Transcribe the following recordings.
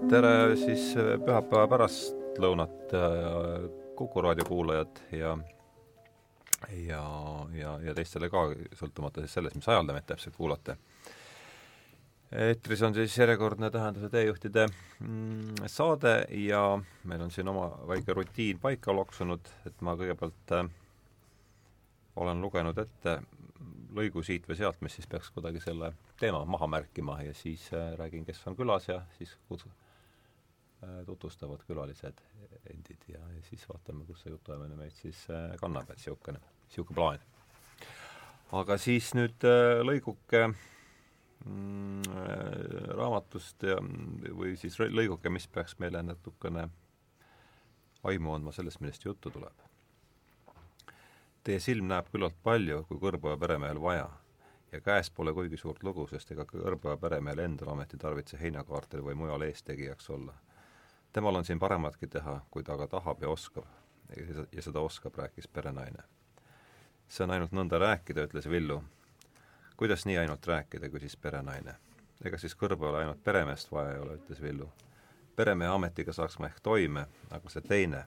tere siis pühapäeva pärastlõunat äh, Kuku raadio kuulajad ja ja, ja, ja teistele ka, sõltumata siis sellest, mis ajal te meid täpselt kuulate. eetris on siis järjekordne Tähenduse teejuhtide mm, saade ja meil on siin oma väike rutiin paika loksunud, et ma kõigepealt äh, olen lugenud ette lõigu siit või sealt, mis siis peaks kuidagi selle teema maha märkima ja siis äh, räägin, kes on külas ja siis kutsun tutvustavad külalised endid ja, ja siis vaatame, kus see jutuajamine meid siis äh, kannab, et niisugune, niisugune plaan. aga siis nüüd äh, lõiguke mm, äh, raamatust ja, või siis lõiguke, mis peaks meile natukene aimu andma sellest, millest juttu tuleb Teie silm näeb küllalt palju, kui Kõrboja peremehel vaja. ja käes pole kuigi suurt lugu, sest ega Kõrboja peremehel endal ometi tarvitse heinakaartel või mujal eestegijaks olla. Temal on siin parematki teha, kui ta aga tahab ja oskab. ja seda oskab, rääkis perenaine. see on ainult nõnda rääkida, ütles Villu. kuidas nii ainult rääkida, küsis perenaine. ega siis Kõrbojale ainult peremeest vaja ei ole, ütles Villu. peremehe ametiga saaks ma ehk toime, aga see teine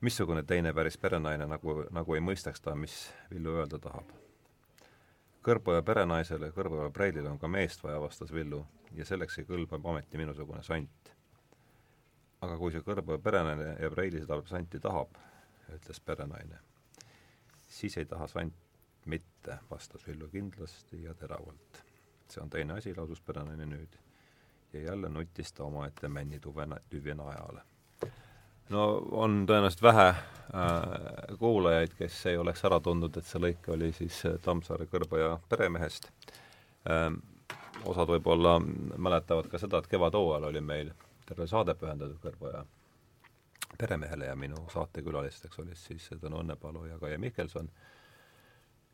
missugune teine päris perenaine nagu, nagu ei mõistaks ta, mis Villu öelda tahab. Kõrboja perenaisele, Kõrboja preilile on ka meest vaja, vastas Villu, ja selleks ei kõlba ometi minusugune sant. Aga kui see Kõrboja perenaine ja preili seda santi tahab, ütles perenaine, siis ei taha sant mitte, vastas Villu kindlasti ja teravalt. see on teine asi, lausus perenaine nüüd. ja jälle nutis ta omaette männitüve, tüvi najale no on tõenäoliselt vähe äh, kuulajaid, kes ei oleks ära tundnud, et see lõik oli siis äh, Tammsaare Kõrboja peremehest ähm,. osad võib-olla mäletavad ka seda, et kevadhooajal oli meil terve saade pühendatud Kõrboja peremehele ja minu saatekülalisteks olid siis Tõnu Õnnepalu ja Kaie Mihkelson.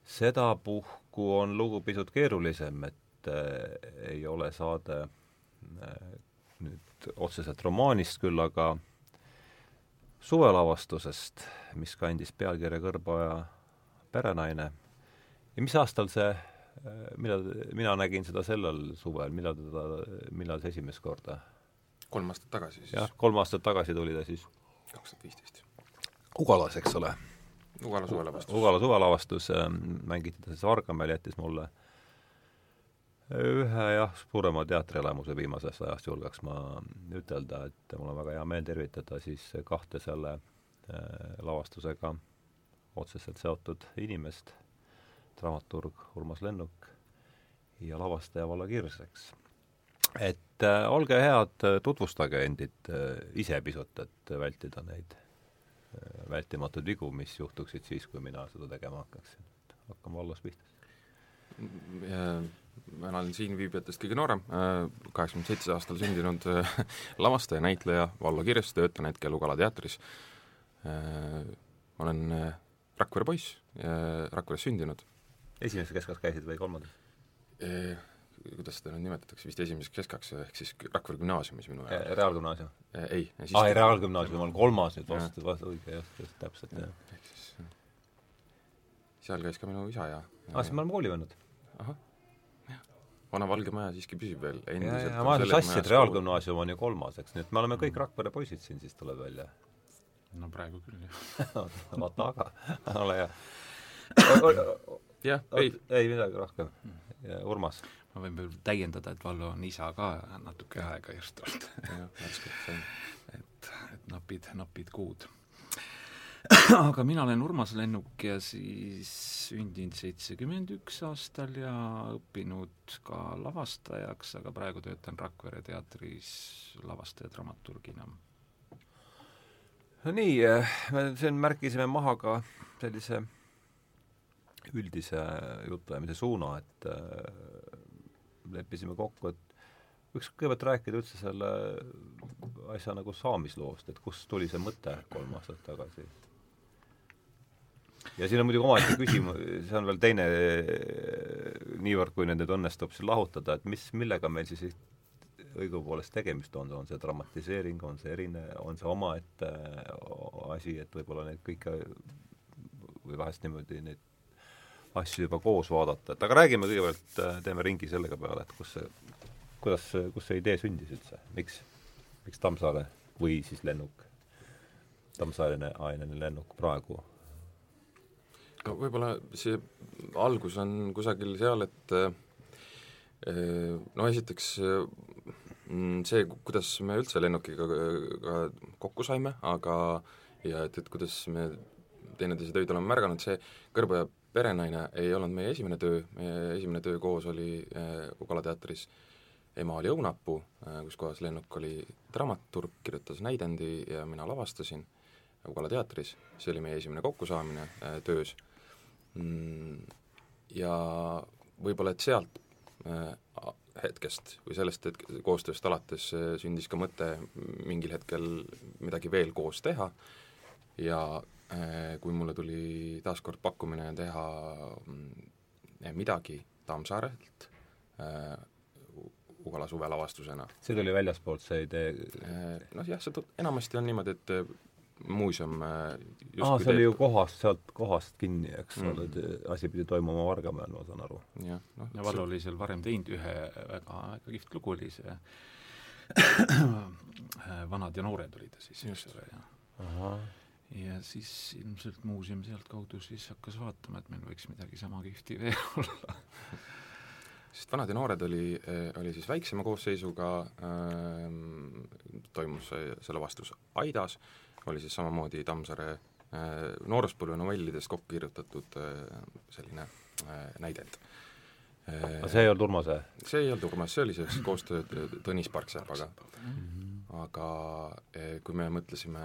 sedapuhku on lugu pisut keerulisem, et äh, ei ole saade äh, nüüd otseselt romaanist küll, aga suvelavastusest, mis kandis pealkirja Kõrboja perenaine. ja mis aastal see, millal, mina nägin seda sellel suvel, millal teda, millal see esimest korda? Kolm aastat tagasi siis. jah, kolm aastat tagasi tuli ta siis. kaks tuhat viisteist. Ugalas, eks ole? Ugala suvelavastus. Ugala suvelavastus äh, mängiti ta siis Vargamäel, jättis mulle ühe jah, suurema teatrielamuse viimasest ajast julgeks ma ütelda, et mul on väga hea meel tervitada siis kahte selle äh, lavastusega otseselt seotud inimest, dramaturg Urmas Lennuk ja lavastaja Valla Kirseks. et äh, olge head, tutvustage endid äh, ise pisut, et vältida neid äh, vältimatuid vigu, mis juhtuksid siis, kui mina seda tegema hakkaksin. hakkame Vallas pihta mina olen siinviibijatest kõige noorem, äh, kaheksakümmend seitse aastal sündinud äh, lavastaja, näitleja, Vallo Kirjas, töötan hetkel Ugala teatris. Äh, olen Rakvere poiss, Rakveres sündinud. esimeses keskkas käisid või kolmandas? Kuidas seda nüüd nimetatakse, vist esimeseks keskaks, ehk siis Rakvere gümnaasiumis minu jaoks. Reaalgümnaasium? ei. aa, ei Reaalgümnaasium on kolmas nüüd, vastu, vastu, õige, jah, just, täpselt, jah. ehk siis seal käis ka minu isa ja aa, siis me oleme koolivennad? ahah vana Valge Maja siiski püsib veel endiselt. ma olen sassi, et Reaalgümnaasium on ju kolmas, eks, nii et me oleme kõik mm. Rakvere poisid siin, siis tuleb välja. no praegu küll, jah vaata aga, ole hea. jah, ei. ei midagi rohkem. Urmas? Ma võin veel täiendada, et Vallo on isa ka natuke aega just olnud. et, et napid, napid kuud aga mina olen Urmas Lennuk ja siis sündinud seitsekümmend üks aastal ja õppinud ka lavastajaks, aga praegu töötan Rakvere teatris lavastaja dramaturgina. no nii, me siin märkisime maha ka sellise üldise jutuajamise suuna, et leppisime kokku, et võiks kõigepealt rääkida üldse selle asja nagu saamisloost, et kust tuli see mõte kolm aastat tagasi. Ja siin on muidugi omaette küsimus, see on veel teine, niivõrd kui need nüüd õnnestub siin lahutada, et mis, millega meil siis õigupoolest tegemist on, on see dramatiseering, on see erine, on see omaette asi, et võib-olla neid kõike või vahest niimoodi neid asju juba koos vaadata, et aga räägime kõigepealt, teeme ringi sellega peale, et kus see, kuidas, kus see idee sündis üldse, miks? miks Tammsaare või siis lennuk, Tammsaare aineline lennuk praegu? no võib-olla see algus on kusagil seal, et eh, no esiteks mm, see, kuidas me üldse lennukiga kokku saime, aga ja et, et kuidas me teineteise töid oleme märganud, see Kõrboja perenaine ei olnud meie esimene töö, meie esimene töö koos oli äh, Ugala teatris ema oli õunapuu äh,, kus kohas Lennuk oli dramaturg, kirjutas näidendi ja mina lavastasin Ugala teatris, see oli meie esimene kokkusaamine äh, töös. Mm,. Ja võib-olla, et sealt hetkest või sellest hetk-, koostööst alates sündis ka mõte mingil hetkel midagi veel koos teha. Ja kui mulle tuli taaskord pakkumine teha mm, midagi Tammsaarelt äh, Ugala suvelavastusena. see tuli väljaspoolt, see idee? Äh, noh jah, see enamasti on niimoodi, et muuseum aa, see oli ju kohast, sealt kohast kinni, eks mm. ole asi pidi toimuma Vargamäel, ma saan aru. jah, noh ja Vallo oli seal varem teinud ühe väga, väga kihvt lugu, oli see Vanad ja noored oli ta siis, eks ole, ja ja siis ilmselt muuseum sealtkaudu siis hakkas vaatama, et meil võiks midagi sama kihvti veel olla sest Vanad ja noored oli, eh, oli siis väiksema koosseisuga äh,, toimus selle vastus Aidas, oli siis samamoodi Tammsaare äh, nooruspõlve novellidest kokku kirjutatud äh, selline äh, näidend aga see ei olnud Urmase? see ei olnud Urmas, see oli siis koostöö Tõnis Parksepaga. aga kui me mõtlesime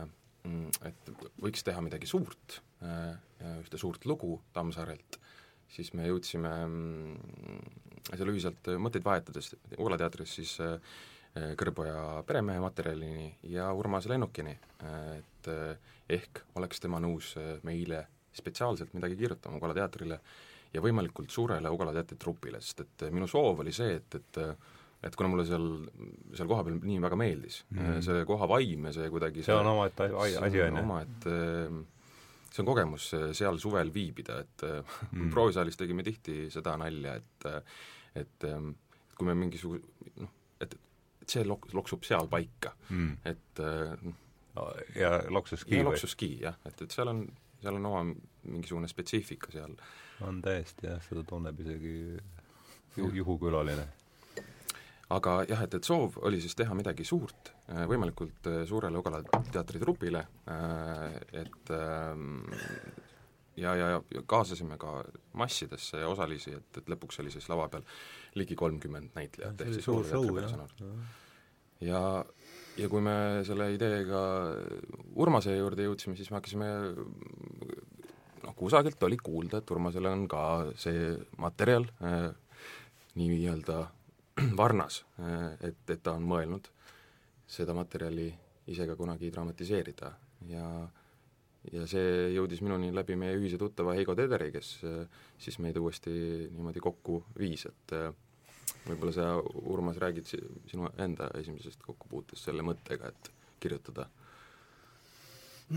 et võiks teha midagi suurt, äh, ühte suurt lugu Tammsaarelt, siis me jõudsime mm, seal ühiselt mõtteid vahetades Ugla teatris siis äh, Kõrboja peremehe materjalini ja Urmase lennukini, et äh, ehk oleks tema nõus meile spetsiaalselt midagi kirjutama Ugala teatrile ja võimalikult suurele Ugala teatri trupile, sest et minu soov oli see, et, et et kuna mulle seal, seal kohapeal nii väga meeldis mm., see koha vaim ja see kuidagi see on omaette asi, on ju? omaette see on kogemus seal suvel viibida, et mm. proovisaalis tegime tihti seda nalja, et et, et kui me mingisuguse noh, et, et see lok-, loksub seal paika mm., et ja loksuski ja loksuski jah, et, et seal on, seal on oma mingisugune spetsiifika seal. on täiesti jah, seda tunneb isegi ju, juhukülaline aga jah, et, et soov oli siis teha midagi suurt, äh, võimalikult äh, suurele Ugala teatritrupile, äh, et ähm, ja, ja, ja kaasasime ka massidesse osalisi, et, et lõpuks oli siis lava peal ligi kolmkümmend näitlejat, ehk siis suur show, jah. ja, ja kui me selle ideega Urmase juurde jõudsime, siis me hakkasime noh, kusagilt oli kuulda, et Urmasel on ka see materjal nii-öelda Varnas, et, et ta on mõelnud seda materjali ise ka kunagi dramatiseerida. Ja ja see jõudis minuni läbi meie ühise tuttava Heigo Tederi, kes siis meid uuesti niimoodi kokku viis, et võib-olla sa, Urmas, räägid sinu enda esimesest kokkupuutest selle mõttega, et kirjutada?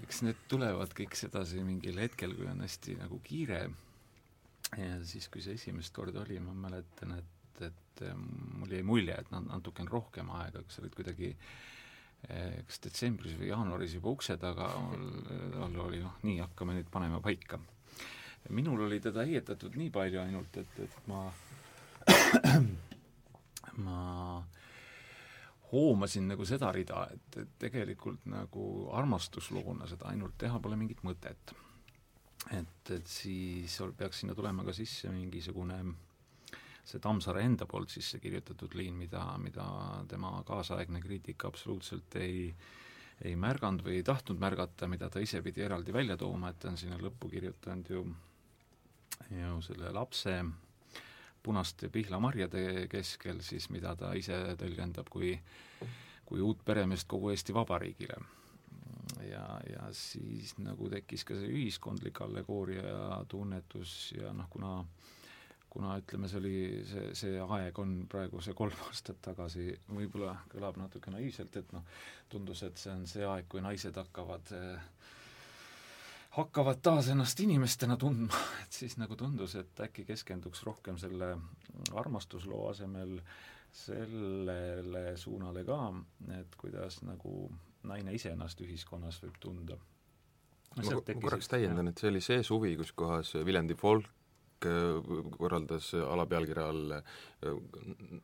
Eks need tulevad kõik sedasi mingil hetkel, kui on hästi nagu kiire ja siis, kui see esimest korda oli, ma mäletan, et, et mul jäi mulje, et nad natukene rohkem aega, kas sa olid kuidagi eh, kas detsembris või jaanuaris juba ukse taga, all oli noh, nii, hakkame nüüd panema paika. minul oli teda heietatud nii palju ainult, et, et ma ma hoomasin nagu seda rida, et, et tegelikult nagu armastusloona seda ainult teha pole mingit mõtet et, et siis peaks sinna tulema ka sisse mingisugune see Tammsaare enda poolt sisse kirjutatud liin, mida, mida tema kaasaegne kriitik absoluutselt ei ei märganud või ei tahtnud märgata, mida ta ise pidi eraldi välja tooma, et ta on sinna lõppu kirjutanud ju ju selle lapse punaste pihlamarjade keskel siis, mida ta ise tõlgendab kui kui uut peremeest kogu Eesti Vabariigile ja, ja siis nagu tekkis ka see ühiskondlik allegooria ja tunnetus ja noh, kuna kuna ütleme, see oli, see, see aeg on praegu see kolm aastat tagasi, võib-olla kõlab natuke naiivselt, et noh, tundus, et see on see aeg, kui naised hakkavad hakkavad taas ennast inimestena tundma, et siis nagu tundus, et äkki keskenduks rohkem selle armastusloo asemel sellele suunale ka, et kuidas nagu naine ise ennast ühiskonnas võib tunda. ma korraks täiendan, et see oli see suvi, kus kohas Viljandi folk äh, korraldas alapealkirja all äh,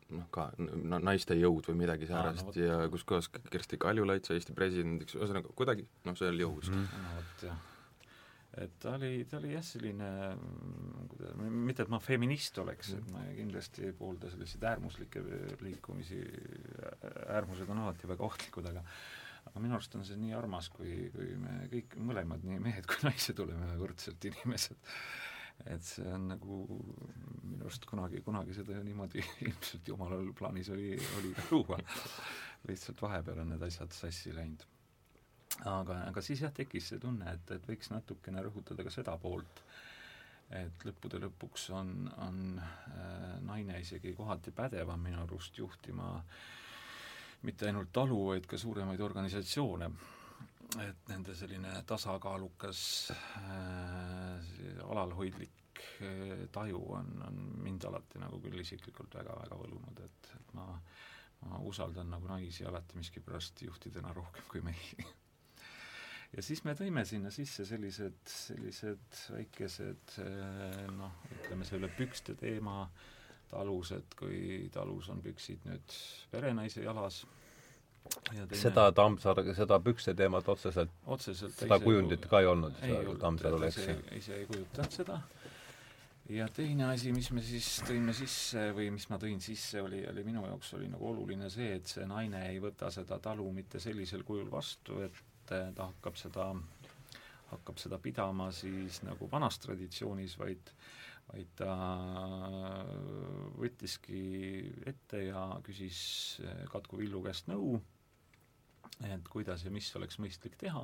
noh, ka naiste jõud või midagi säärast no, ja kus kohas Kersti Kaljulaid sai Eesti presidendiks, ühesõnaga kuidagi noh, see oli jõus. Mm.. no vot, jah. Et ta oli, ta oli jah, selline, mitte et ma feminist oleks, et ma kindlasti ei poolda selliseid äärmuslikke liikumisi, äärmused on alati väga ohtlikud, aga aga minu arust on see nii armas, kui, kui me kõik mõlemad, nii mehed kui naised, oleme võrdselt inimesed. et see on nagu minu arust kunagi, kunagi seda niimoodi ilmselt jumalal plaanis oli, oli ka luua. lihtsalt vahepeal on need asjad sassi läinud aga, aga siis jah, tekkis see tunne, et, et võiks natukene rõhutada ka seda poolt, et lõppude lõpuks on, on äh, naine isegi kohati pädevam minu arust juhtima mitte ainult talu, vaid ka suuremaid organisatsioone. et nende selline tasakaalukas äh, alalhoidlik äh, taju on, on mind alati nagu küll isiklikult väga-väga võlunud, et, et ma ma usaldan nagu naisi alati miskipärast juhtidena rohkem kui mehi ja siis me tõime sinna sisse sellised, sellised väikesed eh, noh, ütleme selle pükste teema talus, et kui talus on püksid nüüd perenaise jalas, Teine... seda Tammsaare, seda pükste teemat otseselt, otseselt seda kujundit ka ei olnud, Tammsaarul, eks ju? ise ei kujutanud seda. ja teine asi, mis me siis tõime sisse või mis ma tõin sisse, oli, oli minu jaoks oli nagu oluline see, et see naine ei võta seda talu mitte sellisel kujul vastu, et et ta hakkab seda, hakkab seda pidama siis nagu vanas traditsioonis, vaid vaid ta võttiski ette ja küsis Katku Villu käest nõu, et kuidas ja mis oleks mõistlik teha,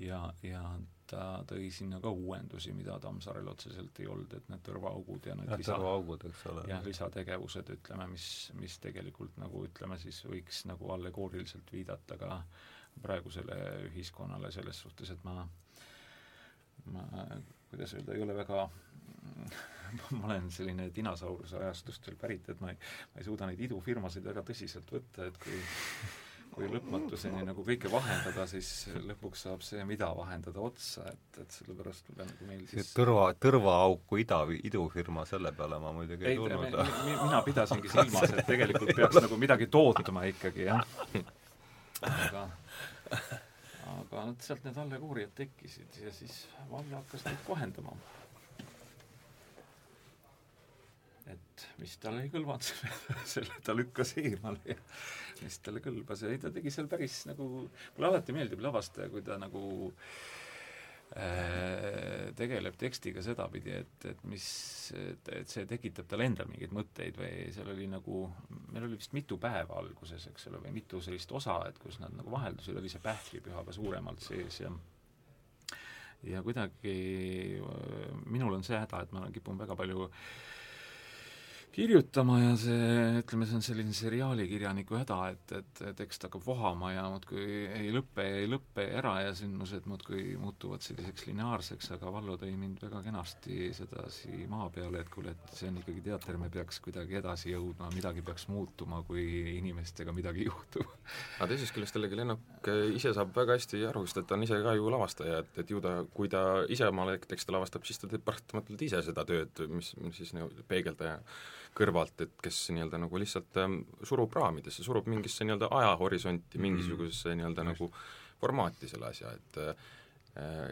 ja, ja ta tõi sinna ka uuendusi, mida Tammsaarel otseselt ei olnud, et need tõrvaaugud ja need lisa, tõrvaaugud, eks ole. jah, lisategevused, ütleme, mis, mis tegelikult nagu ütleme siis võiks nagu allegooriliselt viidata ka praegusele ühiskonnale selles suhtes, et ma, ma kuidas öelda, ei ole väga ma olen selline dinosauruse ajastust veel pärit, et ma ei, ma ei suuda neid idufirmasid väga tõsiselt võtta, et kui kui lõpmatuseni nagu kõike vahendada, siis lõpuks saab see, mida vahendada, otsa, et, et sellepärast pean nagu meil siis tõrva, tõrvaauku ida, idufirma, selle peale ma muidugi ei, ei tulnud. mina pidasingi silmas, et tegelikult peaks nagu midagi tootma ikkagi, jah. aga aga nad sealt need allegooriad tekkisid ja siis Valle hakkas neid kohendama. et mis talle ei kõlvanud, selle, selle ta lükkas eemale ja mis talle kõlbas ja ei, ta tegi seal päris nagu, mulle alati meeldib lavastaja, kui ta nagu Äh, tegeleb tekstiga sedapidi, et, et mis, et, et see tekitab talle endal mingeid mõtteid või seal oli nagu, meil oli vist mitu päeva alguses, eks ole, või mitu sellist osa, et kus nad nagu vaheldusid, oli see pähklipüha ka suuremalt sees ja ja kuidagi minul on see häda, et ma kipun väga palju äh, kirjutama ja see, ütleme, see on selline seriaalikirjaniku häda, et, et tekst hakkab vohama ja muudkui ei lõpe ja ei lõpe ära ja sündmused muudkui muutuvad selliseks lineaarseks, aga Vallo tõi mind väga kenasti sedasi maa peale, et kuule, et see on ikkagi teater, me peaks kuidagi edasi jõudma, midagi peaks muutuma, kui inimestega midagi juhtub. aga teisest küljest jällegi Lennuk ise saab väga hästi aru, sest et ta on ise ka ju lavastaja, et, et ju ta, kui ta ise oma tekste lavastab, siis ta teeb paratamatult ise seda tööd, mis, mis siis nagu peegeldaja kõrvalt, et kes nii-öelda nagu lihtsalt ähm, surub raamidesse, surub mingisse nii-öelda ajahorisonti, mm. mingisugusesse nii-öelda nagu formaati selle asja, et äh,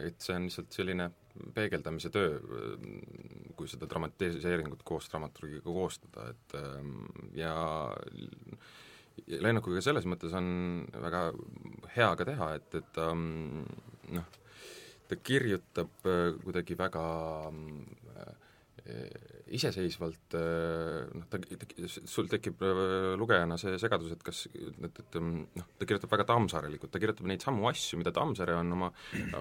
et see on lihtsalt selline peegeldamise töö, äh, kui seda dramatiseeringut koos dramaturgiga koostada, et ähm, ja lennukiga selles mõttes on väga hea ka teha, et, et ta um, noh, ta kirjutab äh, kuidagi väga äh, iseseisvalt noh, ta, sul tekib äh, lugejana see segadus, et kas, et, et noh, ta kirjutab väga tammsaarelikult, ta kirjutab neid samu asju, mida Tammsaare on oma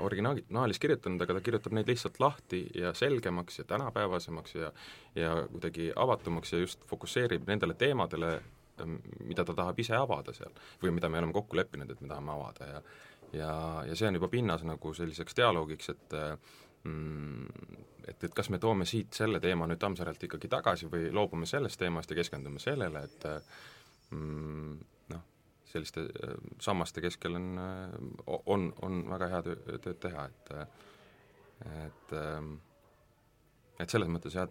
originaalis kirjutanud, aga ta kirjutab neid lihtsalt lahti ja selgemaks ja tänapäevasemaks ja ja kuidagi avatumaks ja just fokusseerib nendele teemadele, mida ta tahab ise avada seal. või mida me oleme kokku leppinud, et me tahame avada ja ja, ja see on juba pinnas nagu selliseks dialoogiks, et mm, et, et kas me toome siit selle teema nüüd Tammsaarelt ikkagi tagasi või loobume sellest teemast ja keskendume sellele, et mm, noh, selliste sammaste keskel on, on, on väga hea töö, tööd teha, et et et selles mõttes jah,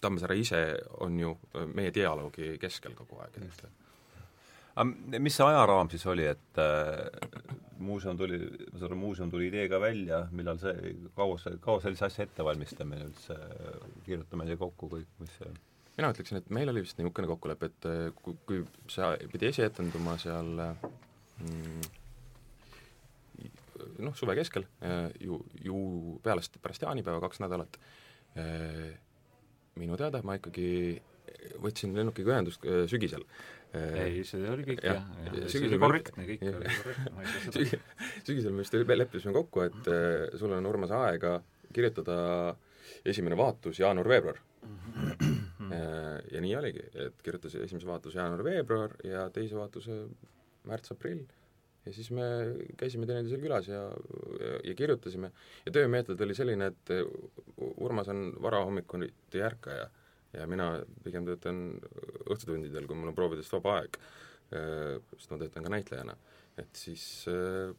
Tammsaare ise on ju meie dialoogi keskel kogu aeg, et aga mis see ajaraam siis oli, et äh, muuseum tuli, ma saan aru, muuseum tuli ideega välja, millal see, kaua see, kaua sellise asja ettevalmistamine üldse, kirjutame siia kokku kõik, mis see mina ütleksin, et meil oli vist niisugune kokkulepe, et äh, kui, kui see pidi esietenduma seal mm, noh, suve keskel, äh, ju, ju peale, pärast jaanipäeva kaks nädalat, äh, minu teada ma ikkagi võtsin lennukiga ühendust sügisel ei, see oli kõik jah, jah, jah, see oli korrektne, kõik oli korrektne, sügisel me vist leppisime kokku, et äh, sul on, Urmas, aega kirjutada esimene vaatus jaanuar-veebruar. Mm. -hmm. ja nii oligi, et kirjutasin esimese vaatuse jaanuar-veebruar ja teise vaatuse märts-aprill. Ja siis me käisime teineteisel külas ja, ja, ja kirjutasime. Ja töömeetod oli selline, et Urmas on varahommikuti ärkaja ja mina pigem töötan õhtutundidel, kui mul on proovidest vaba aeg, äh, sest ma töötan ka näitlejana. et siis äh,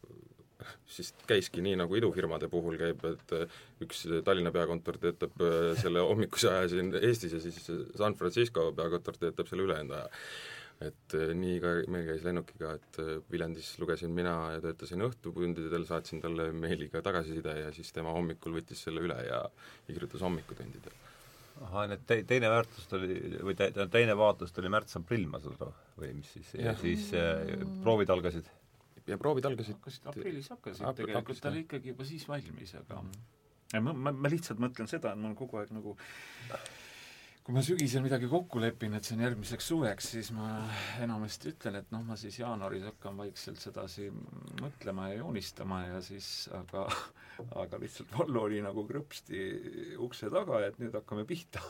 siis käiski nii, nagu idufirmade puhul käib, et äh, üks Tallinna peakontor töötab selle hommikuse aja siin Eestis ja siis San Francisco peakontor töötab selle ülejäänud aja. et nii ka meil käis lennukiga, et Viljandis lugesin mina ja töötasin õhtutundidel, saatsin talle meiliga tagasiside ja siis tema hommikul võttis selle üle ja, kirjutas hommikutundidel ahah, need te-, teine väärtus oli, või te-, teine vaatus tuli märts-aprill, ma saan aru, või mis siis, ja siis äh, proovid algasid? ja proovid algasid hakkasid aprillis hakkasid April, tegelikult, ta oli ikkagi juba siis valmis, aga ja ma, ma, ma lihtsalt mõtlen seda, et mul kogu aeg nagu kui ma sügisel midagi kokku lepin, et see on järgmiseks suveks, siis ma enamasti ütlen, et noh, ma siis jaanuaris hakkan vaikselt sedasi mõtlema ja joonistama ja siis aga aga lihtsalt Vallo oli nagu krõpsti ukse taga, et nüüd hakkame pihta.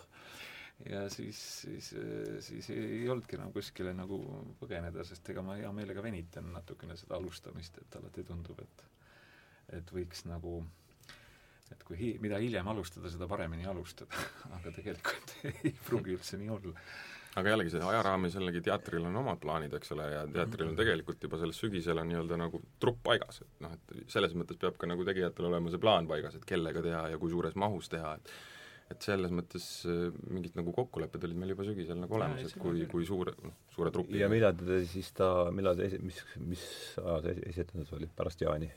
ja siis, siis, siis ei olnudki enam kuskile nagu põgeneda, sest ega ma hea meelega venitan natukene seda alustamist, et alati tundub, et et võiks nagu et kui hi-, mida hiljem alustada, seda paremini alustada aga tegelikult ei pruugi üldse nii olla. aga jällegi, see ajaraamis jällegi teatril on omad plaanid, eks ole, ja teatril on tegelikult juba selles sügisel on nii-öelda nagu trupp paigas, et noh, et selles mõttes peab ka nagu tegijatel olema see plaan paigas, et kellega teha ja kui suures mahus teha, et et selles mõttes äh, mingid nagu kokkulepped olid meil juba sügisel nagu olemas, et kui, kui suure, noh, suure trupi ja millal te siis ta, millal te esi-, mis, mis aja see esitendus oli, pärast jaani?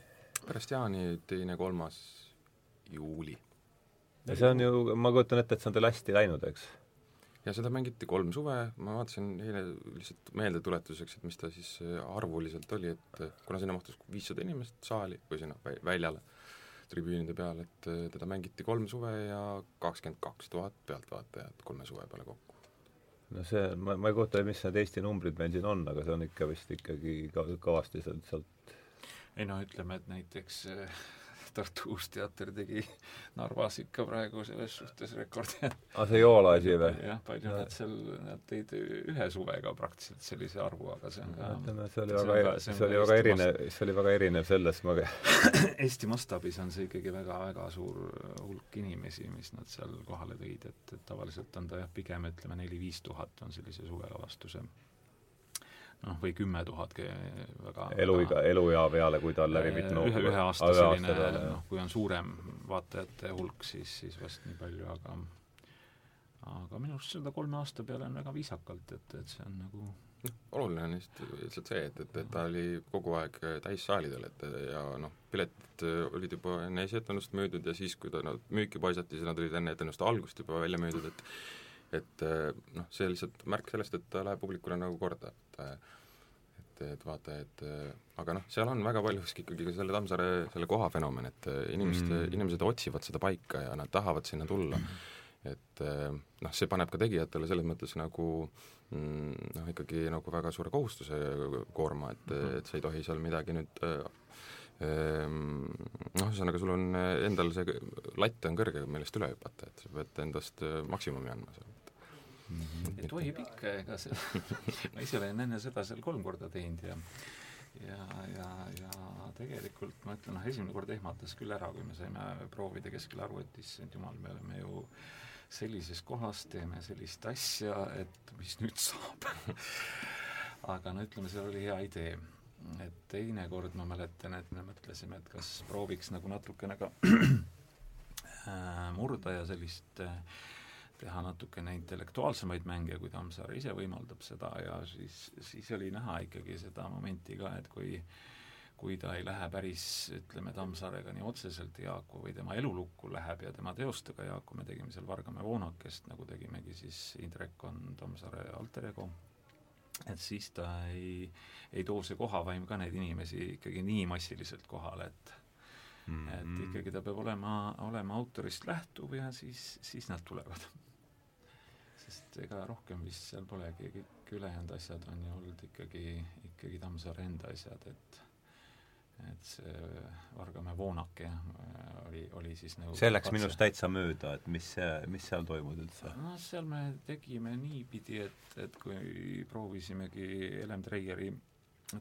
pärast jaani teine-kolmas juuli. ja see on ju, ma kujutan ette, et see on teil hästi läinud, eks? ja seda mängiti kolm suve, ma vaatasin eile lihtsalt meeldetuletuseks, et mis ta siis äh, arvuliselt oli, et äh, kuna sinna mahtus viissada inimest saali või sinna väljale, tribüünide peal, et äh, teda mängiti kolm suve ja kakskümmend kaks tuhat pealtvaatajat kolme suve peale kokku. no see, ma, ma ei kujuta, mis need Eesti numbrid meil siin on, aga see on ikka vist ikkagi ka kõvasti sealt, sealt ei no ütleme, et näiteks Tartu Uus Teater tegi Narvas ikka praegu selles suhtes rekordi. aa, ah, see Joola asi või? jah, palju nad seal, nad tõid ühe suvega praktiliselt sellise arvu, aga see on ka ütleme, see oli väga, see oli väga erinev, see oli väga erinev sellest, ma Eesti mastaabis on see ikkagi väga-väga suur hulk inimesi, mis nad seal kohale tõid, et, et tavaliselt on ta jah, pigem ütleme neli-viis tuhat on sellise suvelavastuse noh, või kümme tuhat väga eluiga, eluea peale, kui ta on läbi mitme ühe, ühe aasta selline noh, kui on suurem vaatajate hulk, siis, siis vast nii palju, aga aga minu arust seda kolme aasta peale on väga viisakalt, et, et see on nagu noh, oluline on lihtsalt, lihtsalt see, et, et, et ta oli kogu aeg täissaalidel, et ja noh, piletid olid juba enne esietendust müüdud ja siis, kui ta nad no, müüki paisati, siis nad olid enne etendust algust juba välja müüdud, et et eh, noh, see lihtsalt märk sellest, et ta läheb publikule nagu korda, et et, et vaata, et aga noh, seal on väga paljuski ikkagi selle Tammsaare selle koha fenomen, et inimesed mm., inimesed otsivad seda paika ja nad tahavad sinna tulla mm.. et noh, see paneb ka tegijatele selles mõttes nagu mm, noh, ikkagi nagu väga suure kohustuse koorma, et -hmm. et sa ei tohi seal midagi nüüd noh, ühesõnaga sul on endal see latt on kõrge, millest üle hüpata, et sa pead endast maksimumi andma seal et tohib ikka, ega see ma ise olen enne seda seal kolm korda teinud ja ja, ja, ja tegelikult ma ütlen, noh, esimene kord ehmatas küll ära, kui me saime proovida keskel arvutisse, et jumal, me oleme ju sellises kohas, teeme sellist asja, et mis nüüd saab aga no ütleme, see oli hea idee. et teine kord ma mäletan, et me mõtlesime, et kas prooviks nagu natukene ka murda ja sellist äh, teha natukene intellektuaalsemaid mänge, kui Tammsaare ise võimaldab seda ja siis, siis oli näha ikkagi seda momenti ka, et kui kui ta ei lähe päris, ütleme, Tammsaarega nii otseselt Jaaku või tema elulukku läheb ja tema teostega Jaaku, me tegime seal Vargamäe voonakest, nagu tegimegi siis Indrek on Tammsaare alter ego, et siis ta ei, ei too see kohavaim ka neid inimesi ikkagi nii massiliselt kohale, et mm -hmm. et ikkagi ta peab olema, olema autorist lähtuv ja siis, siis nad tulevad sest ega rohkem vist seal polegi, kõik ülejäänud asjad on ju olnud ikkagi, ikkagi Tammsaare enda asjad, et et see Vargamäe voonake oli, oli siis nagu see läks minust täitsa mööda, et mis mis seal toimus üldse? no seal me tegime niipidi, et, et kui proovisimegi Elem Treieri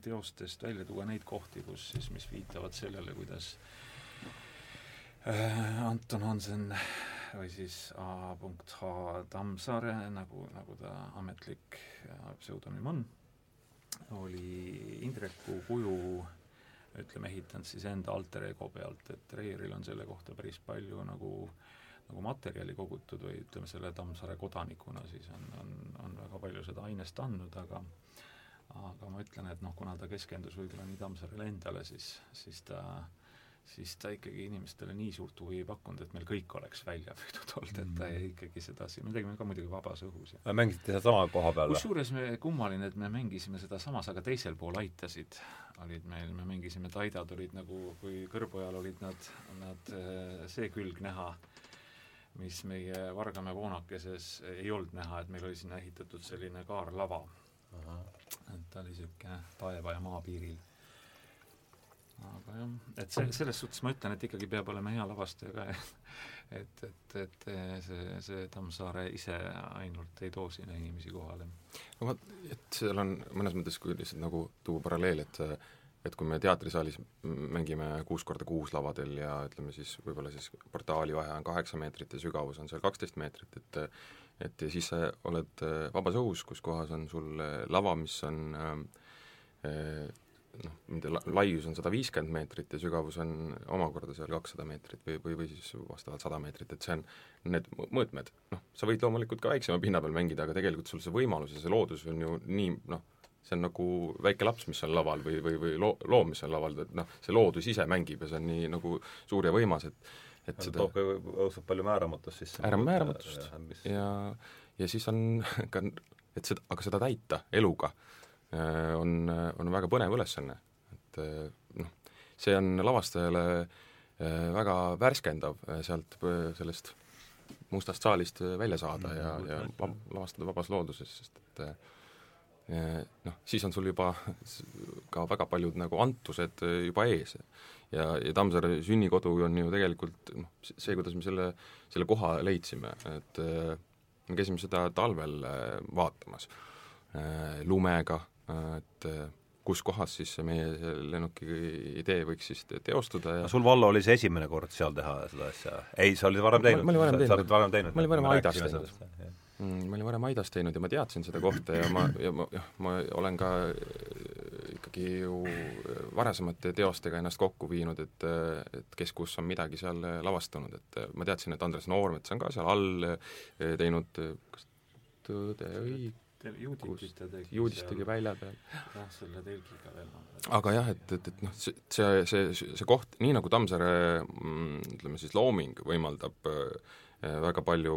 teostest välja tuua neid kohti, kus siis, mis viitavad sellele, kuidas äh, Anton Hansen või siis A punkt H Tammsaare, nagu, nagu ta ametlik pseudonüüm on, oli Indreku kuju ütleme, ehitanud siis enda alter ego pealt, et Reieril on selle kohta päris palju nagu nagu materjali kogutud või ütleme, selle Tammsaare kodanikuna siis on, on, on väga palju seda ainest andnud, aga aga ma ütlen, et noh, kuna ta keskendus võib-olla nii Tammsaarele endale, siis, siis ta äh, siis ta ikkagi inimestele nii suurt huvi ei pakkunud, et meil kõik oleks välja püüdnud olnud, et ta mm. ikkagi sedasi, me tegime ka muidugi vabas õhus. mängisite seda sama koha peal? kusjuures me, kummaline, et me mängisime seda samas, aga teisel pool aitasid olid meil, me mängisime, taidad olid nagu, kui kõrboajal olid nad, nad see külg näha, mis meie Vargamäe voonakeses ei olnud näha, et meil oli sinna ehitatud selline kaarlava. et ta oli niisugune taeva ja maa piiril aga jah, et see, selles suhtes ma ütlen, et ikkagi peab olema hea lavastaja ka, et, et, et see, see Tammsaare ise ainult ei too sinna inimesi kohale. no vot, et seal on mõnes mõttes, kui lihtsalt nagu tuua paralleel, et et kui me teatrisaalis mängime kuus korda kuus lavadel ja ütleme siis võib-olla siis portaali vahe on kaheksa meetrit ja sügavus on seal kaksteist meetrit, et et ja siis sa oled vabas õhus, kus kohas on sul lava, mis on äh, noh, nende la-, laius on sada viiskümmend meetrit ja sügavus on omakorda seal kakssada meetrit või, või, või siis vastavalt sada meetrit, et see on need mõõtmed, noh, sa võid loomulikult ka väiksema pinna peal mängida, aga tegelikult sul see võimalus ja see loodus on ju nii noh, see on nagu väike laps, mis on laval või, või, või loo-, loom, mis on laval, et noh, see loodus ise mängib ja see on nii nagu suur ja võimas, et et ja seda toob ka õudselt palju määramatust sisse. ära määramatust ja, ja, ja siis on ka, et seda, aga seda täita eluga on, on väga põnev ülesanne, et äh, noh, see on lavastajale äh, väga värskendav sealt sellest mustast saalist välja saada ja, ja vab, lavastada vabas looduses, sest et noh, siis on sul juba ka väga paljud nagu antused juba ees. ja, ja Tammsaare sünnikodu on ju tegelikult noh, see, kuidas me selle, selle koha leidsime, et me käisime seda talvel vaatamas lumega et äh, kus kohas siis see meie lennuki idee võiks siis teostuda ja sul, Vallo, oli see esimene kord seal teha seda asja? ei, sa olid varem teinud? ma olin varem teinud. varem teinud? ma olin varem Aidas teinud. Mm, ma olin varem Aidas teinud ja ma teadsin seda kohta ja ma, ja ma, jah, ma olen ka äh, ikkagi ju varasemate teostega ennast kokku viinud, et et kes kus on midagi seal lavastanud, et ma teadsin, et Andres Noormets on ka seal all teinud kas Tõde õig-, juudit ta tegi juudis tegi välja peal. jah, selle telgiga veel. aga jah, et, et, et noh, see, see, see, see koht, nii nagu Tammsaare mm, ütleme siis looming võimaldab äh, väga palju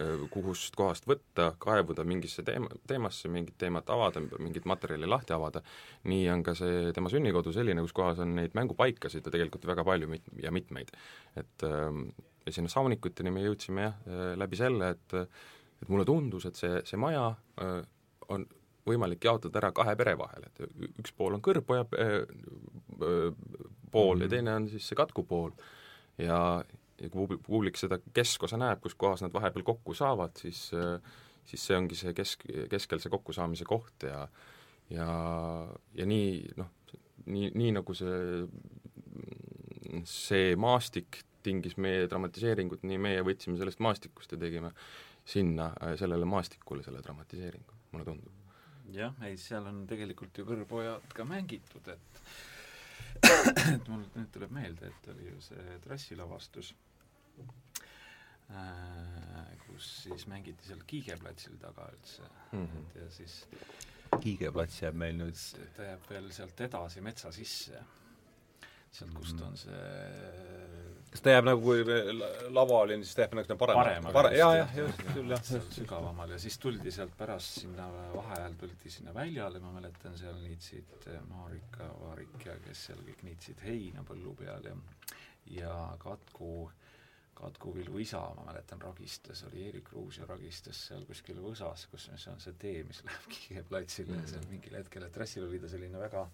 äh, kuhust kohast võtta, kaevuda mingisse teema, teemasse, mingit teemat avada, mingit materjali lahti avada, nii on ka see tema sünnikodu selline, kus kohas on neid mängupaikasid ja tegelikult väga palju mit- ja mitmeid. et äh, ja sinna Saunikuteni me jõudsime jah, äh, läbi selle, et et mulle tundus, et see, see maja äh, on võimalik jaotada ära kahe pere vahel, et üks pool on kõrboja äh, äh, pool mm -hmm. ja teine on siis see katku pool. ja, ja kui publik seda keskosa näeb, kus kohas nad vahepeal kokku saavad, siis siis see ongi see kesk, keskel see kokkusaamise koht ja ja, ja nii noh, nii, nii nagu see, see maastik tingis meie dramatiseeringut, nii meie võtsime sellest maastikust ja tegime sinna, äh, sellele maastikule selle dramatiseeringu, mulle tundub. jah, ei, seal on tegelikult ju Kõrvpojad ka mängitud, et et mul nüüd tuleb meelde, et oli ju see trassilavastus äh,, kus siis mängiti seal Kiigeplatsil taga üldse mm, -hmm. et ja siis Kiigeplats jääb meil nüüd ta jääb veel sealt edasi metsa sisse sealt, kust mhm. on see kas ta jääb nagu, kui lava oli, siis ta jääb nagu parem, parem, parem, jaa, jah, just, küll, jah. sügavamal ja siis tuldi sealt pärast sinna vaheajal tuldi sinna väljale, ma mäletan, seal niitsid eh, Marika, Vaarik ja kes seal kõik niitsid heina põllu peal ja ja Katku, Katku Villu isa, ma mäletan, ragistas, oli Eerik Kruus ja ragistas seal kuskil Võsas, kus, mis on see tee, mis läheb Kiige platsile -hmm. seal mingil hetkel, et trassil oli ta selline väga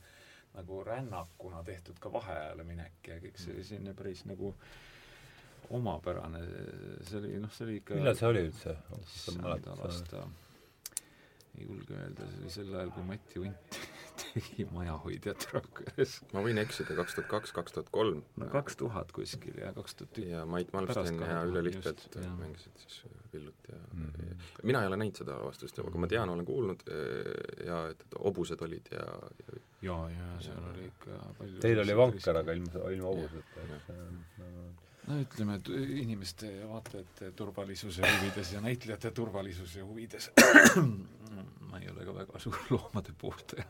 nagu rännakuna tehtud ka vaheajale minek ja kõik see oli selline päris nagu omapärane, see oli noh, see oli ikka millal see oli üldse? issand aasta, ei julge öelda, see oli sel ajal, kui Mati Unt tegi Majahoidjat Rakveres. ma võin eksida, kaks tuhat kaks, kaks tuhat kolm. no kaks tuhat kuskil ja kaks tuhat üks. ja Mait Malmsten ja Ülle Lihtfeld mängisid siis Villut ja mm -hmm. mina ei ole näinud seda lavastust, aga ma tean, olen kuulnud eh, ja et, et hobused olid ja, ja jaa, jaa, seal oli ikka palju Teil oli vanker, aga ilma, ilma hobuseta, eks no ütleme, et inimeste ja vaatajate turvalisuse huvides ja näitlejate turvalisuse huvides ma ei ole ka väga suur loomade pooldaja.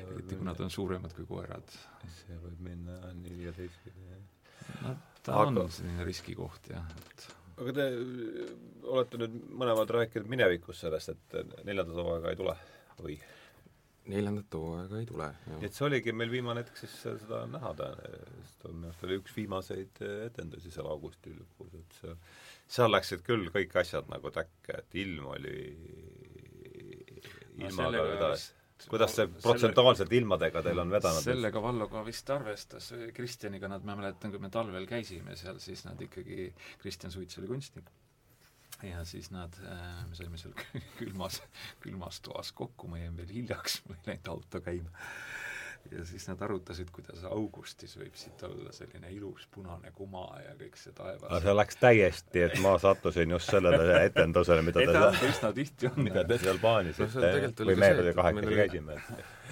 eriti kui nad on suuremad kui koerad. see võib minna nii ja teistpidi. no ta aga... on selline riskikoht jah, et aga te olete nüüd mõlemad rääkinud minevikus sellest, et neljandat hooaega ei tule või? Neljandat hooaega ei tule. et see oligi meil viimane hetk siis seda näha, sest minu arust oli üks viimaseid etendusi seal augusti lõpus, et see, seal läksid küll kõik asjad nagu täkke, et ilm oli ilmaga no vedas. kuidas see protsentuaalselt ilmadega teil on vedanud? sellega Vallo ka vist arvestas, Kristjaniga nad, ma mäletan, kui me talvel käisime seal, siis nad ikkagi, Kristjan Suits oli kunstnik ja siis nad, äh, me saime seal külmas, külmas toas kokku, ma jäin veel hiljaks, mul ei läinud auto käima ja siis nad arutasid, kuidas augustis võib siit olla selline ilus punane kuma ja kõik see taevas. aga see läks täiesti, et ma sattusin just sellele etendusele, mida te üsna tihti on. mida te seal plaanisite no, või me kahekesi käisime.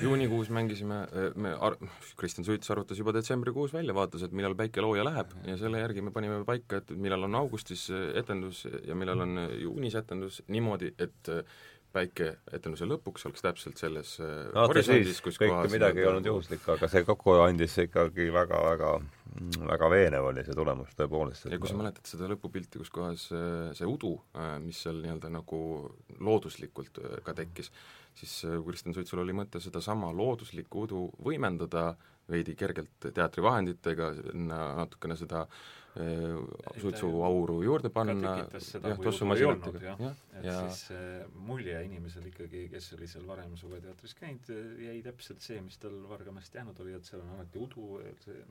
juunikuus mängisime, me ar-, Kristjan Suits arvutas juba detsembrikuus välja, vaatas, et millal päike looja läheb ja selle järgi me panime paika, et millal on augustis etendus ja millal on juunis etendus, niimoodi, et päike etenduse lõpuks oleks täpselt selles äh, no, horisondis, kus kohas midagi ei olnud juhuslik, aga see kokku andis ikkagi väga, väga väga veenev oli see tulemus tõepoolest. ja kui sa mäletad seda lõpupilti, kus kohas äh, see udu, äh, mis seal nii-öelda nagu looduslikult ka tekkis, siis Kristjan Suitsul oli mõte sedasama looduslikku udu võimendada veidi kergelt teatrivahenditega, natukene seda Äh, suitsuauru juurde panna, jah, tossumasinatega. jah ja., et ja siis see mulje inimesel ikkagi, kes oli seal varem Suveteatris käinud, jäi täpselt see, mis tal Vargamäest jäänud oli, et seal on alati udu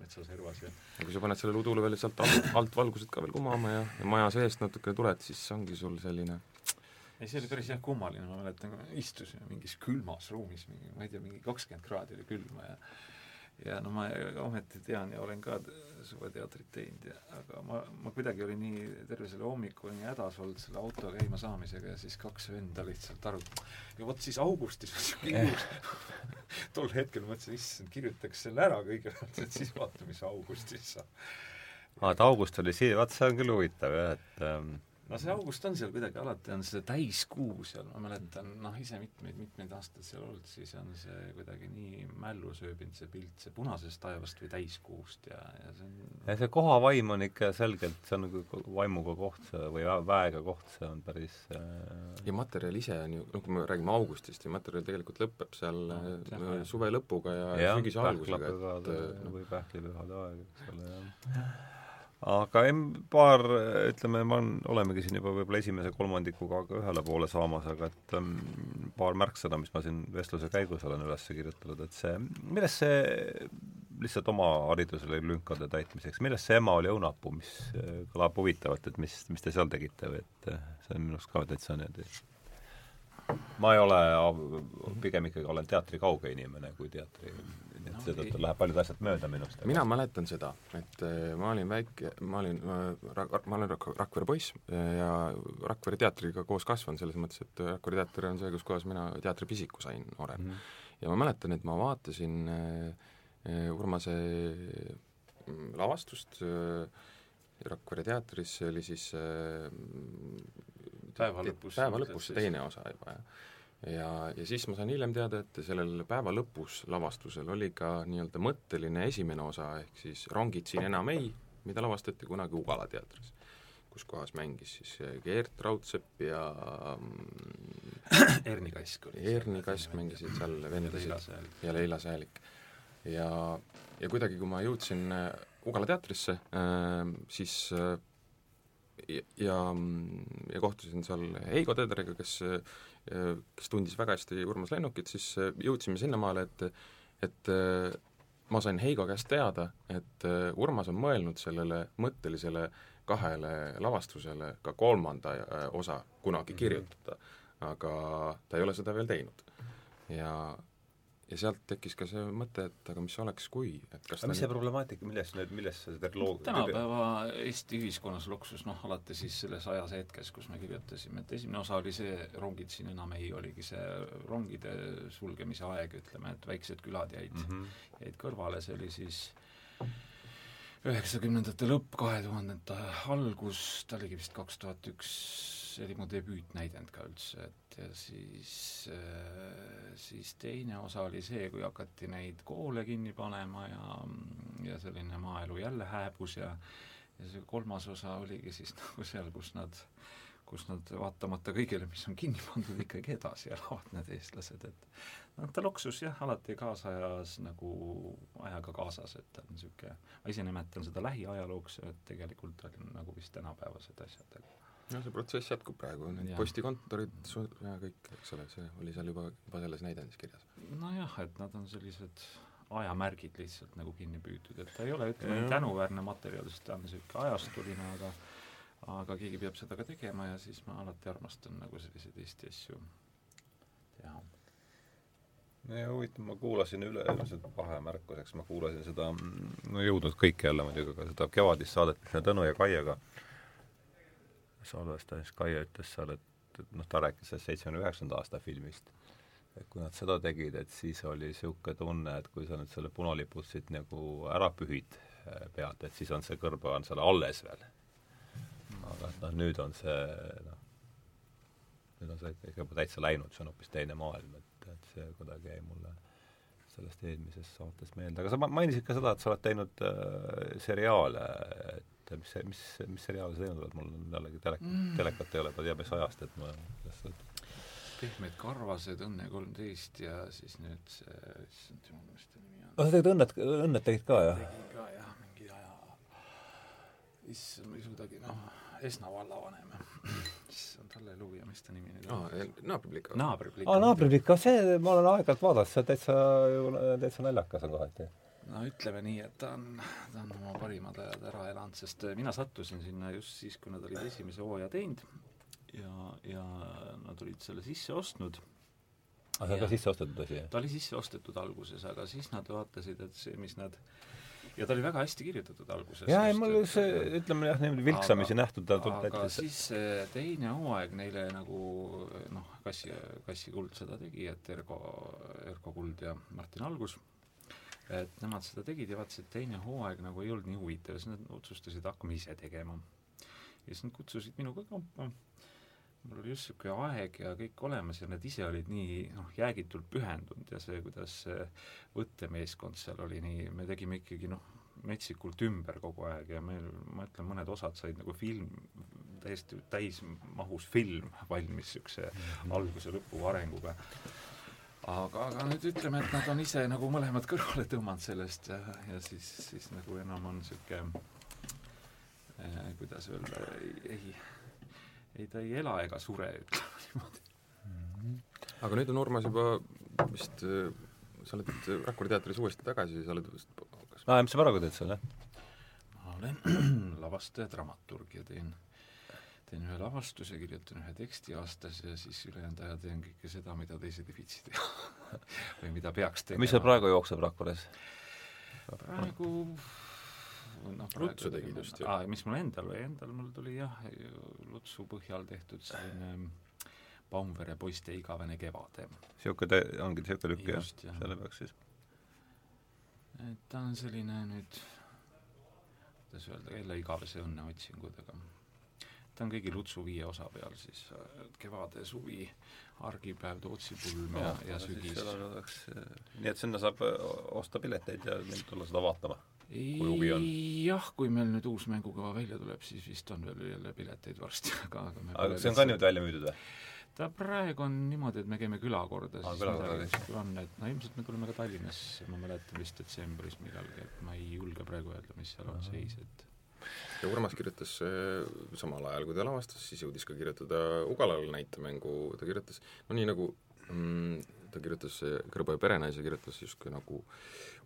metsaservas ja ja kui sa paned sellele udule veel sealt alt, alt valgused ka veel kumama ja, ja maja seest natukene tuled, siis ongi sul selline ei, see oli päris jah kummaline, ma mäletan, istusime mingis külmas ruumis, mingi, ma ei tea, mingi kakskümmend kraadi oli külma ja ja no ma ometi tean ja olen ka suveteatrit teinud ja aga ma, ma kuidagi olin nii terve selle hommiku nii hädas olnud selle auto käima saamisega ja siis kaks venda lihtsalt arut-, ja vot siis augustis tol hetkel mõtlesin, issand, kirjutaks selle ära kõigepealt, et siis vaata, mis augustis saab. aa, et august oli siin, vaat see on küll huvitav jah, et ähm, no see august on seal kuidagi, alati on see täiskuu seal, ma mäletan, noh, ise mitmeid-mitmeid aastaid seal olnud, siis on see kuidagi nii mällu sööbinud, see pilt, see punasest taevast või täiskuust ja, ja see on ja see koha vaim on ikka selgelt, see on nagu vaimuga koht see või väega koht, see on päris äh... ja materjal ise on ju, noh, kui me räägime augustist ja materjal tegelikult lõpeb seal no, jah, suve lõpuga ja, ja sügise algusega, et või pähklipühade aeg, eks ole, jah aga paar, ütleme, ma olen, olemegi siin juba võib-olla esimese kolmandikuga ühele poole saamas, aga et um, paar märksõna, mis ma siin vestluse käigus olen üles kirjutanud, et see, millest see lihtsalt oma haridusele lünkade täitmiseks, millest see ema oli õunapuu, mis äh, kõlab huvitavalt, et mis, mis te seal tegite või et äh, see on minu arust ka täitsa niimoodi. Ma ei ole, pigem ikkagi olen teatri kauge inimene kui teatri et No seetõttu läheb paljud asjad mööda minust. mina mäletan seda, et äh, ma olin väike, ma olin äh, ma olen Rak-, Rakvere poiss äh, ja Rakvere teatriga koos kasvanud, selles mõttes, et Rakvere teater on see, kus kohas mina teatripisiku sain noorena mm. ja ma mäletan, et ma vaatasin äh, äh, Urmase mm, lavastust äh, Rakvere teatris, see oli siis äh, Päeva lõpus. päeva lõpus see teine osa juba, jah. Ja, ja siis ma sain hiljem teada, et sellel päeva lõpus lavastusel oli ka nii-öelda mõtteline esimene osa, ehk siis Rongid siin enam ei, mida lavastati kunagi Ugala teatris, kus kohas mängis siis Geert Raudsepp ja mm, Erni Kask oli Erni Kask mängisid seal vendasid ja Leila Säälik. ja, ja kuidagi, kui ma jõudsin äh, Ugala teatrisse äh,, siis äh, ja, ja, ja kohtusin seal Heigo Tederiga, kes, kes tundis väga hästi Urmas Lennukit, siis jõudsime sinnamaale, et et ma sain Heigo käest teada, et Urmas on mõelnud sellele mõttelisele kahele lavastusele ka kolmanda äh, osa kunagi kirjutada, aga ta ei ole seda veel teinud. ja, ja sealt tekkis ka see mõte, et aga mis oleks, kui, et kas aga mis see problemaatika, milles need, milles see loog-? tänapäeva Eesti ühiskonnas luksus, noh, alates siis selles ajas hetkes, kus me kirjutasime, et esimene osa oli see, rongid siin enam ei, oligi see rongide sulgemise aeg, ütleme, et väiksed külad jäid mm. -hmm. jäid kõrvale, see oli siis üheksakümnendate lõpp, kahe tuhandete algus, ta oligi vist kaks tuhat üks, see oli mu debüütnäidend ka üldse, et ja siis, siis teine osa oli see, kui hakati neid koole kinni panema ja, ja selline maaelu jälle hääbus ja ja see kolmas osa oligi siis nagu seal, kus nad, kus nad vaatamata kõigele, mis on kinni pandud, ikkagi edasi elavad, need eestlased, et noh, ta loksus jah, alati kaasajas nagu ajaga kaasas, et ta on niisugune, ma ise nimetan seda lähiajalooks, et tegelikult on nagu vist tänapäevased asjad, et jah, see protsess jätkub praegu, need postikontorid ja kõik, eks ole, see oli seal juba, juba selles näidendis kirjas. nojah, et nad on sellised ajamärgid lihtsalt nagu kinni püütud, et ta ei ole, ütleme tänuväärne materjal, sest ta on niisugune ajastuline, aga aga keegi peab seda ka tegema ja siis ma alati armastan nagu selliseid Eesti asju teha. ja huvitav, ma kuulasin üle, lihtsalt vahemärkuseks, ma kuulasin seda, no ei jõudnud kõike jälle muidugi, aga seda kevadist saadet, mis me Tõnu ja Kaiega salvestas, Kaie ütles seal, et, et noh, ta rääkis sellest seitsmekümne üheksanda aasta filmist. et kui nad seda tegid, et siis oli niisugune tunne, et kui sa nüüd selle punalipud siit nagu ära pühid eh, pealt, et siis on see kõrva on seal alles veel. aga et noh, nüüd on see noh, nüüd on see juba täitsa läinud, see on hoopis teine maailm, et, et see kuidagi jäi mulle sellest eelmisest saatest meelde, aga sa ma- mainisid ka seda, et sa oled teinud äh, seriaale, et mis, mis, mis seriaale sa teinud oled, mul on jällegi telek- mm., telekat ei ole, ma ei tea, mis ajast, et ma pehmed karvased, Õnne kolmteist ja siis nüüd see, issand jumal, mis ta nimi on? no sa tegid Õnnet, Õnnet tegid ka, jah? tegin ka jah, mingi aja, issand, ma ei suudagi, noh, Esna vallavanem. issand, halleluuja, mis ta nimi nüüd aa on?, naabriplika. naabriplikk. aa, naabriplikk, ka see ma olen aeg-ajalt vaadanud, see on täitsa, täitsa naljakas on kohati. No ütleme nii, et ta on, ta on oma parimad ajad ära elanud, sest äh, mina sattusin sinna just siis, kui nad olid esimese hooaja teinud ja, ja nad olid selle sisse ostnud. aga see on ka sisse ostetud asi, jah? ta oli sisse ostetud alguses, aga siis nad vaatasid, et see, mis nad ja ta oli väga hästi kirjutatud alguses. jaa, ei mul see, ütleme jah, niimoodi vilksamisi nähtud, ta tuleb aga täitsa siis teine hooaeg neile nagu noh, Kassi, Kassi Kuld seda tegi, et Ergo, Ergo Kuld ja Martin Algus, et nemad seda tegid ja vaatasid, et teine hooaeg nagu ei olnud nii huvitav siis nad otsustasid, hakkame ise tegema. ja siis nad kutsusid minu ka kampa, mul oli just niisugune aeg ja kõik olemas ja nad ise olid nii noh, jäägitult pühendunud ja see, kuidas see võttemeeskond seal oli nii, me tegime ikkagi noh, metsikult ümber kogu aeg ja meil, ma ütlen, mõned osad said nagu film, täiesti täismahus film valmis niisuguse alguse lõpu arenguga. Aga, aga nüüd ütleme, et nad on ise nagu mõlemad kõrvale tõmmanud sellest ja, ja siis, siis nagu enam on niisugune eh, kuidas öelda, ei, ei, ei ta ei ela ega sure, ütleme niimoodi. aga nüüd on Urmas juba vist, sa oled Rakvere teatris uuesti tagasi, sa oled vist kas aa, mis sa praegu teed seal, jah? ma olen lavastaja, dramaturg ja teen, teen ühe lavastuse, kirjutan ühe teksti aastas ja siis ülejäänud aja teen kõike seda, mida teised ei viitsi teha või mida peaks tegema. mis seal praegu jookseb Rakveres? praegu noh, Lutsu tegid just ju. aa, mis mul endal või, endal mul tuli jah, Lutsu põhjal tehtud selline Baumvere poiste igavene kevade. niisugune te-, ongi niisugune lükk jah, selle peaks siis et ta on selline nüüd, kuidas öelda, jälle igavese õnne otsingud, aga ta on kõigi Lutsu viie osa peal siis kevade, suvi, argipäev, Tootsipulm ja, ja, ja sügis. nii et sinna saab osta pileteid ja tulla seda vaatama? jah, kui meil nüüd uus mängukava välja tuleb, siis vist on veel jälle pileteid varsti, aga, aga aga see on ka nüüd välja müüdud või? ta praegu on niimoodi, et me käime külakorda, siis midagi on, et no ilmselt me tuleme ka Tallinnasse, ma mäletan vist detsembris millalgi, et ma ei julge praegu öelda, mis seal on seis, et ja Urmas kirjutas äh, samal ajal, kui ta lavastas, siis jõudis ka kirjutada Ugalal näitemängu, ta kirjutas, no nii nagu mm, ta kirjutas, Kõrba ja perenaise kirjutas justkui nagu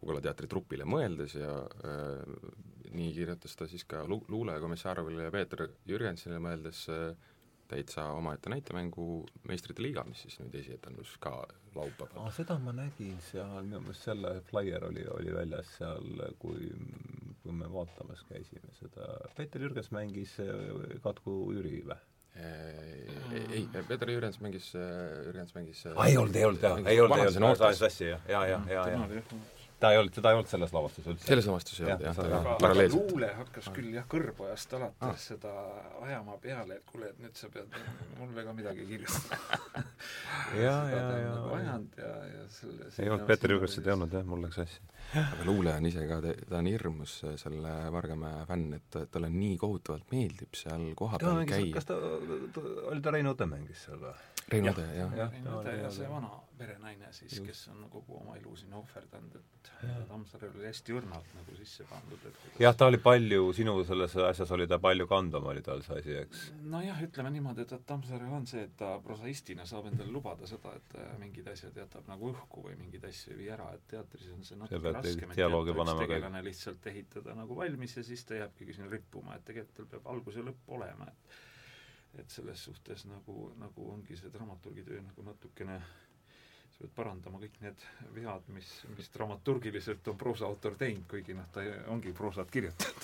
Ugala teatri trupile mõeldes ja äh, nii kirjutas ta siis ka lu-, Luule Komissaarovile ja Peeter Jürgensile mõeldes äh, täitsa omaette näitemängu Meistrite liiga, mis siis nüüd esietendus ka laupäeval. seda ma nägin seal, minu meelest selle flaier oli, oli väljas seal, kui, kui me vaatamas käisime seda, Peeter Jürgens mängis äh, Katku Jüri või? ei, Peeter Jürgens mängis, Jürgens mängis aa, ei olnud, ei olnud jah, ei olnud, ei olnud, sassi, jah, ja, ja, ja, ja ta ei olnud, teda ei olnud selles lavastuses üldse. selles lavastuses ei olnud jah, ta oli paralleelselt. luule hakkas küll jah, kõrbojast alates ah. seda ajama peale, et kuule, et nüüd sa pead mulle ka midagi kirjutama ja, ja, ja. nagu ajanud ja, ja selle ei olnud, Peeter Jürgens seda ei olnud jah, mul läks sassi. aga luule on ise ka, ta on hirmus selle Vargamäe fänn, et talle nii kohutavalt meeldib seal kohapeal käia. kas ta, oli ta Rein Õde mängis seal või? Rein Õde, jah. Rein Õde ja see vana perenaine siis, kes on kogu oma elu sinna ohverdanud, et Tammsaarel oli hästi õrnalt nagu sisse pandud, et jah, ta oli palju, sinu selles asjas oli ta palju kandvam, oli tal see asi, eks? nojah, ütleme niimoodi, et, et Tammsaarel on see, et ta prosaistina saab endale lubada seda, et mingid asjad jätab nagu õhku või mingeid asju ei vii ära, et teatris on see natuke raskem, et teatriks tegelane lihtsalt ehitada nagu valmis ja siis ta jääbki sinna rippuma, et tegelikult tal peab algus ja lõpp olema, et et selles suhtes nagu, nagu ongi see dramaturgi töö nagu natukene sa pead parandama kõik need vead, mis, mis dramaturgiliselt on proosaautor teinud, kuigi noh, ta ongi proosat kirjutanud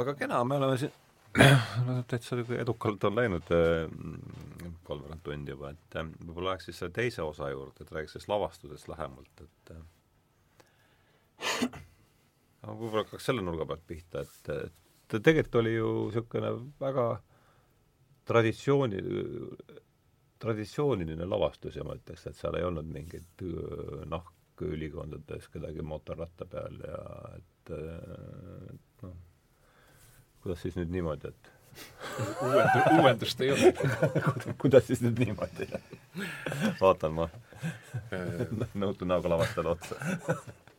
aga kena, me oleme siin no täitsa edukalt on läinud äh, kolmveerand tundi juba, et äh, võib-olla läheks siis selle teise osa juurde, et räägiks sellest lavastusest lähemalt, et äh, võib-olla hakkaks selle nurga pealt pihta, et, et tegelikult oli ju niisugune väga traditsiooni, traditsiooniline lavastus ja ma ütleks, et seal ei olnud mingeid nahku ülikondades kedagi mootorratta peal ja et, et noh, kuidas siis nüüd niimoodi, et uuendu-, uuendust ei ole kuidas siis nüüd niimoodi? vaatan ma. Nõutu näoga lavastajale otsa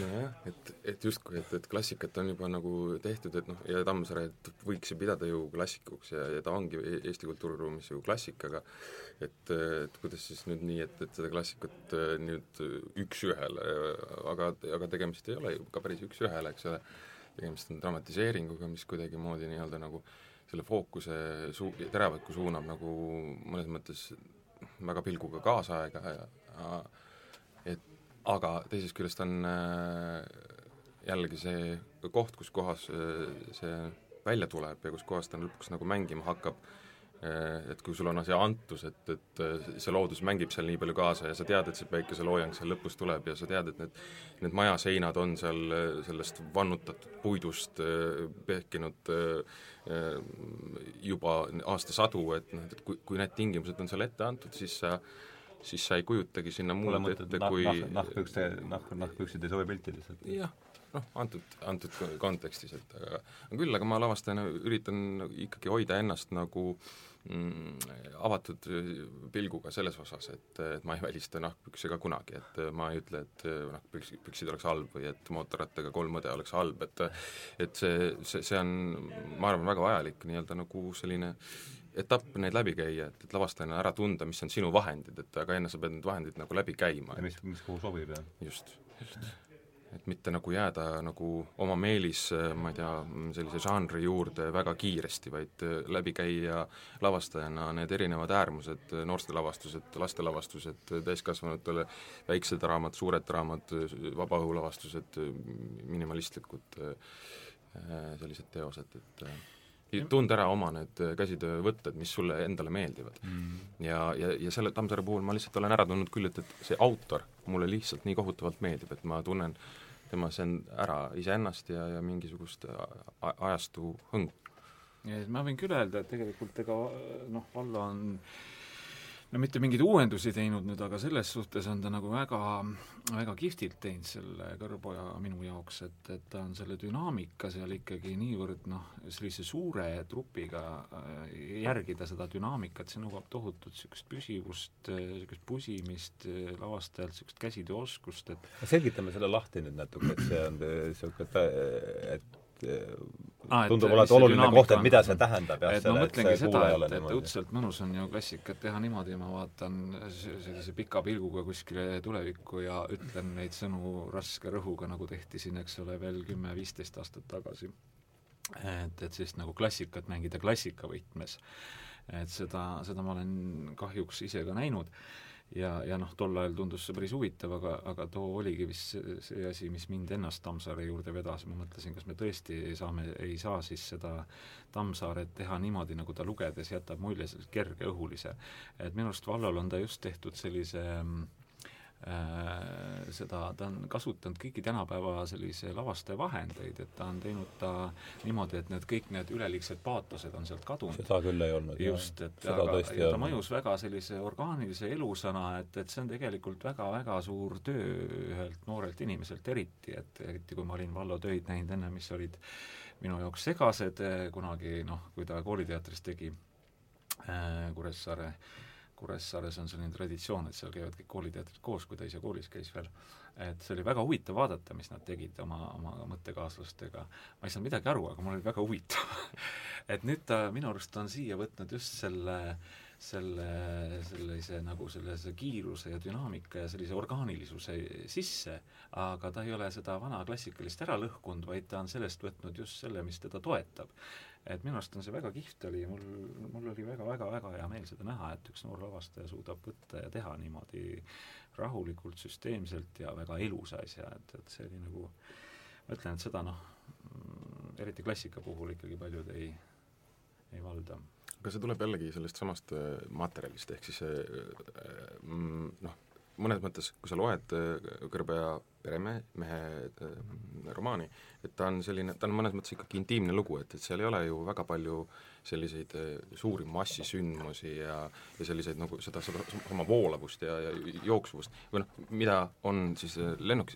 nojah, et, et justkui, et, et klassikat on juba nagu tehtud, et noh, ja Tammsaare võiks ju pidada ju klassikuks ja, ja ta ongi e-, Eesti kultuuriruumis ju klassik, aga et, et kuidas siis nüüd nii, et, et seda klassikut äh, nüüd üks-ühele, aga, aga tegemist ei ole ju ka päris üks-ühele, eks ole, tegemist on dramatiseeringuga, mis kuidagimoodi nii-öelda nagu selle fookuse suu-, teravikku suunab nagu mõnes mõttes väga pilguga kaasaega ja, ja aga teisest küljest on äh, jällegi see koht, kus kohas äh, see välja tuleb ja kus kohas ta lõpuks nagu mängima hakkab, äh, et kui sul on see antus, et, et see loodus mängib seal nii palju kaasa ja sa tead, et see päikeseloojang seal lõpus tuleb ja sa tead, et need, need majaseinad on seal sellest vannutatud puidust pehkinud juba aastasadu, et noh, et kui, kui need tingimused on seal ette antud, siis sa siis sa ei kujutagi sinna muud ette kui nahk, nahkpükste, nahk, nahkpüksid ei sobi pilti lihtsalt. jah, noh, antud, antud kontekstis, et aga küll, aga ma lavastajana üritan ikkagi hoida ennast nagu mm, avatud pilguga selles osas, et, et ma ei välista nahkpükse ka kunagi, et ma ei ütle, et nahkpüks, püksid oleks halb või et mootorrattaga kolm õde oleks halb, et et see, see, see on, ma arvan, väga vajalik nii-öelda nagu selline etapp neid läbi käia, et, et lavastajana ära tunda, mis on sinu vahendid, et aga enne sa pead need vahendid nagu läbi käima. ja mis, mis kuhu sobib, jah? just, just. et mitte nagu jääda nagu oma meelis, ma ei tea, sellise žanri juurde väga kiiresti, vaid läbi käia lavastajana need erinevad äärmused, noortelavastused, lastelavastused, täiskasvanutele väiksed draamad, suured draamad, vabaõhulavastused, minimalistlikud sellised teosed, et tunda ära oma need käsitöövõtted, mis sulle endale meeldivad. Mm.. ja, ja, ja selle Tammsaare puhul ma lihtsalt olen ära tundnud küll, et, et see autor mulle lihtsalt nii kohutavalt meeldib, et ma tunnen temas en-, ära iseennast ja, ja mingisugust ajastu hõngu. ma võin küll öelda, et tegelikult ega noh, Vallo on no mitte mingeid uuendusi teinud nüüd, aga selles suhtes on ta nagu väga, väga kihvtilt teinud selle Kõrboja minu jaoks, et, et ta on selle dünaamika seal ikkagi niivõrd noh, sellise suure trupiga äh, järgida seda dünaamikat, see nõuab tohutut niisugust püsivust, niisugust pusimist lavastajalt, niisugust käsitööoskust, et selgitame selle lahti nüüd natuke, et see on niisugune, et ah, tundub olevat oluline koht, et mida see tähendab, jah, selle, et see kuulaja ei ole niimoodi. õudselt mõnus on ju klassikat teha niimoodi, ma vaatan sellise pika pilguga kuskile tulevikku ja ütlen neid sõnu raske rõhuga, nagu tehti siin, eks ole, veel kümme-viisteist aastat tagasi. et, et sellist nagu klassikat mängida klassika võtmes. et seda, seda ma olen kahjuks ise ka näinud ja, ja noh, tol ajal tundus see päris huvitav, aga, aga too oligi vist see, see asi, mis mind ennast Tammsaare juurde vedas, ma mõtlesin, kas me tõesti saame, ei saa siis seda Tammsaaret teha niimoodi, nagu ta lugedes jätab mulje sellise kergeõhulise. et minu arust Vallol on ta just tehtud sellise Äh, seda, ta on kasutanud kõiki tänapäeva sellise lavastaja vahendeid, et ta on teinud ta niimoodi, et need kõik need üleliigsed paatosed on sealt kadunud. seda küll ei olnud. just, et aga, ja ta mõjus väga sellise orgaanilise elusana, et, et see on tegelikult väga-väga suur töö ühelt noorelt inimeselt eriti, et eriti kui ma olin Vallo töid näinud enne, mis olid minu jaoks segased kunagi noh, kui ta kooliteatris tegi äh, Kuressaare äh, Kuressaares on selline traditsioon, et seal käivad kõik kooliteatrid koos, kui ta ise koolis käis veel, et see oli väga huvitav vaadata, mis nad tegid oma, oma mõttekaaslastega. ma ei saanud midagi aru, aga mul oli väga huvitav. Et nüüd ta minu arust on siia võtnud just selle selle, sellise nagu sellise kiiruse ja dünaamika ja sellise orgaanilisuse sisse, aga ta ei ole seda vana klassikalist ära lõhkunud, vaid ta on sellest võtnud just selle, mis teda toetab et minu arust on see väga kihvt oli, mul, mul oli väga-väga-väga hea meel seda näha, et üks noor lavastaja suudab võtta ja teha niimoodi rahulikult, süsteemselt ja väga elusa asja, et, et see oli nagu, ma ütlen, et seda noh, eriti klassika puhul ikkagi paljud ei, ei valda. aga see tuleb jällegi sellest samast äh, materjalist, ehk siis äh, mm, noh, mõnes mõttes, kui sa loed äh, Kõrbeja peremehe, mehe äh, romaani, et ta on selline, ta on mõnes mõttes ikkagi intiimne lugu, et, et seal ei ole ju väga palju selliseid äh, suuri massisündmusi ja, ja selliseid nagu seda, seda sama voolavust ja, ja jooksvust. Või noh, mida on siis lennuk,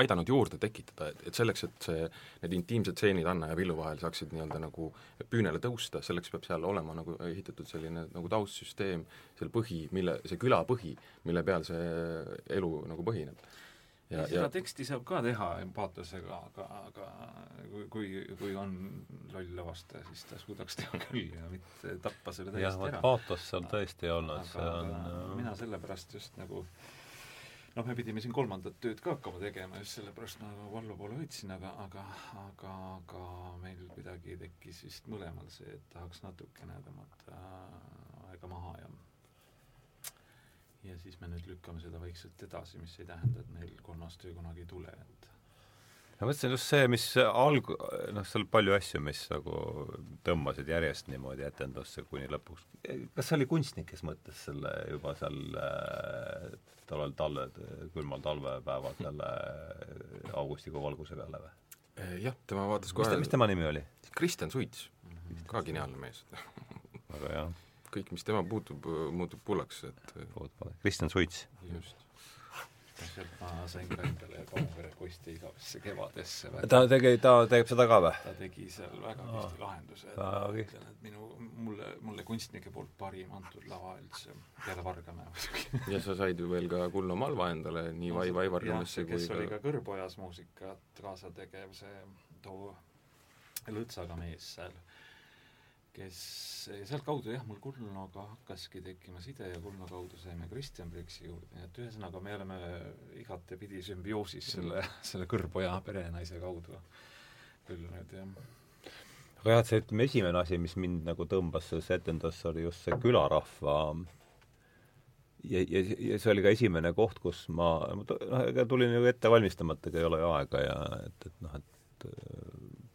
aidanud juurde tekitada, et, et selleks, et see, need intiimsed stseenid Anna ja Villu vahel saaksid nii-öelda nagu püünele tõusta, selleks peab seal olema nagu ehitatud selline nagu taustsüsteem, selle põhi, mille, see küla põhi, mille peal see elu nagu põhineb ja, ja seda ja... teksti saab ka teha empaatiasega, aga, aga kui, kui, kui on loll lavastaja, siis ta suudaks teha küll ja mitte tappa selle täiesti ära. paatos seal tõesti ei olnud, see on mina sellepärast just nagu noh, me pidime siin kolmandat tööd ka hakkama tegema, just sellepärast ma nagu Vallo poole võtsin, aga, aga, aga, aga meil kuidagi tekkis vist mõlemal see, et tahaks natukene tõmmata aega maha ja ja siis me nüüd lükkame seda vaikselt edasi, mis ei tähenda, et meil kolmas töö kunagi ei tule, et ma mõtlesin just see, mis alg-, noh, seal palju asju, mis nagu tõmbasid järjest niimoodi etendusse kuni lõpuks. kas see oli kunstnik, kes mõtles selle juba seal äh, tollel talve, külmal talvepäeval selle augustikuu valguse peale või? Äh, jah, tema vaatas kohe mis, mis tema nimi oli? Kristjan Suits mm, -hmm. ka geniaalne mees väga hea. kõik, mis tema puutub, muutub pullaks, et Kristjan Suits. just sealt ma sain ka endale Paumere posti igavesse kevadesse. ta tegi, ta teeb seda ka või? ta tegi seal väga kihvti lahenduse, et ma ütlen, et minu, mulle, mulle kunstnike poolt parim antud lava üldse, peale Vargamäe muidugi ja sa said ju veel ka Kulla Malva endale nii no, Vai Vai Vargamesse kui kes ka... oli ka Kõrbojas muusikat kaasa tegev, see too lõõtsaga mees seal kes, sealtkaudu jah, mul Kulnoga hakkaski tekkima side ja Kulno kaudu saime Kristjan Priksi juurde, nii et ühesõnaga me oleme igatepidi sümbioosis selle, selle kõrgpoja perenaise kaudu. Küll nüüd, jah. Aga jah, et see, ütleme, esimene asi, mis mind nagu tõmbas sellesse etendusse, oli just see külarahva ja, ja, ja see oli ka esimene koht, kus ma, noh, ega tulin ju ette valmistamata, ega ei ole ju aega ja et, et noh, et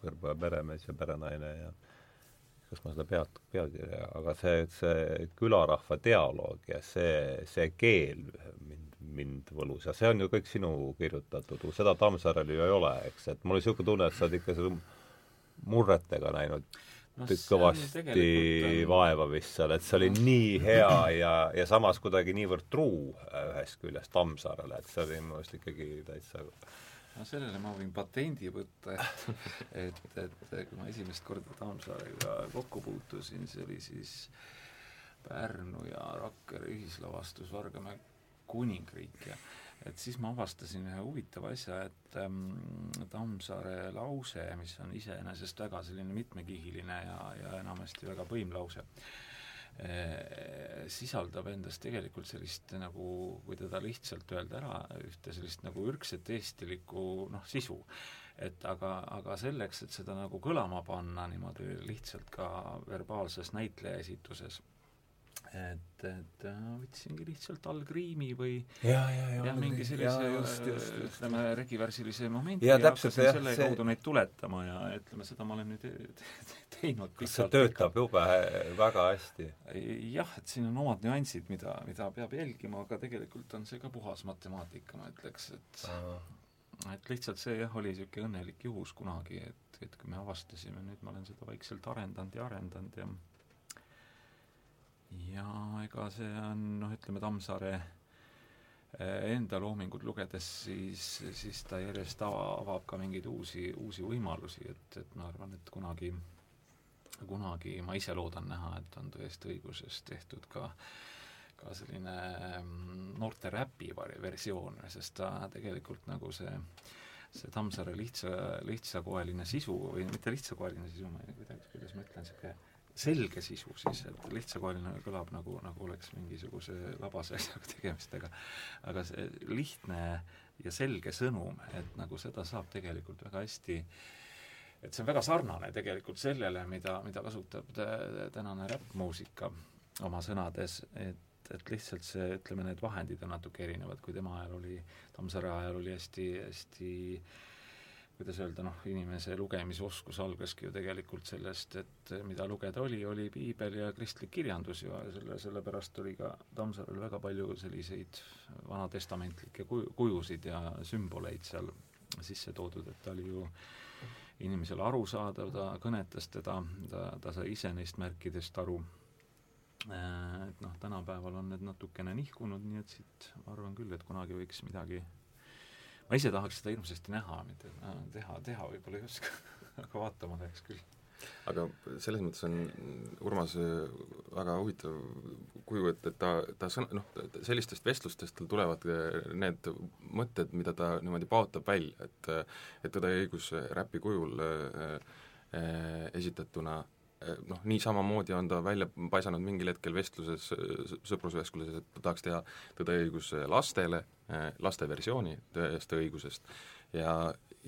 kõrva peremees ja perenaine ja kas ma seda pead, pealkirja, aga see, see külarahva dialoog ja see, see keel mind, mind võlus ja see on ju kõik sinu kirjutatud, seda Tammsaarel ju ei ole, eks, et mul oli niisugune tunne, et sa oled ikka selle murretega näinud no, kõvasti on... vaeva vist seal, et see oli nii hea ja, ja samas kuidagi niivõrd truu ühest küljest Tammsaarele, et see oli minu arust ikkagi täitsa no sellele ma võin patendi võtta, et et, et kui ma esimest korda Tammsaarega kokku puutusin, see oli siis Pärnu ja Rakvere ühislavastus Vargamäe kuningriik. Ja et siis ma avastasin ühe huvitava asja, et ähm, Tammsaare lause, mis on iseenesest väga selline mitmekihiline ja, ja enamasti väga põimlause äh,, sisaldab endas tegelikult sellist nagu, kui teda lihtsalt öelda ära, ühte sellist nagu ürgset eestilikku noh, sisu. Et aga, aga selleks, et seda nagu kõlama panna niimoodi lihtsalt ka verbaalses näitleja esituses et, et äh, võtsingi lihtsalt algriimi või ja, ja, ja, ja mingi sellise ütleme, regivärsilise momendi ja, ja hakkasin jah, selle see... kaudu neid tuletama ja ütleme, seda ma olen nüüd teinud kas see töötab jube väga hästi? jah, et siin on omad nüansid, mida, mida peab jälgima, aga tegelikult on see ka puhas matemaatika, ma ütleks, et Aha. et lihtsalt see jah, oli niisugune õnnelik juhus kunagi, et, et kui me avastasime, nüüd ma olen seda vaikselt arendanud ja arendanud ja ja ega see on noh, ütleme Tammsaare eh, enda loomingut lugedes, siis, siis ta järjest ava, avab ka mingeid uusi, uusi võimalusi, et, et ma arvan, et kunagi, kunagi ma ise loodan näha, et on tõesti õigusest tehtud ka ka selline mm, noorte räpi versioon, sest ta tegelikult nagu see see Tammsaare lihtsa, lihtsakoeline sisu või mitte lihtsakoeline sisu, ma ei tea, kuidas ma ütlen, niisugune selge sisu siis, et lihtsakoeline kõlab nagu, nagu oleks mingisuguse labase asjaga tegemist, aga aga see lihtne ja selge sõnum, et nagu seda saab tegelikult väga hästi et see on väga sarnane tegelikult sellele, mida, mida kasutab tänane räppmuusika oma sõnades, et et lihtsalt see, ütleme, need vahendid on natuke erinevad, kui tema ajal oli, Tammsaare ajal oli hästi, hästi kuidas öelda, noh, inimese lugemisoskus algaski ju tegelikult sellest, et mida lugeda oli, oli piibel ja kristlik kirjandus ja selle, sellepärast oli ka Tammsaarel väga palju selliseid vanatestamentlikke kuju, kujusid ja sümboleid seal sisse toodud, et ta oli ju inimesele arusaadav, ta kõnetas teda, ta, ta sai ise neist märkidest aru, et noh, tänapäeval on need natukene nihkunud, nii et siit ma arvan küll, et kunagi võiks midagi ma ise tahaks seda hirmsasti näha, mitte teha, teha võib-olla ei oska aga vaatama läheks küll. aga selles mõttes on Urmas äh, väga huvitav kuju, et, et ta, ta sõna, noh, sellistest vestlustest tal tulevad äh, need mõtted, mida ta niimoodi paotab välja, et et Tõde ja õigus räpi kujul äh, äh, esitatuna noh, nii samamoodi on ta välja paisanud mingil hetkel vestluses, sõprusvestluses, et ta tahaks teha Tõde ja õigus lastele, laste versiooni Tõest ja õigusest ja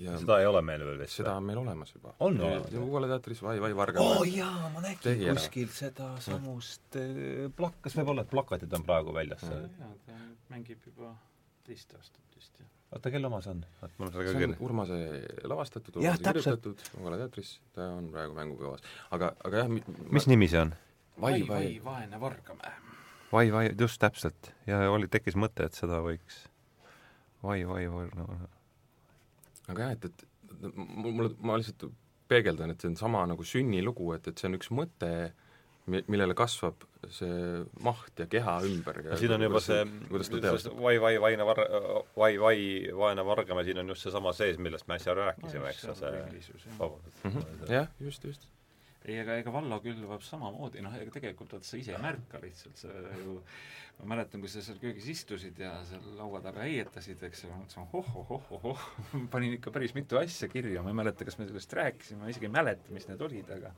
ja seda ei ole meil veel vist? seda on meil olemas juba. on olemas? Ugala teatris Vai, Vai Varga oo oh, jaa, ma nägin kuskil seda samust eh, plak-, kas võib olla, et plakatid on praegu väljas? jaa, ta mängib juba teist aastat vist, jah oota, kelle oma see on? mul on seda ka kirjas. Urmase lavastatud, Urmase kirjutatud, Ugala teatris, ta on praegu mängukavas. aga, aga jah mi, mis ma... nimi see on? Vai, Vai, vai, vaene Vargamäe. Vai, Vai, just täpselt. ja oli, tekkis mõte, et seda võiks Vai, Vai, Vargamäe. aga jah, et, et mul, mul, ma lihtsalt peegeldan, et see on sama nagu sünnilugu, et, et see on üks mõte, millele kasvab see maht ja keha ümber ja siin on juba see, kuidas ta teostab? vai, vai, vaine var-, vai, vai, vaene Vargamäe, siin on just seesama sees, millest me äsja rääkisime, eks, see vabandust. Mhm. jah, just, just. ei, ega, ega Vallo külvab samamoodi, noh, ega tegelikult vaata sa ise ei märka lihtsalt, sa ju ma mäletan, kui sa seal köögis istusid ja seal laua taga heietasid, eks ju, mõtlesin ohoh-ohoh-ohoh, panin ikka päris mitu asja kirja, ma ei mäleta, kas me sellest rääkisime, ma isegi ei mäleta, mis need olid, aga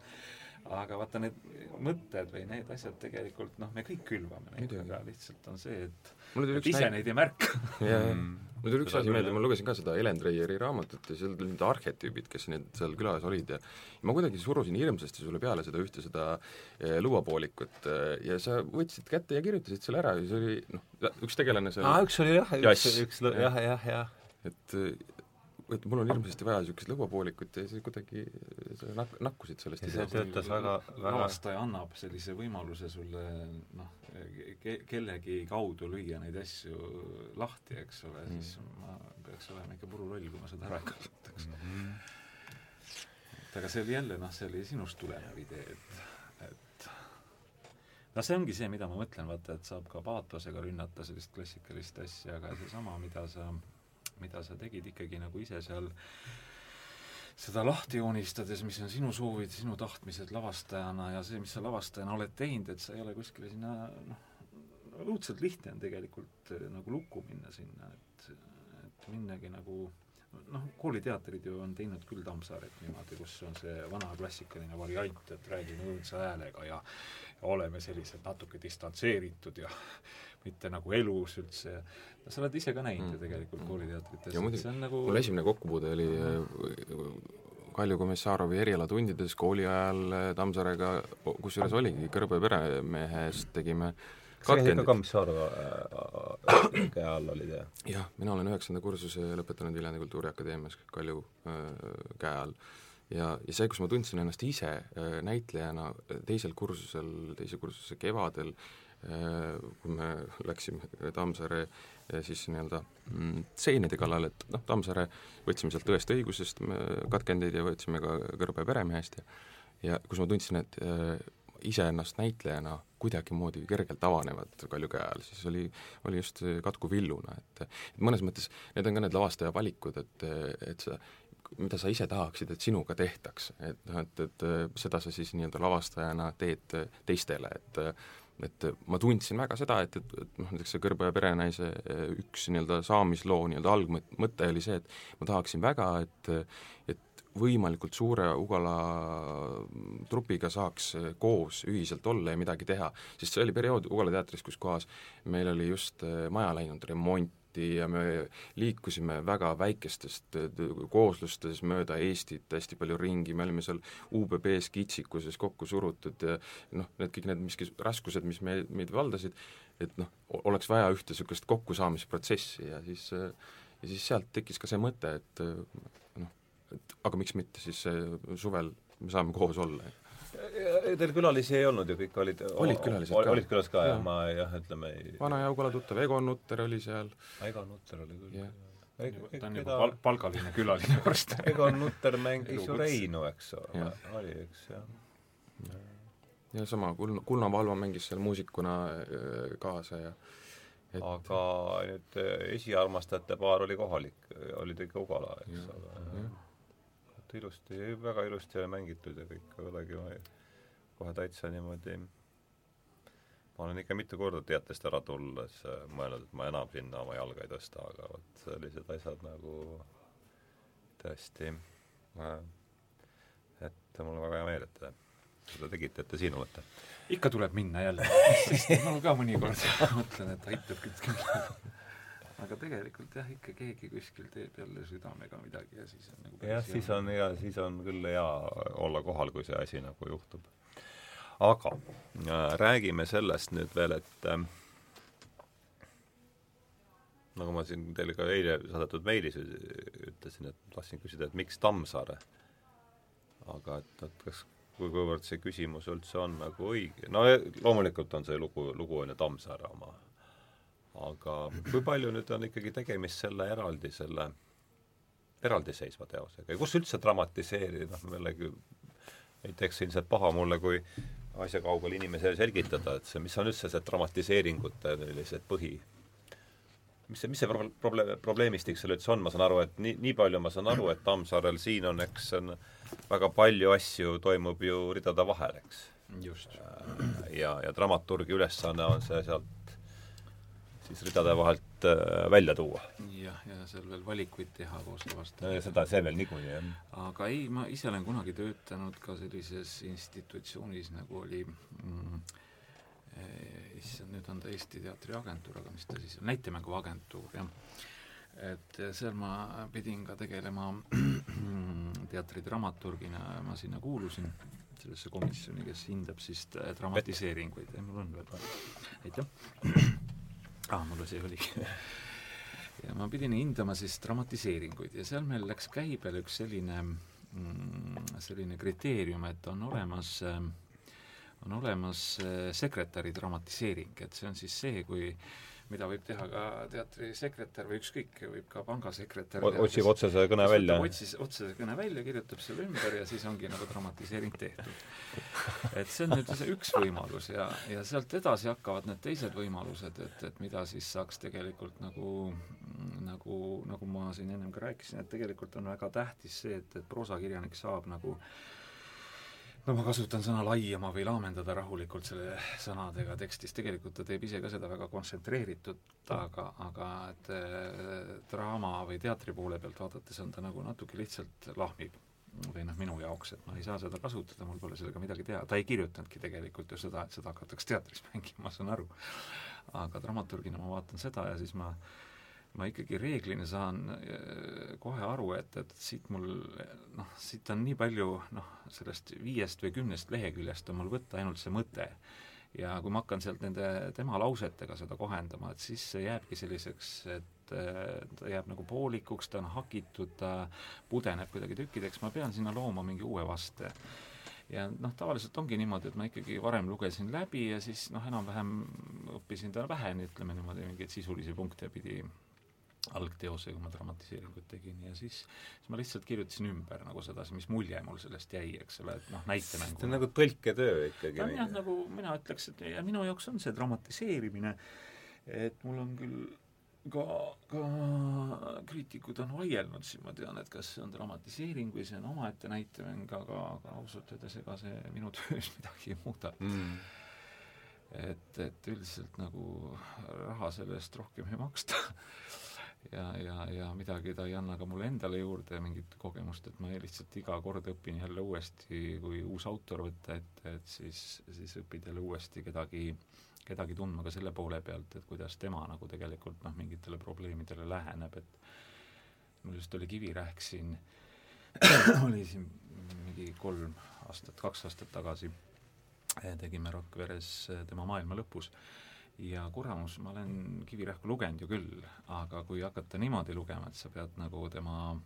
aga vaata, need mõtted või need asjad tegelikult noh, me kõik külvame neid, aga lihtsalt on see, et mul tuli üks ise neid ei märka. jaa. mul tuli üks asi meelde, ma lugesin ka seda Ellen Treieri raamatut ja seal tulid need arhetüübid, kes need seal külas olid ja ma kuidagi surusin hirmsasti sulle peale seda ühte seda eh, luuapoolikut eh, ja sa võtsid kätte ja kirjutasid selle ära ja see oli noh, üks tegelane seal aa, üks oli jah, üks, üks, jah, jah, jah. et et mul on hirmsasti vaja niisugust lõuapoolikut ja siis kuidagi sa nak-, nakkusid sellest. see töötas väga, väga lavastaja annab sellise võimaluse sulle noh, ke-, kellegi kaudu lüüa neid asju lahti, eks ole mm., siis ma peaks olema ikka puruloll, kui ma seda ära ei kasutaks mm. -hmm. et aga see oli jälle noh, see oli sinust tulenev idee, et, et no see ongi see, mida ma mõtlen, vaata, et saab ka paatosega rünnata sellist klassikalist asja, aga seesama, mida sa mida sa tegid ikkagi nagu ise seal seda lahti joonistades, mis on sinu soovid, sinu tahtmised lavastajana ja see, mis sa lavastajana oled teinud, et sa ei ole kuskile sinna noh, õudselt lihtne on tegelikult eh, nagu lukku minna sinna, et, et minnagi nagu noh, kooliteatrid ju on teinud küll Tammsaaret niimoodi, kus on see vana klassikaline variant, et räägin õõnsa häälega ja, ja oleme sellised natuke distantseeritud ja mitte nagu elus üldse. no sa oled ise ka näinud ju mm. tegelikult mm. kooliteatrites. ja muidugi, nagu... mul esimene kokkupuude oli äh, Kalju Komissarovi erialatundides kooli ajal äh, Tammsaarega, kusjuures oligi Kõrbe peremehest tegime see ikka Komissarova äh, käe all oli see? jah, mina olen üheksanda kursuse lõpetanud Viljandi Kultuuriakadeemias Kalju käe all ja, ja see, kus ma tundsin ennast ise näitlejana teisel kursusel, teise kursuse kevadel äh, Äh, kui me läksime Tammsaare äh, siis nii-öelda mm, stseenide kallale, et noh, Tammsaare võtsime sealt Tõest õigusest katkendeid ja võtsime ka Kõrbe peremehest ja ja kus ma tundsin, et äh, iseennast näitlejana kuidagimoodi kergelt avanevad Kalju käe all, siis oli, oli just Katku Villuna, et mõnes mõttes need on ka need lavastaja valikud, et, et sa mida sa ise tahaksid, et sinuga tehtaks, et noh, et, et seda sa siis nii-öelda lavastajana teed teistele, et et ma tundsin väga seda, et, et, et noh, näiteks see Kõrbe perenaise eh, üks nii-öelda saamisloo nii-öelda algmõte oli see, et ma tahaksin väga, et et võimalikult suure Ugala trupiga saaks koos ühiselt olla ja midagi teha, sest see oli periood Ugala teatris, kus kohas meil oli just eh, maja läinud remont, lahti ja me liikusime väga väikestest kooslustest mööda Eestit hästi palju ringi, me olime seal UBB-s kitsikuses kokku surutud ja noh, need kõik need miski raskused, mis me, meid valdasid, et noh, oleks vaja ühte niisugust kokkusaamisprotsessi ja siis ja siis sealt tekkis ka see mõte, et noh, et aga miks mitte siis suvel me saame koos olla Teil külalisi ei olnud ju, kõik olid olid külalised ka? olid külas ka, jah, ma jah, ütleme ei vana Jaugala tuttav Egon Nutter oli seal. Egon Nutter oli küll. Yeah. ta on juba pal-, palgaline külaline varsti Egon Nutter mängis ju Reinu, eks ole, oli üks, jah. ja sama, Kulna, Kulna Valva mängis seal muusikuna äh, kaasa ja et... aga nüüd äh, esiarmastajate paar oli kohalik, olid ikka Ugala, eks ole et ilusti, väga ilusti oli mängitud ja kõik, kuidagi kohe täitsa niimoodi. Ma olen ikka mitu korda teatest ära tulles äh, mõelnud, et ma enam sinna oma jalga ei tõsta, aga vot sellised asjad nagu tõesti äh, et mul on väga hea meel, et seda tegite, et te siin olete. ikka tuleb minna jälle, sest ma ka mõnikord mõtlen, et aitab küll aga tegelikult jah, ikka keegi kuskil teeb jälle südamega midagi ja siis on nagu jah, siis on hea, siis on küll hea olla kohal, kui see asi nagu juhtub. aga äh, räägime sellest nüüd veel, et äh, nagu ma siin teile ka eile saadetud meilis ütlesin, et tahtsin küsida, et miks Tammsaare? aga et, et kas, kuivõrd see küsimus üldse on nagu õige, no loomulikult on see lugu, lugu on ju Tammsaare oma aga kui palju nüüd on ikkagi tegemist selle eraldi, selle eraldiseisva teosega ja kus üldse dramatiseerida, noh jällegi ei teeks ilmselt paha mulle, kui asja kaugel inimesele selgitada, et see, mis on üldse see dramatiseeringute sellised põhi, mis see, mis see pro-, probleem, probleemistik seal üldse on, ma saan aru, et nii, nii palju ma saan aru, et Tammsaarel siin on, eks on väga palju asju toimub ju ridade vahel, eks. just. ja, ja dramaturgi ülesanne on see sealt siis ridade vahelt äh, välja tuua. jah, ja seal veel valikuid teha koos lavastajaga. seda, see veel niikuinii, jah. aga ei, ma ise olen kunagi töötanud ka sellises institutsioonis, nagu oli mm, eh, issand, nüüd on ta Eesti Teatriagentuur, aga mis ta siis on, näitemänguagentuur, jah. et seal ma pidin ka tegelema teatridramaturgina, ma sinna kuulusin, sellesse komisjoni, kes hindab siis dramatiseeringuid, mul on veel aitäh ah, mul see oligi. Ja ma pidin hindama siis dramatiseeringuid ja seal meil läks käibele üks selline mm, selline kriteerium, et on olemas on olemas äh, sekretäri dramatiseering, et see on siis see, kui mida võib teha ka teatrisekretär või ükskõik, võib ka pangasekretär otsib otsese kõne välja? otsis otsese kõne välja, kirjutab selle ümber ja siis ongi nagu dramatiseering tehtud. et see on nüüd see üks võimalus ja, ja sealt edasi hakkavad need teised võimalused, et, et mida siis saaks tegelikult nagu nagu, nagu ma siin ennem ka rääkisin, et tegelikult on väga tähtis see, et, et proosakirjanik saab nagu äh, no ma kasutan sõna laiema või laamendada rahulikult selle sõnadega tekstis, tegelikult ta teeb ise ka seda väga kontsentreeritult, aga, aga et äh, draama või teatri poole pealt vaadates on ta nagu natuke lihtsalt lahmib. Või noh, minu jaoks, et ma ei saa seda kasutada, mul pole sellega midagi teha, ta ei kirjutanudki tegelikult ju seda, et seda hakatakse teatris mängima, ma saan aru. aga dramaturgina ma vaatan seda ja siis ma äh, ma ikkagi reeglina saan äh, kohe aru, et, et siit mul noh, siit on nii palju noh, sellest viiest või kümnest leheküljest on mul võtta ainult see mõte. ja kui ma hakkan sealt nende tema lausetega seda kohendama, et siis see jääbki selliseks, et äh, ta jääb nagu poolikuks, ta on hakitud, ta pudeneb kuidagi tükkideks, ma pean sinna looma mingi uue vaste ja noh, tavaliselt ongi niimoodi, et ma ikkagi varem lugesin läbi ja siis noh, enam-vähem õppisin ta vähe, ütleme niimoodi, mingeid sisulisi punkte pidi algteose, kui ma dramatiseeringut tegin ja siis, siis ma lihtsalt kirjutasin ümber nagu seda, mis mulje mul sellest jäi, eks ole, et noh, näitemängu see on nagu tõlketöö ikkagi. ta on jah, nagu mina ütleks, et ja minu jaoks on see dramatiseerimine, et mul on küll ka, ka kriitikud on vaielnud siin, ma tean, et kas see on dramatiseering või see on omaette näitemäng, aga, aga ausalt öeldes ega see minu töös midagi ei muuda mm. et, et üldiselt nagu raha selle eest rohkem ei maksta ja, ja, ja midagi ta ei anna ka mulle endale juurde, mingit kogemust, et ma lihtsalt iga kord õpin jälle uuesti, kui uus autor võtta ette, et siis, siis õpid jälle uuesti kedagi, kedagi tundma ka selle poole pealt, et kuidas tema nagu tegelikult noh, mingitele probleemidele läheneb, et mul just oli Kivirähk siin oli siin mingi kolm aastat, kaks aastat tagasi, tegime Rockveres tema maailma lõpus ja kuramus, ma olen Kivirähku lugenud ju küll, aga kui hakata niimoodi lugema, et sa pead nagu tema,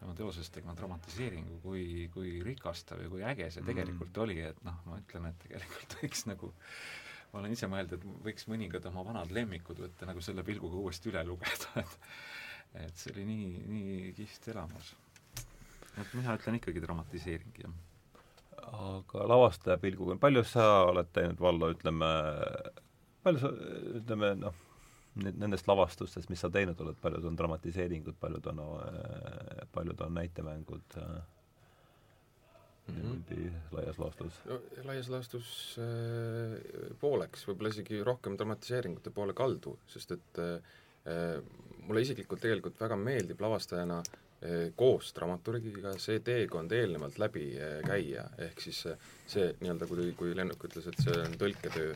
tema teosest tegema dramatiseeringu, kui, kui rikastav ja kui äge see mm. tegelikult mm. oli, et noh, ma ütlen, et tegelikult võiks nagu ma olen ise mõelnud, et võiks mõningad oma vanad lemmikud võtta nagu selle pilguga uuesti üle lugeda, et et see oli nii, nii kihvt elamus. et mina ütlen ikkagi dramatiseering, jah. aga lavastaja pilguga, palju sa oled teinud valla, ütleme, palju sa, ütleme noh, nendest lavastustest, mis sa teinud oled, paljud on dramatiseeringud, paljud on, äh, paljud on näitemängud äh, mhm. niimoodi mm -hmm. laias laastus no,? laias laastus äh, pooleks, võib-olla isegi rohkem dramatiseeringute poole kaldu, sest et äh, mulle isiklikult tegelikult väga meeldib lavastajana äh, koos dramaturgiga see teekond eelnevalt läbi äh, käia, ehk siis see, see nii-öelda, kui, kui Lennuk ütles, et see on tõlketöö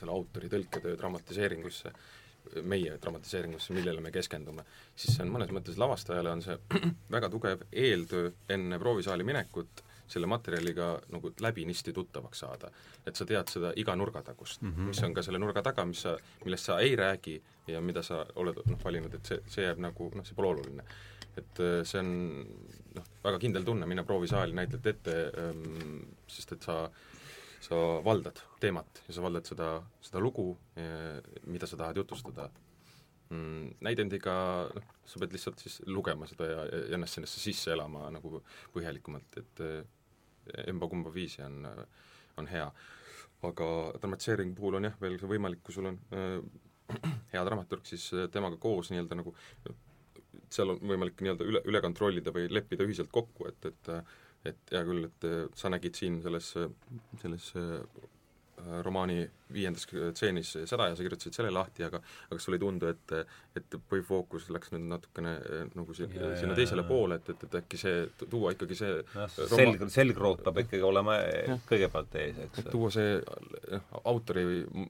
selle autori tõlketöö dramatiseeringusse, meie dramatiseeringusse, millele me keskendume, siis see on mõnes mõttes lavastajale on see väga tugev eeltöö enne proovisaali minekut, selle materjaliga nagu läbinisti tuttavaks saada. et sa tead seda iga nurgatagust mm, -hmm. mis on ka selle nurga taga, mis sa, millest sa ei räägi ja mida sa oled noh, valinud, et see, see jääb nagu noh, see pole oluline. et äh, see on noh, väga kindel tunne minna proovisaali näitlejate ette ähm,, sest et sa sa valdad teemat ja sa valdad seda, seda lugu, mida sa tahad jutustada mm,. Näidendiga noh, sa pead lihtsalt siis lugema seda ja, ja ennast sellesse sisse elama nagu põhjalikumalt, et emba-kumba viisi on, on hea. aga dramatiseeringu puhul on jah, veel see võimalik, kui sul on äh, hea dramaturg, siis temaga koos nii-öelda nagu seal on võimalik nii-öelda üle, üle kontrollida või leppida ühiselt kokku, et, et et hea küll, et äh, sa nägid siin selles, selles äh, romaani viiendas tseenis seda ja sa kirjutasid selle lahti, aga aga kas sulle ei tundu, et et põhifookus läks nüüd natukene nagu si-, sinna teisele poole, et, et, et äkki see, tuua ikkagi see noh, selg, selgroog peab ikkagi olema ja. kõigepealt ees, eks. tuua see autori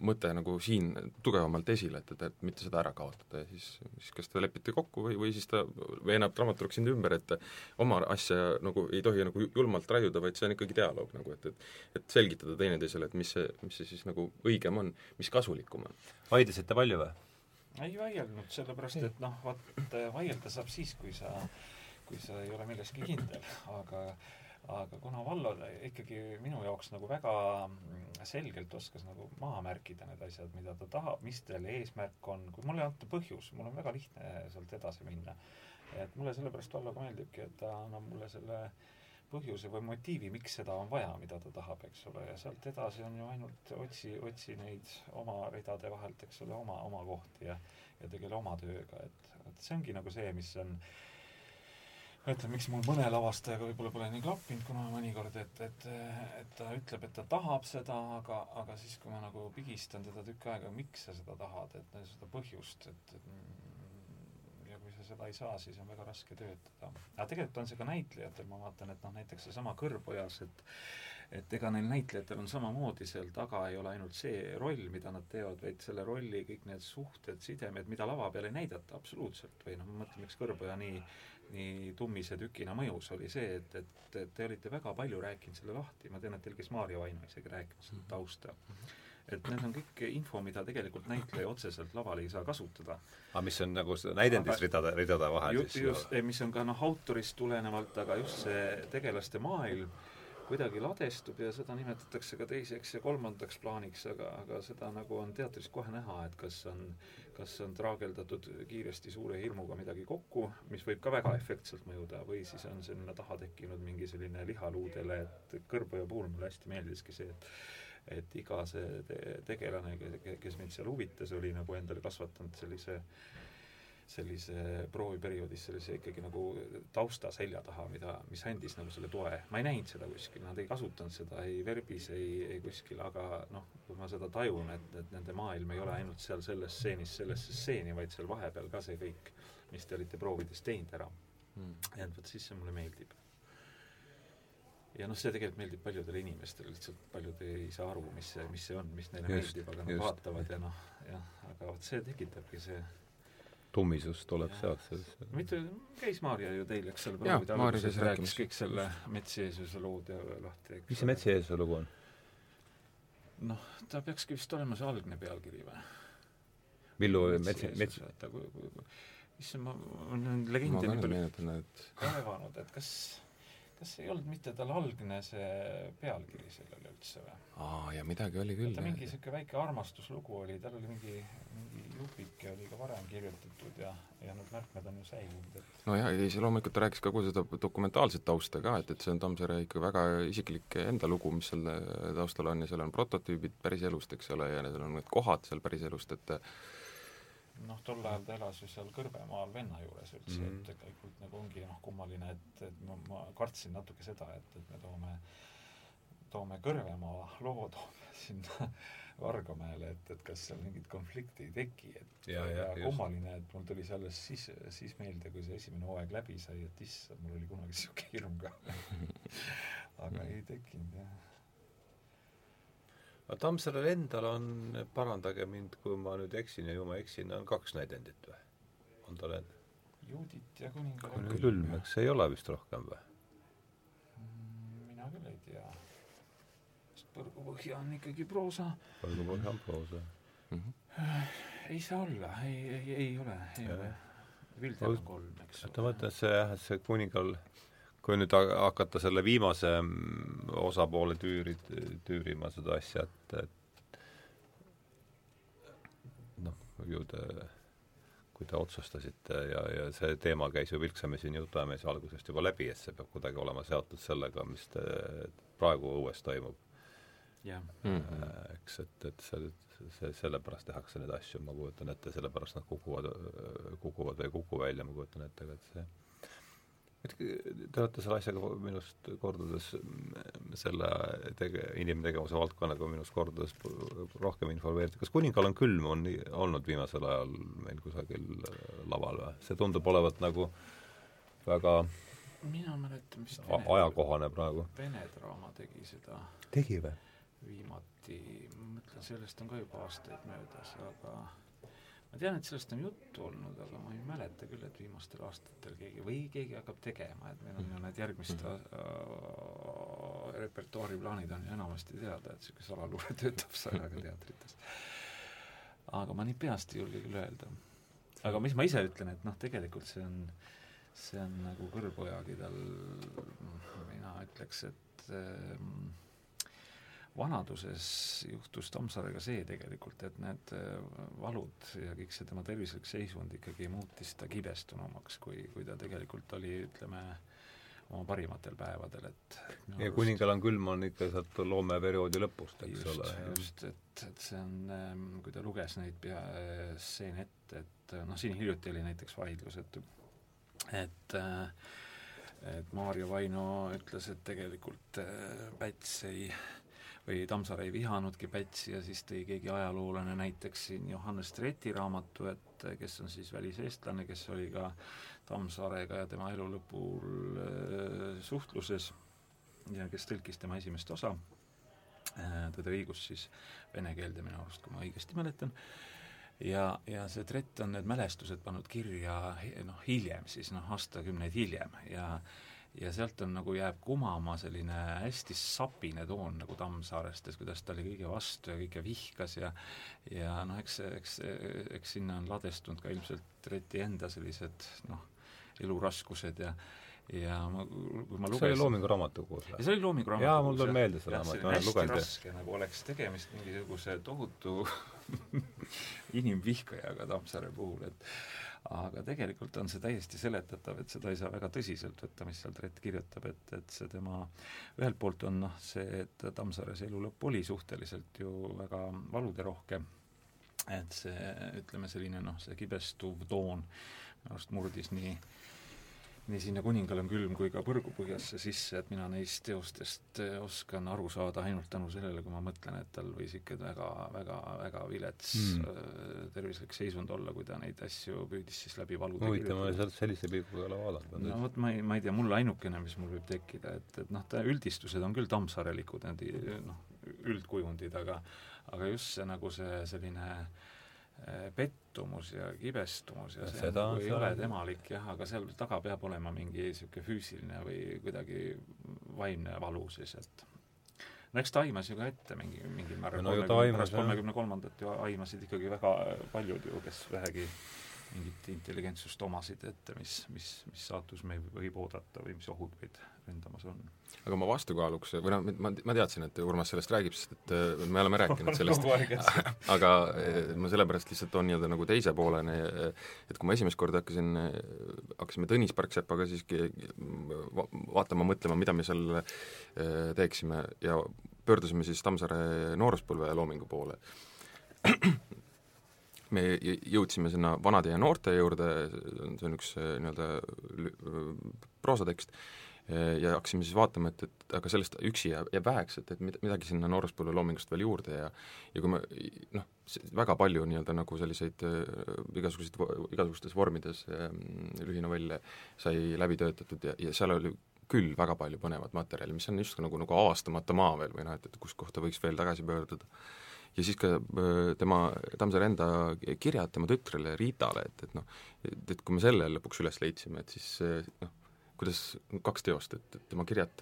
mõte nagu siin tugevamalt esile, et, et, et mitte seda ära kaotada ja siis, siis kas te lepite kokku või, või siis ta veenab dramaturg sind ümber, et oma asja nagu ei tohi nagu julmalt raiuda, vaid see on ikkagi dialoog nagu, et, et et selgitada teineteisele, et mis see, mis see siis nagu õigem on, mis kasulikum on. vaidlesite palju või? ei vaielnud, sellepärast et noh, vaat vaielda saab siis, kui sa, kui sa ei ole milleski kindel, aga aga kuna Vallo ikkagi minu jaoks nagu väga selgelt oskas nagu maha märkida need asjad, mida ta tahab, mis tal eesmärk on, kui mulle ei anta põhjus, mul on väga lihtne sealt edasi minna. et mulle sellepärast Vallo ka meeldibki, et ta annab mulle selle äh, põhjuse või motiivi, miks seda on vaja, mida ta tahab, eks ole, ja sealt edasi on ju ainult otsi, otsi neid oma ridade vahelt, eks ole, oma, oma kohti ja ja tegele oma tööga, et, et see ongi nagu see, mis on ma ütlen, miks mul mõne lavastajaga võib-olla pole nii klappinud, kuna mõnikord, et, et, et ta ütleb, et ta tahab seda, aga, aga siis, kui ma nagu pigistan teda tükk aega, miks sa seda tahad, et seda põhjust, et, et seda ei saa, siis on väga raske töötada. aga tegelikult on see ka näitlejatel, ma vaatan, et noh, näiteks seesama Kõrbojas, et et ega neil näitlejatel on samamoodi seal taga ei ole ainult see roll, mida nad teevad, vaid selle rolli kõik need suhted, sidemed, mida lava peal ei näidata absoluutselt või noh, ma mõtlen, miks Kõrboja nii nii tummise tükina mõjus, oli see, et, et te olite väga palju rääkinud selle lahti, ma tean, et teil käis Maarja Vaino isegi rääkimas seda tausta mm. -hmm et need on kõik info, mida tegelikult näitleja otseselt laval ei saa kasutada. aga mis on nagu näidendisridade, ridade vahel just, siis? just, mis on ka noh, autorist tulenevalt, aga just see tegelaste maailm kuidagi ladestub ja seda nimetatakse ka teiseks ja kolmandaks plaaniks, aga, aga seda nagu on teatris kohe näha, et kas on, kas on traageldatud kiiresti suure hirmuga midagi kokku, mis võib ka väga efektselt mõjuda, või siis on sinna taha tekkinud mingi selline lihaluudele, et Kõrboja puhul mulle hästi meeldiski see, et et iga see te tegelane, kes mind seal huvitas, oli nagu endale kasvatanud sellise sellise prooviperioodis sellise ikkagi nagu tausta selja taha, mida, mis andis nagu selle toe. ma ei näinud seda kuskil, nad ei kasutanud seda ei verbis, ei, ei kuskil, aga noh, kui ma seda tajun, et, et nende maailm ei ole ainult seal selles stseenis sellesse stseeni, vaid seal vahepeal ka see kõik, mis te olite proovides teinud ära. Mm.. et vot siis see mulle meeldib ja noh, see tegelikult meeldib paljudele inimestele, lihtsalt paljud ei saa aru, mis see, mis see on, mis neile just, meeldib, aga nad vaatavad ja noh, jah, aga vot see tekitabki see tummisus tuleb sealt sellest. mitte, käis Maarja ju teil, eks seal proovide alguses rääkis kõik selle Metsi Jeesuse lood ja lahti, mis see Metsi Jeesuse lugu on? noh, ta peakski vist olema see algne pealkiri või? Villu Metsi, Metsi issand, ma, ma olen legende nii palju kaevanud, et kas kas ei olnud mitte tal algne see pealkiri sellele üldse või? aa, ja midagi oli küll. mingi niisugune väike armastuslugu oli, tal oli mingi, mingi jupike oli ka varem kirjutatud ja, ja need märkmed on ju säilinud, et no jaa, ei see loomulikult ta rääkis kogu seda dokumentaalset tausta ka, et, et see on Tammsaare ikka väga isiklik enda lugu, mis seal taustal on ja seal on prototüübid päris elust, eks ole, ja seal on need kohad seal päris elust, et noh, tol ajal ta elas ju seal Kõrvemaal venna juures üldse mm, -hmm. et tegelikult nagu ongi noh, kummaline, et, et ma, ma kartsin natuke seda, et, et me toome, toome Kõrvemaa loo toome sinna Vargamäele, et, et kas seal mingit konflikti ei teki, et ja, ja, ja kummaline, et mul tuli see alles siis, siis meelde, kui see esimene hooaeg läbi sai, et issand, mul oli kunagi niisugune hirm ka. Aga ei tekkinud, jah aga Tammsaarel endal on, parandage mind, kui ma nüüd eksin ja ju ma eksin, on kaks näidendit või? on tal endal? Juudit ja kuningar külm, eks ei ole vist rohkem või? Mm, mina küll ei tea. sest Põrgupõhja on ikkagi proosa. Põrgupõhja on proosa mm. -hmm. ei saa olla, ei, ei, ei ole, ei ja. ole. Vilder on kolm, eks ole. ma mõtlen, et see jah, et see kuningal kui nüüd hakata selle viimase mm, osapoole tüüri, tüürima seda asja, et, et noh, ju te, kui te otsustasite ja, ja see teema käis ju Vilksamäe siin jutuajamise algusest juba läbi, et see peab kuidagi olema seotud sellega, mis te, praegu õues toimub. jah mm -hmm.. eks, et, et see, see, sellepärast tehakse neid asju, ma kujutan ette, sellepärast nad kukuvad, kukuvad või ei kuku välja, ma kujutan ette ka, et see te olete selle asjaga minust kordades selle tege-, inimtegevuse valdkonnaga minust kordades rohkem informeeritud. kas Kuningal on külm on olnud viimasel ajal meil kusagil laval või? see tundub olevat nagu väga mina mäletan vist ajakohane praegu. Vene draama tegi seda. tegi või? viimati, ma mõtlen, sellest on ka juba aastaid möödas, aga ma tean, et sellest on juttu olnud, aga ma ei mäleta küll, et viimastel aastatel keegi või keegi hakkab tegema, et meil on ju need järgmist äh, repertuaariplaanid on ju enamasti teada, et niisugune salaluure töötab sellega teatrites. aga ma nii peast ei julge küll öelda. aga mis ma ise ütlen, et noh, tegelikult see on, see on nagu kõrgpojakidel, mina ütleks, et äh, vanaduses juhtus Tammsaarega see tegelikult, et need äh, valud ja kõik see tema tervislik seisund ikkagi muutis ta kibestunumaks, kui, kui ta tegelikult oli, ütleme, oma parimatel päevadel, et ja kuningal on külm, on ikka sealt loomeperioodi lõpust, eks just, ole. just, et, et see on, ähm, kui ta luges neid pea, stseene ette, et noh, siin hiljuti oli näiteks vaidlus, et et et Maarja Vaino ütles, et tegelikult äh, Päts ei äh, või Tammsaare ei vihanudki Pätsi ja siis tõi keegi ajaloolane näiteks siin Johannes Treti raamatu, et kes on siis väliseestlane, kes oli ka Tammsaarega ja tema elu lõpul äh, suhtluses ja kes tõlkis tema esimest osa äh,, Tõde õigus siis vene keelde minu arust, kui ma õigesti mäletan, ja, ja see Trett on need mälestused pannud kirja noh, hiljem siis, noh, aastakümneid hiljem ja ja sealt on nagu, jääb kumama selline hästi sapine toon nagu Tammsaarest, et kuidas ta oli kõige vastu ja kõike vihkas ja ja noh, eks, eks, eks sinna on ladestunud ka ilmselt Reti enda sellised noh, eluraskused ja ja ma, kui ma lugesin see oli Loomingu raamatukogus või? see oli Loomingu raamatukogus. jaa, mul tuleb meelde see raamat, ma olen lugenud. raske, nagu oleks tegemist mingisuguse tohutu inimvihkajaga Tammsaare puhul, et aga tegelikult on see täiesti seletatav, et seda ei saa väga tõsiselt võtta, mis seal Trett kirjutab, et, et see tema, ühelt poolt on noh, see, et Tammsaares elu lõpp oli suhteliselt ju väga valuderohke, et see, ütleme selline noh, see kibestuv toon minu arust murdis nii nii sinna Kuningal on külm kui ka Põrgupõhjasse sisse, et mina neist teostest eh, oskan aru saada ainult tänu sellele, kui ma mõtlen, et tal võis ikka väga, väga, väga vilets mm. tervislik seisund olla, kui ta neid asju püüdis siis läbi valude huvitav, ma sealt sellise pilguga ei ole vaadanud. no vot, ma ei, ma ei tea, mul ainukene, mis mul võib tekkida, et, et noh, ta üldistused on küll tammsaarelikud, need noh, üldkujundid, aga aga just see nagu see selline äh, pettumus ja kibestumus ja see Seda, nagu ei ole temalik jah, aga seal taga peab olema mingi niisugune füüsiline või kuidagi vaimne valu siis, et no eks ta aimas ju ka ette mingi, mingil määral no, pärast kolmekümne kolmandat ju aimasid ikkagi väga paljud ju, kes vähegi mingit intelligentsust omasid ette, mis, mis, mis saatus meil võib oodata või mis ohud meid ründamas on. Aga ma vastukaaluks, või noh, ma, ma teadsin, et Urmas sellest räägib, sest et äh, me oleme rääkinud sellest. aga äh, ma sellepärast lihtsalt toon nii-öelda nagu teise pooleni, et kui ma esimest korda hakkasin, hakkasime Tõnis Parksepaga siiski vaatama, mõtlema, mida me seal äh, teeksime ja pöördusime siis Tammsaare nooruspõlve loomingu poole me jõudsime sinna vanade ja noorte juurde, see on üks nii-öelda proosatekst, ja hakkasime siis vaatama, et, et aga sellest üksi jääb, jääb väheks, et, et midagi sinna nooruspõlve loomingust veel juurde ja ja kui me noh, väga palju nii-öelda nagu selliseid äh, igasuguseid, igasugustes vormides äh, lühinovelle sai läbi töötatud ja, ja seal oli küll väga palju põnevat materjali, mis on just nagu, nagu avastamata maa veel või noh, et, et kus kohta võiks veel tagasi pöörduda. Ja siis ka äh, tema, Tammsaare enda kirjad tema tütrele Riitale, et, et noh, et, et kui me selle lõpuks üles leidsime, et siis noh, kuidas, kaks teost, et, et tema kirjad,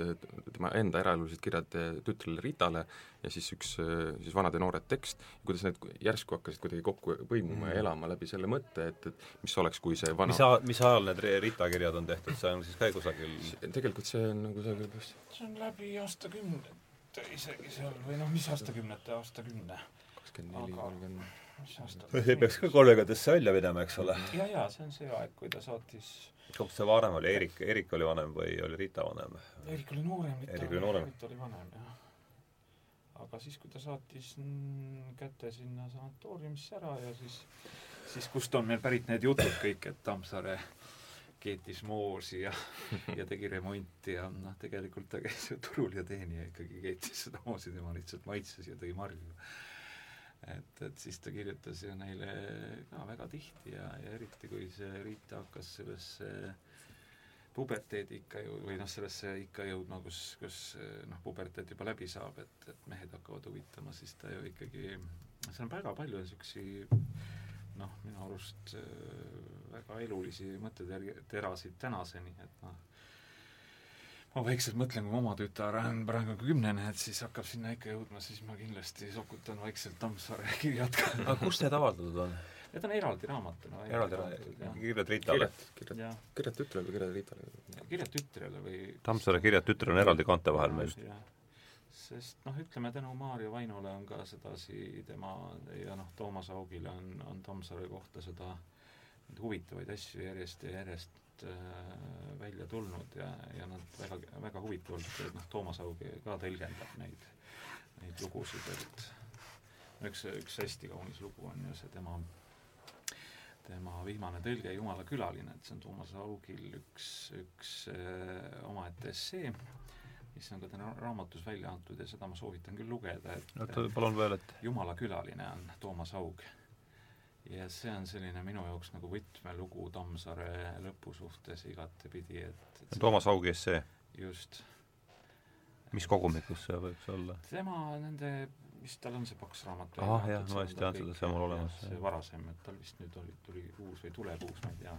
tema enda eraelulised kirjad tütrele Ritale ja siis üks siis Vanad ja noored tekst, kuidas need järsku hakkasid kuidagi kokku põimuma mm. ja elama läbi selle mõtte, et, et mis oleks, kui see vana mis a-, mis ajal need Rita kirjad on tehtud, see on siis ka kusagil tegelikult see on nagu kusagil see on läbi aastakümnete isegi seal või noh, mis aastakümnete, aastakümne. kakskümmend neli, kolmkümmend mis aastal see peaks ka kolmekümnendatesse välja minema, eks ole? jaa, jaa, see on see aeg, kui ta saatis kumb see vanem oli, Eerik, Eerik oli vanem või oli Rita vanem? Eerik oli noorem, Rita oli noorem. Rita oli vanem, jah. aga siis, kui ta saatis käte sinna sanatooriumisse ära ja siis, siis kust on meil pärit need jutud kõik, et Tammsaare keetis moosi ja ja tegi remonti ja noh, tegelikult ta käis ju turul ja teenija ikkagi keetis seda moosi, tema lihtsalt maitses ja tõi marju. et, et siis ta kirjutas ju neile ka väga tihti ja, ja eriti, kui see Riita hakkas sellesse puberteedi ikka ju, või noh, sellesse ikka jõudma, kus, kus noh, puberteed juba läbi saab, et, et mehed hakkavad huvitama, siis ta ju ikkagi, seal on väga palju niisuguseid noh, minu arust väga elulisi mõtteterasid tänaseni, et noh, ma vaikselt mõtlen, kui oma tütar on praegu kümnene, et siis hakkab sinna ikka jõudma, siis ma kindlasti sokutan vaikselt Tammsaare kirjad ka. aga kus need avaldatud on? Need on eraldi raamatuna. eraldi raamatuna, kirjad Ritale? kirjad, kirjad tütrele või kirjad Ritale? kirjad tütrele või Tammsaare kirjad tütrele on eraldi kaante vahel meil. sest noh, ütleme tänu Maarja Vainole on ka sedasi tema ja noh, Toomas Augile on, on Tammsaare kohta seda huvitavaid asju järjest ja järjest äh, välja tulnud ja, ja nad väga, väga huvitavalt, noh, Toomas Aug ka tõlgendab neid, neid lugusid, et üks, üks hästi kaunis lugu on ju see tema tema viimane tõlge Jumala külaline, et see on Toomas Augil üks, üks äh, omaette essee, mis on ka täna raamatus välja antud ja seda ma soovitan küll lugeda, et oota, palun veel, et Jumala külaline on Toomas Aug ja see on selline minu jaoks nagu võtmelugu Tammsaare lõpu suhtes igatepidi, et, et Toomas Augi essee? just. mis kogumikus see võiks olla? tema nende, vist tal on see paks raamat ahah, jah, ma vist tean seda, see on mul olemas. see varasem, et tal vist nüüd oli, tuli uus või tuleb uus, ma ei tea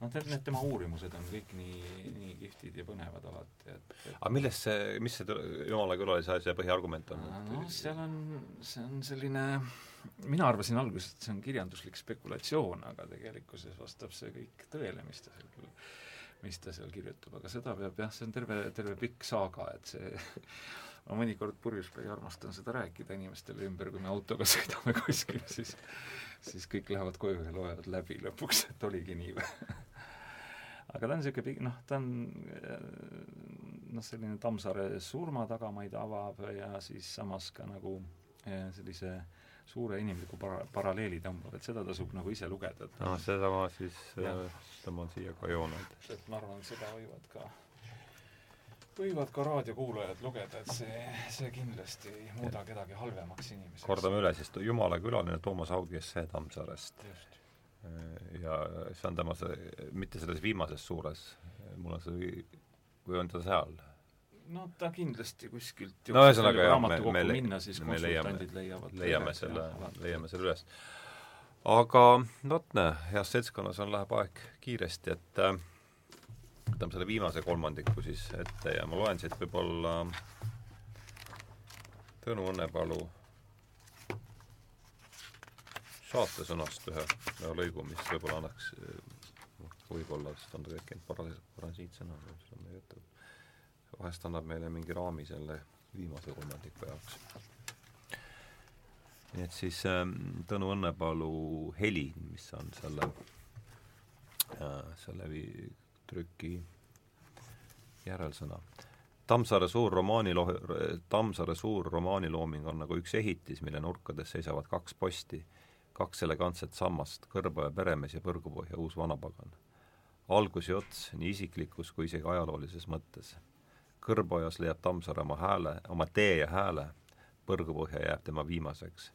noh, need tema uurimused on kõik nii, nii kihvtid ja põnevad alati, et, et aga millest see, mis see Jumala külalise asja põhiargument on? noh, seal on, see on selline, mina arvasin alguses, et see on kirjanduslik spekulatsioon, aga tegelikkuses vastab see kõik tõele, mis ta seal mis ta seal kirjutab, aga seda peab jah, see on terve, terve pikk saaga, et see ma mõnikord purjuspäi armastan seda rääkida inimestele ümber, kui me autoga sõidame kuskile, siis siis kõik lähevad koju ja loevad läbi lõpuks, et oligi nii või aga ta on niisugune noh, ta on noh, selline Tammsaare surma tagamaid avav ja siis samas ka nagu eh, sellise suure inimliku para-, paralleeli tõmbab, et seda tasub nagu ise lugeda, et noh, seda ma siis tõmban siia ka joone. et ma arvan, seda võivad ka võivad ka raadiokuulajad lugeda, et see, see kindlasti ei muuda kedagi halvemaks inimeseks. kordame üle siis, Jumala külaline Toomas Augi essee Tammsaarest. ja see on tema see, mitte selles viimases suures, mul on see, või on ta seal? No ta kindlasti kuskilt no ühesõnaga jah, me, me, minna, siis me leiame, leiavad leiame selle, leiame selle üles. aga vot näe, heas seltskonnas on, läheb aeg kiiresti, et äh, võtame selle viimase kolmandiku siis ette ja ma loen siit võib-olla Tõnu Õnnepalu saatesõnast ühe, ühe lõigu, mis võib-olla annaks, võib-olla, sest on para-, parasiitsõna, seda ma ei ütle. Vahest annab meile mingi raami selle viimase kolmandiku jaoks. nii et siis ähm, Tõnu Õnnepalu Heli, mis on selle äh,, selle vi-, trüki järelsõna. Tammsaare suur romaani lo-, Tammsaare suur romaanilooming on nagu üks ehitis, mille nurkades seisavad kaks posti, kaks elegantset sammast, Kõrboja peremees ja Põrgupõhja uus vanapagan. algus ja ots nii isiklikus kui isegi ajaloolises mõttes. Kõrbojas leiab Tammsaare oma hääle, oma tee ja hääle, Põrgupõhja jääb tema viimaseks.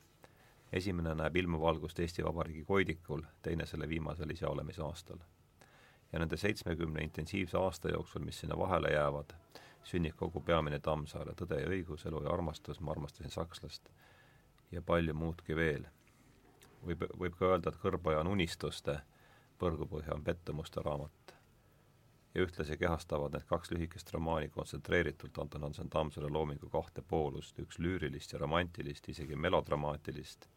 esimene näeb ilmavalgust Eesti Vabariigi koidikul, teine selle viimasel iseolemise aastal ja nende seitsmekümne intensiivse aasta jooksul, mis sinna vahele jäävad, sünnib kogu peamine Tammsaare Tõde ja õigus, elu ja armastus, ma armastasin sakslast ja palju muudki veel. võib, võib ka öelda, et Kõrboja on unistuste, Põrgupõhja on pettumuste raamat. Ja ühtlasi kehastavad need kaks lühikest romaani kontsentreeritult Anton Hansen Tammsaare loomingu kahte poolust, üks lüürilist ja romantilist, isegi melodramaatilist,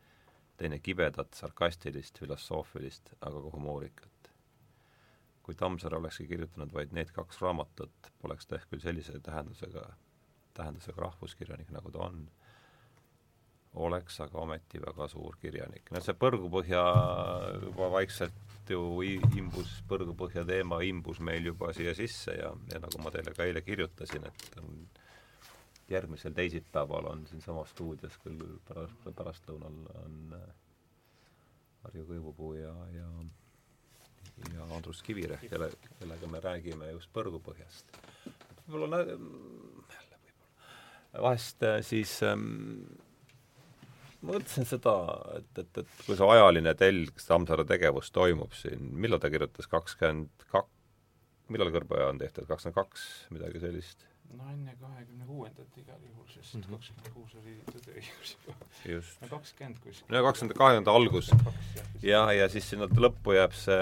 teine kibedat, sarkastilist, filosoofilist, aga ka humoorikat kui Tammsaare olekski kirjutanud vaid need kaks raamatut, poleks ta ehk küll sellise tähendusega, tähendusega rahvuskirjanik, nagu ta on, oleks aga ometi väga suur kirjanik. no see Põrgupõhja juba vaikselt ju imbus, Põrgupõhja teema imbus meil juba siia sisse ja, ja nagu ma teile ka eile kirjutasin, et on järgmisel teisipäeval on siinsamas stuudios küll pärast, pärastlõunal on Harju Kõivupuu ja, ja ja Andrus Kivirähk, kelle, kellega me räägime just põrgupõhjast. võib-olla võib-olla, vahest äh, siis ähm, mõtlesin seda, et, et, et kui see ajaline telg Tammsaare tegevus toimub siin, millal ta kirjutas kakskümmend kak-, millal Kõrboja on tehtud, kakskümmend kaks, midagi sellist? no enne kahekümne kuuendat igal juhul, sest mhm. kakskümmend kuus oli tõdeõigus juba. just. no kakskümmend kuskil. no kakskümmend, kahekümnenda algus. ja, ja siis sinna lõppu jääb see,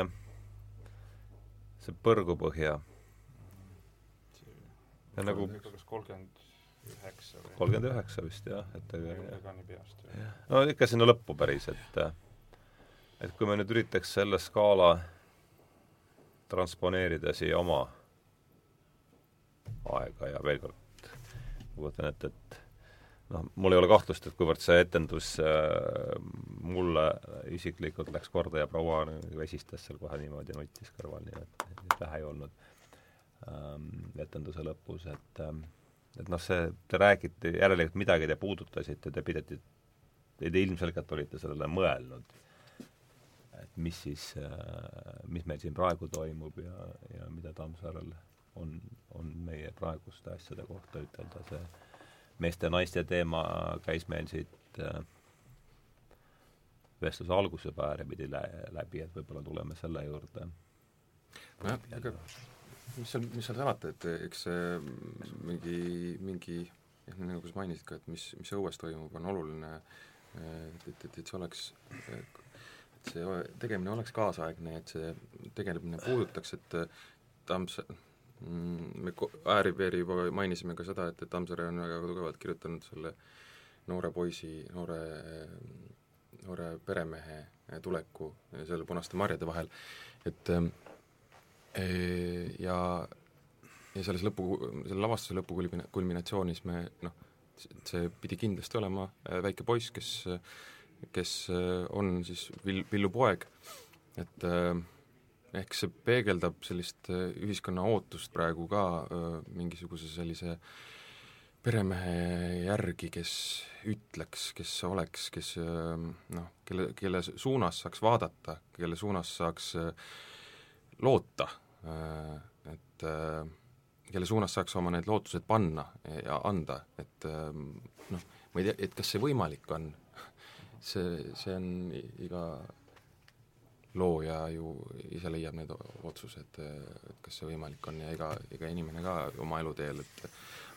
see põrgupõhja. ja nagu kas kolmkümmend? Kolmkümmend üheksa vist jah, et ka nii peast. no ikka sinna lõppu päris, et et kui me nüüd üritaks selle skaala transponeerida siia oma aega ja veel kord kujutan ette, et noh, mul ei ole kahtlust, et kuivõrd see etendus äh, mulle isiklikult läks korda ja proua vesistas seal kohe niimoodi, nuttis kõrval, nii et, et vähe ei olnud ähm, etenduse lõpus, et ähm, et noh, see, te räägite, järelikult midagi te puudutasite, te pidite, te ilmselgelt olite sellele mõelnud, et mis siis äh,, mis meil siin praegu toimub ja, ja mida Tammsaarel on, on meie praeguste asjade kohta ütelda, see meeste-naiste teema käis meil siit äh, vestluse alguse päääripidi lä läbi, et võib-olla tuleme selle juurde. nojah, ega mis seal, mis seal salata, et eks see mingi, mingi jah, nagu sa mainisid ka, et mis, mis õues toimub, on oluline, et, et, et, et see oleks, et see tegemine oleks kaasaegne, et see tegelemine puudutaks, et Tams-, Mm, me ääri-veeri juba mainisime ka seda, et, et Tammsaare on väga tugevalt kirjutanud selle noore poisi, noore, noore peremehe tuleku seal punaste marjade vahel, et e, ja, ja selles lõpu, selle lavastuse lõpukulmina-, kulminatsioonis me noh, see pidi kindlasti olema väike poiss, kes, kes on siis Vill-, Villu poeg, et äh, ehk see peegeldab sellist äh, ühiskonna ootust praegu ka äh, mingisuguse sellise peremehe järgi, kes ütleks, kes oleks, kes noh, kelle, kelle suunas saaks vaadata, kelle suunas saaks äh, loota, et kelle suunas saaks oma need lootused panna ja anda, et ähm, noh, ma ei tea, et kas see võimalik on, see, see on iga looja ju ise leiab need otsused, et kas see võimalik on ja iga, iga inimene ka oma eluteel, et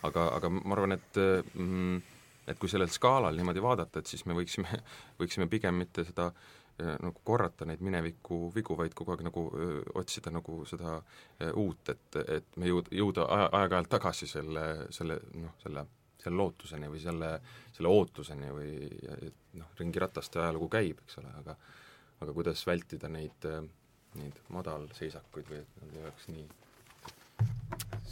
aga, aga ma arvan, et mm, et kui sellel skaalal niimoodi vaadata, et siis me võiksime, võiksime pigem mitte seda eh, nagu korrata neid mineviku vigu, vaid kogu aeg nagu öö, otsida nagu seda öö, uut, et, et me jõud-, jõuda aja, aeg-ajalt tagasi selle, selle noh, selle selle lootuseni või selle, selle ootuseni või noh, ringirataste ajalugu käib, eks ole, aga aga kuidas vältida neid, äh, neid madalseisakuid või et nad ei oleks nii,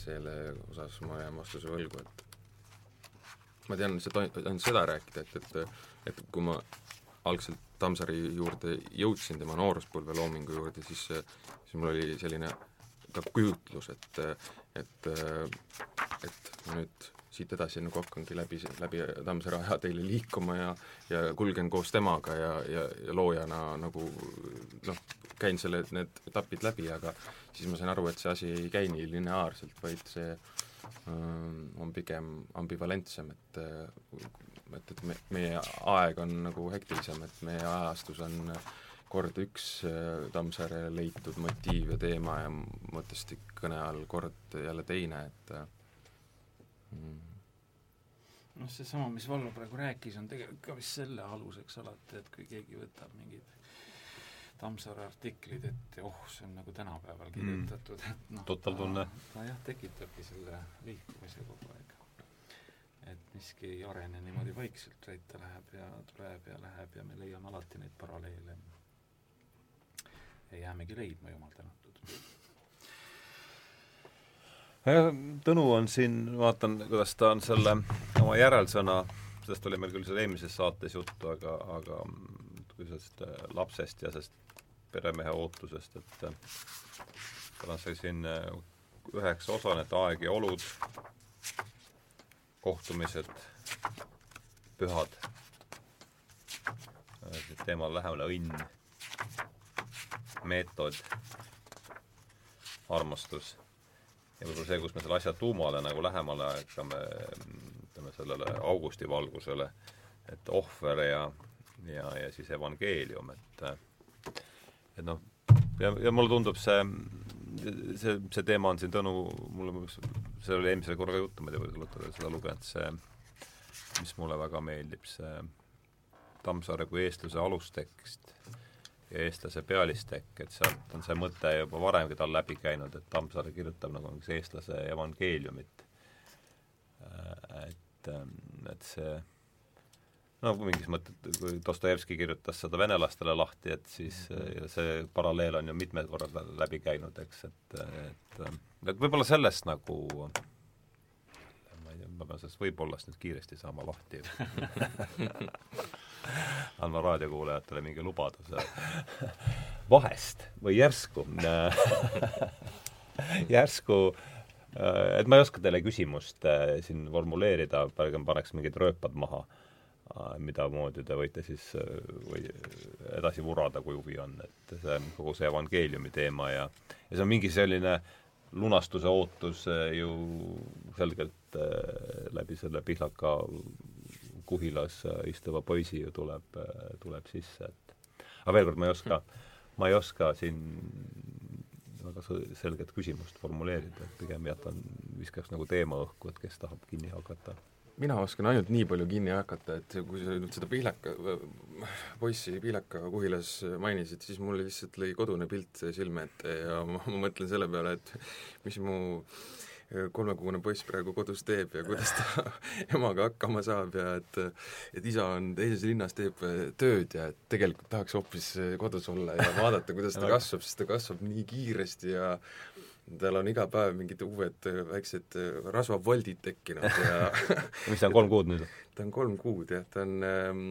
selle osas ma jään vastuse võlgu, et ma tean seda, ainult seda rääkida, et, et et kui ma algselt Tammsaari juurde jõudsin, tema nooruspõlve loomingu juurde, siis, siis mul oli selline ka kujutlus, et, et et nüüd siit edasi nagu hakkangi läbi, läbi Tammsaare ajateele liikuma ja ja kulgen koos temaga ja, ja, ja loojana nagu noh, käin selle, need etapid läbi, aga siis ma sain aru, et see asi ei käi nii lineaarselt, vaid see ähm, on pigem ambivalentsem, et et, et me, meie aeg on nagu hektilisem, et meie ajastus on kord üks äh, Tammsaare leitud motiiv ja teema ja mõttestik kõne all, kord jälle teine, et äh, noh, seesama, mis Vallo praegu rääkis, on tegelikult ka vist selle aluseks alati, et kui keegi võtab mingid Tammsaare artiklid, et oh, see on nagu tänapäeval mm. kirjutatud mm., et noh, totaltunne. ta jah, tekitabki selle liikumise kogu aeg. Et miski ei arene niimoodi vaikselt, vaid ta läheb ja tuleb ja läheb ja me leiame alati neid paralleele. ja jäämegi leidma, jumal tänatud Tõnu on siin, vaatan, kuidas ta on selle oma järelsõna, sellest oli meil küll seal eelmises saates juttu, aga, aga sellest äh, lapsest ja sellest peremehe ootusest, et tal on see siin äh, üheksa osa, need aeg ja olud, kohtumised, pühad, teemal lähemale õnn, meetod armastus. Ja võib-olla see, kus me selle asja tuumale nagu lähemale hakkame, ütleme sellele augusti valgusele, et ohver ja, ja, ja siis evangeelium, et et noh, ja, ja mulle tundub see, see, see teema on siin Tõnu, mulle, see oli eelmisel korral juttu, ma ei tea, võib-olla olete seda lugenud, see, mis mulle väga meeldib, see Tammsaare kui eestluse alustekst ja eestlase pealistekk, et sealt on see mõte juba varemgi tal läbi käinud, et Tammsaare kirjutab nagu üks eestlase evangeeliumit. et, et see no mingis mõttes, kui Dostojevski kirjutas seda venelastele lahti, et siis ja see paralleel on ju mitmed korrad läbi käinud, eks, et, et et võib-olla sellest nagu ma ei tea, ma pean sellest võib-ollast nüüd kiiresti saama lahti. Andma raadiokuulajatele mingi lubaduse. Vahest või järsku järsku et ma ei oska teile küsimust äh, siin formuleerida, pigem paneks mingid rööpad maha, äh, mida moodi te võite siis äh, või edasi vurada, kui huvi on, et see on kogu see evangeeliumi teema ja ja see on mingi selline lunastuse ootus ju selgelt läbi selle Pihlaka kuhilas istuva poisi ju tuleb, tuleb sisse, et aga veel kord, ma ei oska, ma ei oska siin väga selget küsimust formuleerida, et pigem jätan, viskaks nagu teema õhku, et kes tahab kinni hakata mina oskan ainult nii palju kinni hakata, et kui sa nüüd seda Pihlaka, poissi Pihlaka kuhilas mainisid, siis mul lihtsalt lõi kodune pilt silme ette ja ma, ma mõtlen selle peale, et mis mu äh, kolmekuune poiss praegu kodus teeb ja kuidas ta emaga hakkama saab ja et et isa on teises linnas, teeb tööd ja et tegelikult tahaks hoopis kodus olla ja vaadata, kuidas ta kasvab, sest ta kasvab nii kiiresti ja tal on iga päev mingid uued väiksed rasvavoldid tekkinud ja mis ta on, kolm kuud nüüd? ta on kolm kuud jah, ta on ehm,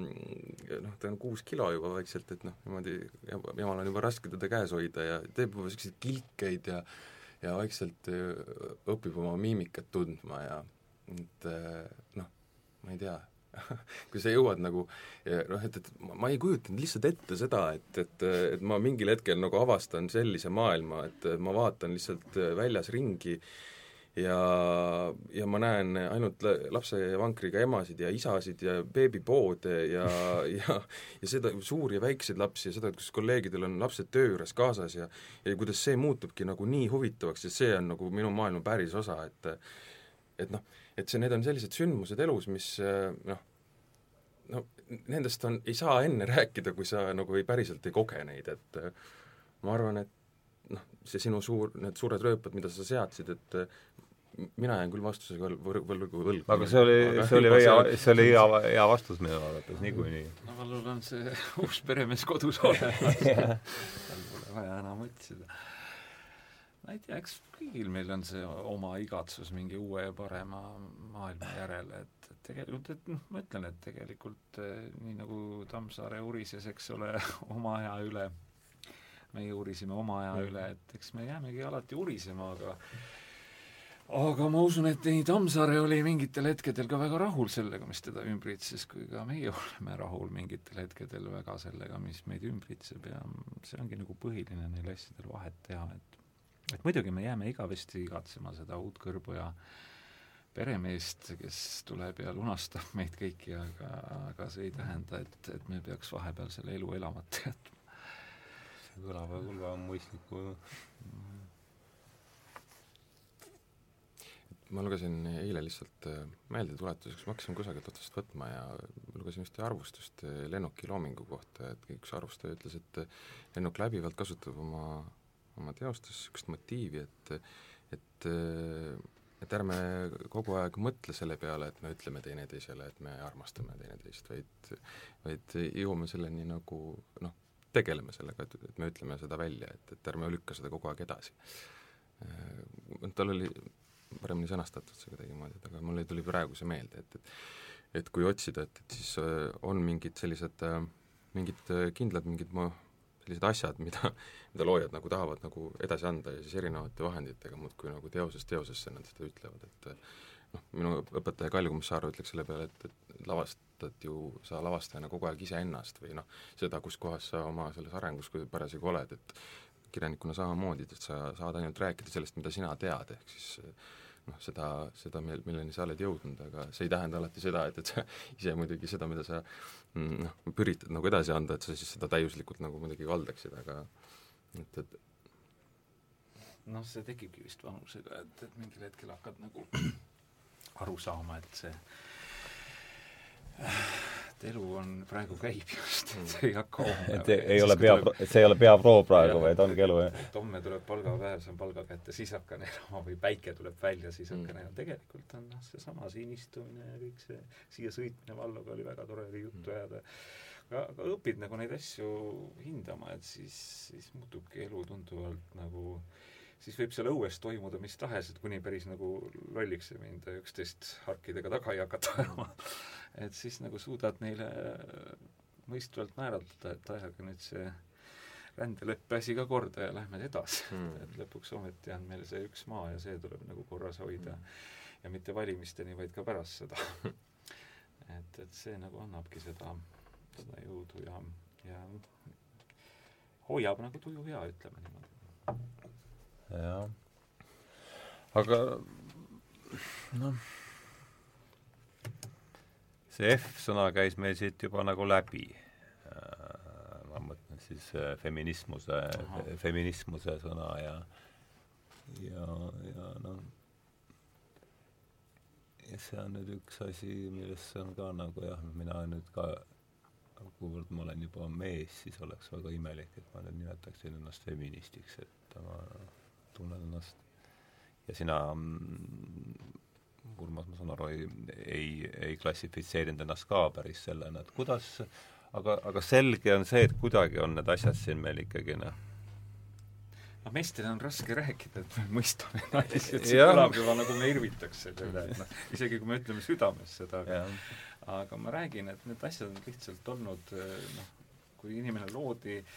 noh, ta on kuus kilo juba vaikselt, et noh, niimoodi emal on juba raske teda käes hoida ja teeb juba niisuguseid kilkeid ja ja vaikselt äh, õpib oma miimikat tundma ja et äh, noh, ma ei tea kui sa jõuad nagu noh, et, et ma ei kujutanud lihtsalt ette seda, et, et, et ma mingil hetkel nagu avastan sellise maailma, et ma vaatan lihtsalt väljas ringi ja, ja ma näen ainult lapsevankriga emasid ja isasid ja beebipoode ja, ja ja seda, suuri ja väikseid lapsi ja seda, et kus kolleegidel on lapsed töö juures kaasas ja ja kuidas see muutubki nagu nii huvitavaks ja see on nagu minu maailma päris osa, et et noh, et see, need on sellised sündmused elus, mis noh, no nendest on, ei saa enne rääkida, kui sa nagu ei, päriselt ei koge neid, et ma arvan, et noh, see sinu suur, need suured rööpad, mida sa seadsid, et mina jään küll vastusega võl-, võlgu võlgu. aga see oli, see oli hea, see oli hea, hea vastus minu arvates niikuinii. no Vallul on see uus peremees kodus olemas tal pole vaja enam otsida. Ma ei tea, eks kõigil meil on see oma igatsus mingi uue ja parema maailma järele, et, et tegelikult, et noh, ma ütlen, et tegelikult eh, nii nagu Tammsaare urises, eks ole, oma aja üle, meie urisime oma aja üle, et eks me jäämegi alati urisema, aga aga ma usun, et nii Tammsaare oli mingitel hetkedel ka väga rahul sellega, mis teda ümbritses, kui ka meie oleme rahul mingitel hetkedel väga sellega, mis meid ümbritseb ja see ongi nagu põhiline neil asjadel vahet teha, et et muidugi me jääme igavesti igatsema seda uut kõrbu ja peremeest, kes tuleb ja lunastab meid kõiki, aga, aga see ei tähenda, et, et me peaks vahepeal selle elu elamata jätma. see kõlab küll väga mõistliku ma lugesin eile lihtsalt äh, meeldetuletuseks, ma hakkasin kusagilt otsast võtma ja lugesin ühte arvustust äh, lennuki loomingu kohta, et üks arvustaja ütles, et äh, lennuk läbivalt kasutab oma, oma teostes niisugust motiivi, et et et ärme kogu aeg mõtle selle peale, et me ütleme teineteisele, et me armastame teineteist, vaid vaid jõuame selleni nagu noh, tegeleme sellega, et, et me ütleme seda välja, et, et ärme lükka seda kogu aeg edasi. tal oli paremini sõnastatud see kuidagimoodi, et aga mul ei tuli praegu see meelde, et, et et kui otsida, et, et siis äh, on mingid sellised, äh, mingid äh, kindlad mingid mo-, sellised asjad, mida, mida loojad nagu tahavad nagu edasi anda ja siis erinevate vahenditega muudkui nagu teosest teosesse nad seda ütlevad, et noh, minu õpetaja Kalju Komissar ütleks selle peale, et, et lavastad ju sa lavastajana kogu aeg iseennast või noh, seda, kus kohas sa oma selles arengus parasjagu oled, et kirjanikuna samamoodi, et sa saad ainult rääkida sellest, mida sina tead, ehk siis noh, seda, seda, mil-, milleni sa oled jõudnud, aga see ei tähenda alati seda, et, et sa ise muidugi seda, mida sa mm, noh, üritad nagu edasi anda, et sa siis seda täiuslikult nagu muidugi valdaksid, aga et, et noh, see tekibki vist vanusega, et, et mingil hetkel hakkad nagu aru saama, et see et elu on, praegu käib just, et see ei hakka homme. et ei, ei ole pea, et see ei ole peaproov praegu, vaid ongi elu, jah? et homme tuleb palgapäev, saan palga kätte, siis hakkan elama või päike tuleb välja, siis hakkan mm. elama. tegelikult on noh, seesama siin istumine ja kõik see, siia sõitmine Valloga oli väga tore oli juttu mm. ajada. aga, aga õpid nagu neid asju hindama, et siis, siis muutubki elu tunduvalt nagu siis võib seal õues toimuda mis tahes, et kuni päris nagu lolliks ei minda ja üksteist harkidega taga ei hakata ajama. Et siis nagu suudad neile mõistvalt määratleda, et ajage nüüd see rändeleppe asi ka korda ja lähme edasi. Mm.. et lõpuks ometi on meil see üks maa ja see tuleb nagu korras hoida. Mm. ja mitte valimisteni, vaid ka pärast seda. Et, et see nagu annabki seda, seda jõudu ja, ja hoiab nagu tuju hea, ütleme niimoodi. Jah. aga noh see F-sõna käis meil siit juba nagu läbi. Äh, ma mõtlen siis äh, feminismuse, feminismuse sõna ja ja, ja noh, ja see on nüüd üks asi, millesse on ka nagu jah, mina nüüd ka kuivõrd ma olen juba mees, siis oleks väga imelik, et ma nüüd nimetaksin ennast feministiks, et ma tunnen ennast. Ja sina mm, Urmas, ma saan aru, ei, ei, ei klassifitseerinud ennast ka päris sellena, et kuidas, aga, aga selge on see, et kuidagi on need asjad siin meil ikkagi noh, noh, meestel on raske rääkida, et me mõistame naisi, et see kõlab juba nagu me irvitaks selle üle, et noh, isegi kui me ütleme südames seda, aga aga ma räägin, et need asjad on lihtsalt olnud noh, kui inimene loodi äh,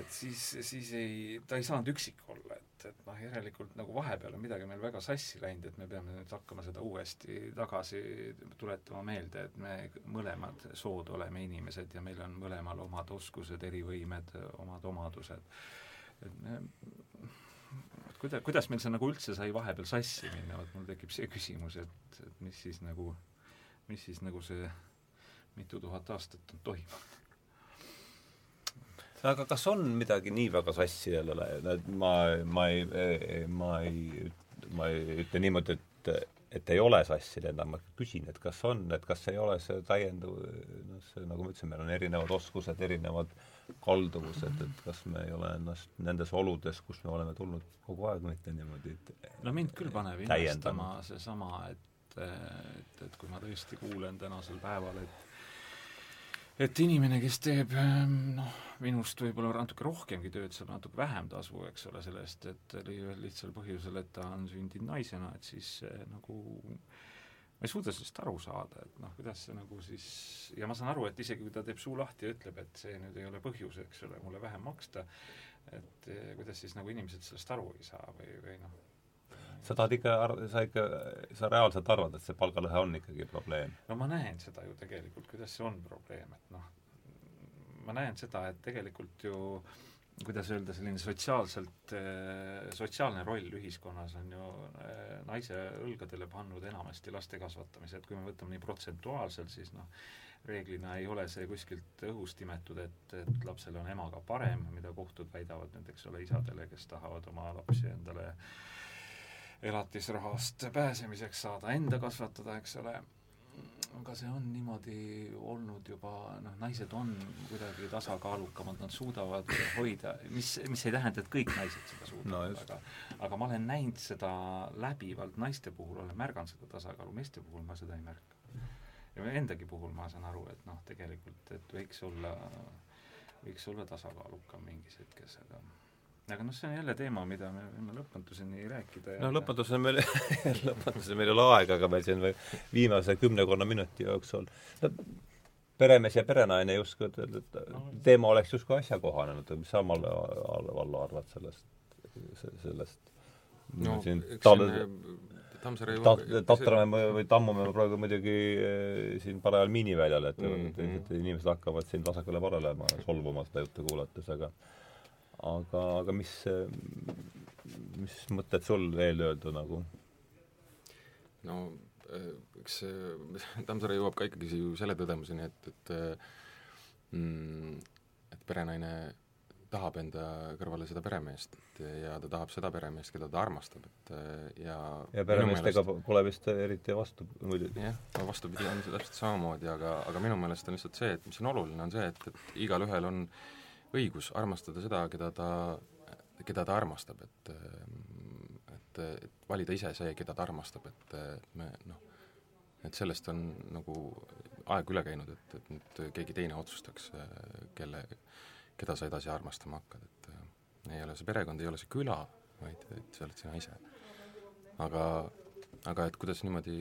et siis, siis ei, ta ei saanud üksik olla, et, et noh, järelikult nagu vahepeal on midagi meil väga sassi läinud, et me peame nüüd hakkama seda uuesti tagasi tuletama meelde, et me mõlemad sood oleme inimesed ja meil on mõlemal omad oskused, erivõimed, omad omadused. et me, et kuida-, kuidas meil see nagu üldse sai vahepeal sassi minna, vot mul tekib see küsimus, et, et mis siis nagu, mis siis nagu see mitu tuhat aastat on toimunud aga kas on midagi nii väga sassi jälle läinud, ma, ma ei, ma ei, ma ei ütle niimoodi, et, et ei ole sassi läinud, ma küsin, et kas on, et kas ei ole see täiendav, noh, see nagu ma ütlesin, meil on erinevad oskused, erinevad kalduvused, et kas me ei ole ennast nendes oludes, kus me oleme tulnud kogu aeg mitte niimoodi no mind küll paneb imestama seesama, et, et, et kui ma tõesti kuulen tänasel päeval, et et inimene, kes teeb ehm, noh, minust võib-olla natuke rohkemgi tööd, saab natuke vähem tasu, eks ole, selle eest, et ühel lihtsal põhjusel, et ta on sündinud naisena, et siis nagu ma ei suuda sellest aru saada, et noh, kuidas see nagu siis, ja ma saan aru, et isegi kui ta teeb suu lahti ja ütleb, et see nüüd ei ole põhjus, eks ole, mulle vähem maksta, et eh, kuidas siis nagu inimesed sellest aru ei saa või, või noh, sa tahad ikka, sa ikka, sa reaalselt arvad, et see palgalõhe on ikkagi probleem? no ma näen seda ju tegelikult, kuidas see on probleem, et noh, ma näen seda, et tegelikult ju kuidas öelda, selline sotsiaalselt, eh, sotsiaalne roll ühiskonnas on ju eh, naise õlgadele pannud enamasti laste kasvatamise, et kui me võtame nii protsentuaalselt, siis noh, reeglina ei ole see kuskilt õhust imetud, et, et lapsel on emaga parem, mida kohtud väidavad nüüd, eks ole, isadele, kes tahavad oma lapsi endale äh, elatisrahast pääsemiseks saada, enda kasvatada, eks ole, aga see on niimoodi olnud juba, noh, naised on kuidagi tasakaalukamad, nad suudavad hoida, mis, mis ei tähenda, et kõik naised seda suudavad no, aga aga ma olen näinud seda läbivalt, naiste puhul olen märganud seda tasakaalu, meeste puhul ma seda ei märka. ja endagi puhul ma saan aru, et noh, tegelikult, et võiks olla, võiks olla tasakaalukam mingis hetkes, aga aga noh, see on jälle teema, mida me võime lõpmatuseni rääkida ja no lõpmatuseni meil lõpmatuseni meil ei ole aega, aga meil siin või viimase kümnekonna minuti jooksul no, peremees ja perenaine justkui, et, teema oleks justkui asjakohane, et mis sa, Malle, Vallo, arvad sellest, sellest no siin tal-, Tammsaare ta-, Tatramäe või Tammumäe praegu muidugi eh, siin parajal miiniväljal, et mm, -hmm. inimesed hakkavad siin vasakule-parele solvuma seda juttu kuulates, aga aga, aga mis, mis mõtted sul veel öelda nagu? no eks Tammsaare jõuab ka ikkagi ju selle tõdemuseni, et, et mm, et perenaine tahab enda kõrvale seda peremeest, ja ta tahab seda peremeest, keda ta armastab, et ja ja peremeestega meelest... pole vist eriti vastu, muidu jah, vastupidi, on see täpselt samamoodi, aga, aga minu meelest on lihtsalt see, et mis on oluline, on see, et, et igalühel on õigus armastada seda, keda ta, keda ta armastab, et et, et valida ise see, keda ta armastab, et me noh, et sellest on nagu aeg üle käinud, et, et nüüd keegi teine otsustaks, kelle, keda sa edasi armastama hakkad, et äh, ei ole see perekond, ei ole see küla, vaid et sa oled sina ise. aga, aga et kuidas niimoodi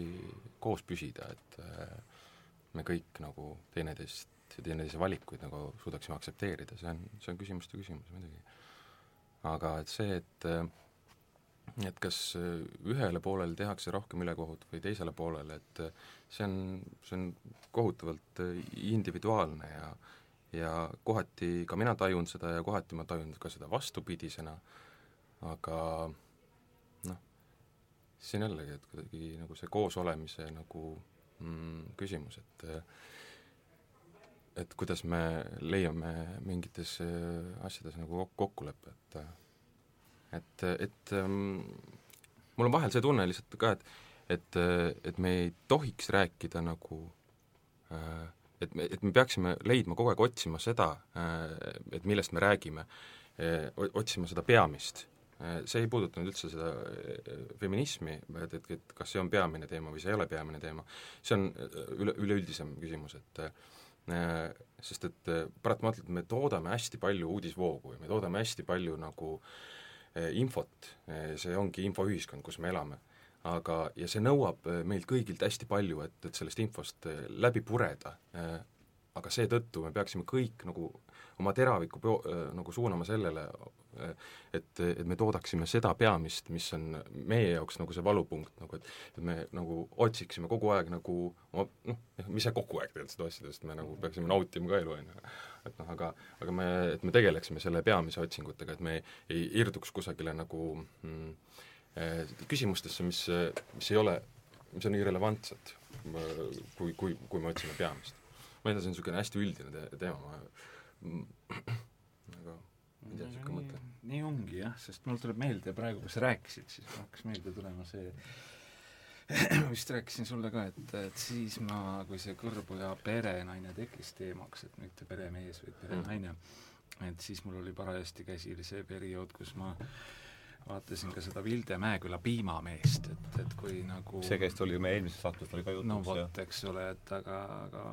koos püsida, et äh, me kõik nagu teineteist teineteise valikuid nagu suudaksime aktsepteerida, see on, see on küsimuste küsimus muidugi. aga et see, et äh, et kas ühele poolele tehakse rohkem ülekohut või teisele poolele, et see on, see on kohutavalt individuaalne ja ja kohati ka mina tajun seda ja kohati ma tajun ka seda vastupidisena, aga noh, on jällegi, et kuidagi nagu see koosolemise nagu mm, küsimus, et et kuidas me leiame mingites asjades nagu kokkuleppe, et et, et um, mul on vahel see tunne lihtsalt ka, et et, et me ei tohiks rääkida nagu äh, et me, et me peaksime leidma kogu aeg otsima seda, äh, et millest me räägime, äh, otsima seda peamist. Äh, see ei puuduta nüüd üldse seda feminismi, et, et, et kas see on peamine teema või see ei ole peamine teema, see on üle, üleüldisem küsimus, et sest et paratamatult me toodame hästi palju uudisvoogu ja me toodame hästi palju nagu infot, see ongi infoühiskond, kus me elame. Aga, ja see nõuab äh, meilt kõigilt hästi palju, et, et sellest infost äh, läbi pureda, äh, aga seetõttu me peaksime kõik nagu oma teraviku peo-, nagu suunama sellele, et, et me toodaksime seda peamist, mis on meie jaoks nagu see valupunkt, nagu et et me nagu otsiksime kogu aeg nagu noh, mis see kogu aeg tegelikult seda asjadest, me nagu peaksime nautima ka elu, on ju. et noh, aga, aga me, et me tegeleksime selle peamise otsingutega, et me ei, irduks kusagile nagu mm, Eh, küsimustesse, mis, mis ei ole, mis on irrelevantsed, kui, kui, kui me otsime peamist. ma ei tea, see on niisugune hästi üldine te teema, ma aga ma ei tea, niisugune mõte. nii ongi jah, sest mul tuleb meelde praegu, kui sa rääkisid, siis hakkas meelde tulema see vist rääkisin sulle ka, et, et siis ma, kui see kõrbuja perenaine tekkis teemaks, et mitte peremees, vaid perenaine mm., et siis mul oli parajasti käsil see periood, kus ma äh, vaatasin ka seda Vilde Mäeküla piimameest, et, et kui nagu see, kes tuli meie eelmises saates, oli ka jutuks. no vot, eks ole, et aga, aga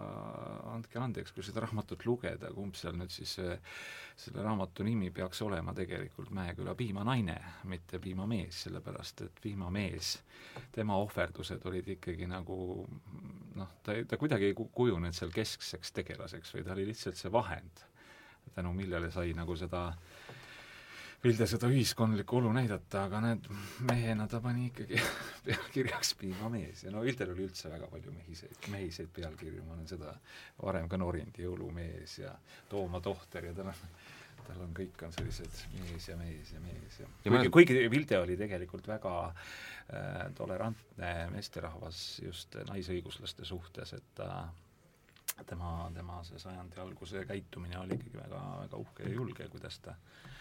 andke andeks, kui seda raamatut lugeda, kumb seal nüüd siis selle raamatu nimi peaks olema tegelikult Mäeküla piimanaine, mitte piimamees, sellepärast et piimamees, tema ohverdused olid ikkagi nagu noh, ta, ta kuidagi ei kujunenud seal keskseks tegelaseks, vaid ta oli lihtsalt see vahend, tänu millele sai nagu seda äh, Vilde seda ühiskondlikku olu näidata, aga näed, mehena ta pani ikkagi pealkirjaks piimamees ja no Vildel oli üldse väga palju mehiseid, mehiseid pealkirju, ma olen seda varem ka norinud, jõulumees ja Tooma tohter ja tal on tal on, kõik on sellised mees ja mees ja mees ja, ja kuigi, kuigi Vilde oli tegelikult väga äh, tolerantne meesterahvas just naisõiguslaste suhtes, et ta tema, tema see sajandi alguse käitumine oli ikkagi väga, väga uhke ja julge, kuidas ta äh,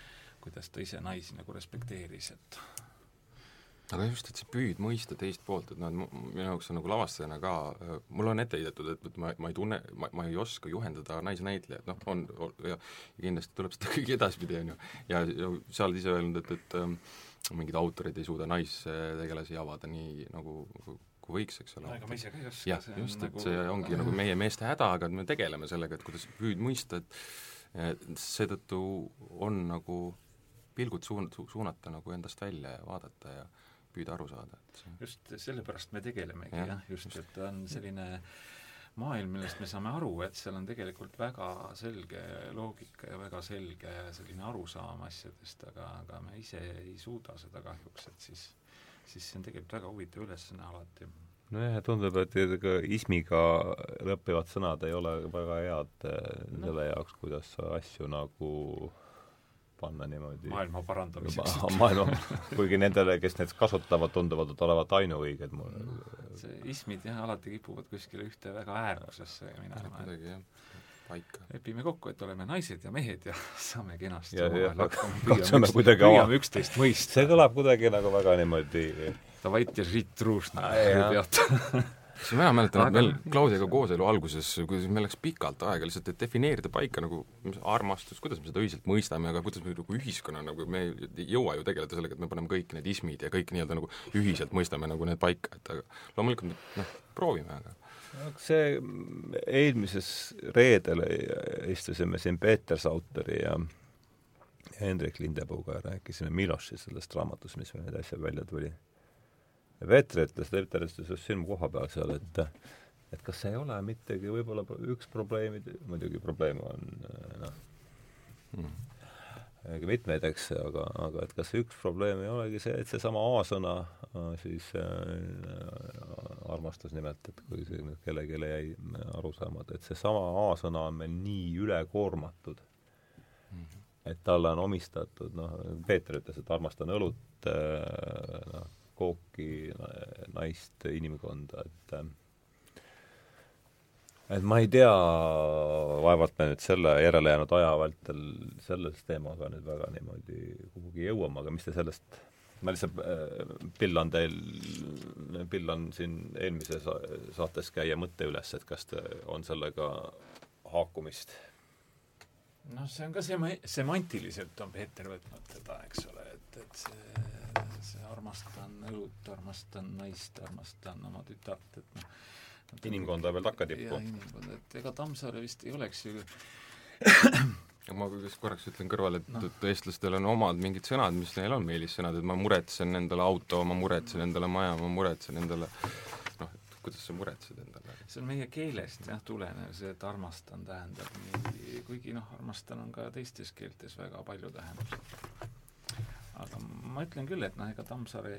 kuidas ta ise naisi nagu respekteeris, et aga just, et see püüd mõista teist poolt, et noh, et minu jaoks on nagu lavastajana ka, mulle on ette heidetud, et, et ma, ma ei tunne, ma, ma ei oska juhendada naisnäitlejaid, noh, on, on ja, ja kindlasti tuleb seda kõige edaspidi, on ju. ja, ja sa oled ise öelnud, et, et ähm, mingid autorid ei suuda naistegelasi avada nii, nagu kui võiks, eks ole. ega ma ise ka ei oska. jah, just, et nagu... see ongi nagu meie meeste häda, aga me tegeleme sellega, et kuidas püüd mõista, et seetõttu on nagu pilgud suun-, su-, suunata nagu endast välja ja vaadata ja püüda aru saada, et see just sellepärast me tegelemegi ja, jah, just, et ta on selline maailm, millest me saame aru, et seal on tegelikult väga selge loogika ja väga selge selline arusaam asjadest, aga, aga me ise ei suuda seda kahjuks, et siis, siis see on tegelikult väga huvitav ülesanne alati. nojah, tundub, et ka ismiga lõppevad sõnad ei ole väga head no. selle jaoks, kuidas asju nagu panna niimoodi maailma parandamiseks. maailma, kuigi nendele, kes neid kasutavad, tunduvad olevat ainuõiged mul no,. see ismid jah, alati kipuvad kuskile ühte väga äärmusesse minema. kuidagi jah, paika. lepime kokku, et oleme naised ja mehed ja saame kenasti ja, ja katsume kuidagi püüame üksteist mõista. see kõlab kuidagi nagu väga niimoodi Davait ja žit truusna pealt siis mina mäletan, et meil Klaudiga kooselu alguses, kuidas meil läks pikalt aega lihtsalt, et defineerida paika nagu armastus, kuidas me seda ühiselt mõistame, aga kuidas me nagu ühiskonna nagu, me ei jõua ju tegeleda sellega, et me paneme kõik need ismid ja kõik nii-öelda nagu ühiselt mõistame nagu need paika, et aga loomulikult noh, proovime, aga see eelmises reedel istusime siin Peeter Sauteri ja Hendrik Lindepuuga ja rääkisime Miloši sellest raamatust, mis meil äsja välja tuli Peeter ütles, istus just silm koha peal seal, et et kas see ei ole mittegi võib-olla üks probleemid, muidugi probleeme on noh mm., mitmeid, eks, aga, aga et kas üks probleem ei olegi see, et seesama A-sõna siis äh, armastus nimelt, et kui see nüüd kellelegi jäi arusaamata, et seesama A-sõna on meil nii ülekoormatud mm, -hmm. et talle on omistatud, noh, Peeter ütles, et armastan õlut äh,, noh, kooki, naist, inimkonda, et et ma ei tea, vaevalt me nüüd selle järelejäänud aja vältel selles teemaga nüüd väga niimoodi kuhugi jõuame, aga mis te sellest ma lihtsalt äh, pillan teil, pillan siin eelmises saates käia mõtte üles, et kas te, on sellega haakumist? noh, see on ka sema-, semantiliselt on Peeter võtnud teda, eks ole, et, et see armastan õlut, armastan naist, armastan oma tütart, et noh inimkonda veel takkatippu. jaa, inimkonda, et ega Tammsaare vist ei oleks ju ma just korraks ütlen kõrvale, et no., et eestlastel on omad mingid sõnad, mis neil on meelissõnad, et ma muretsen endale auto, ma muretsen endale maja, ma muretsen endale noh, et kuidas sa muretsed endale? see on meie keelest jah, tulenev, see, et armastan tähendab nii, kuigi noh, armastan on ka teistes keeltes väga palju tähendusi aga ma ütlen küll, et noh, ega Tammsaare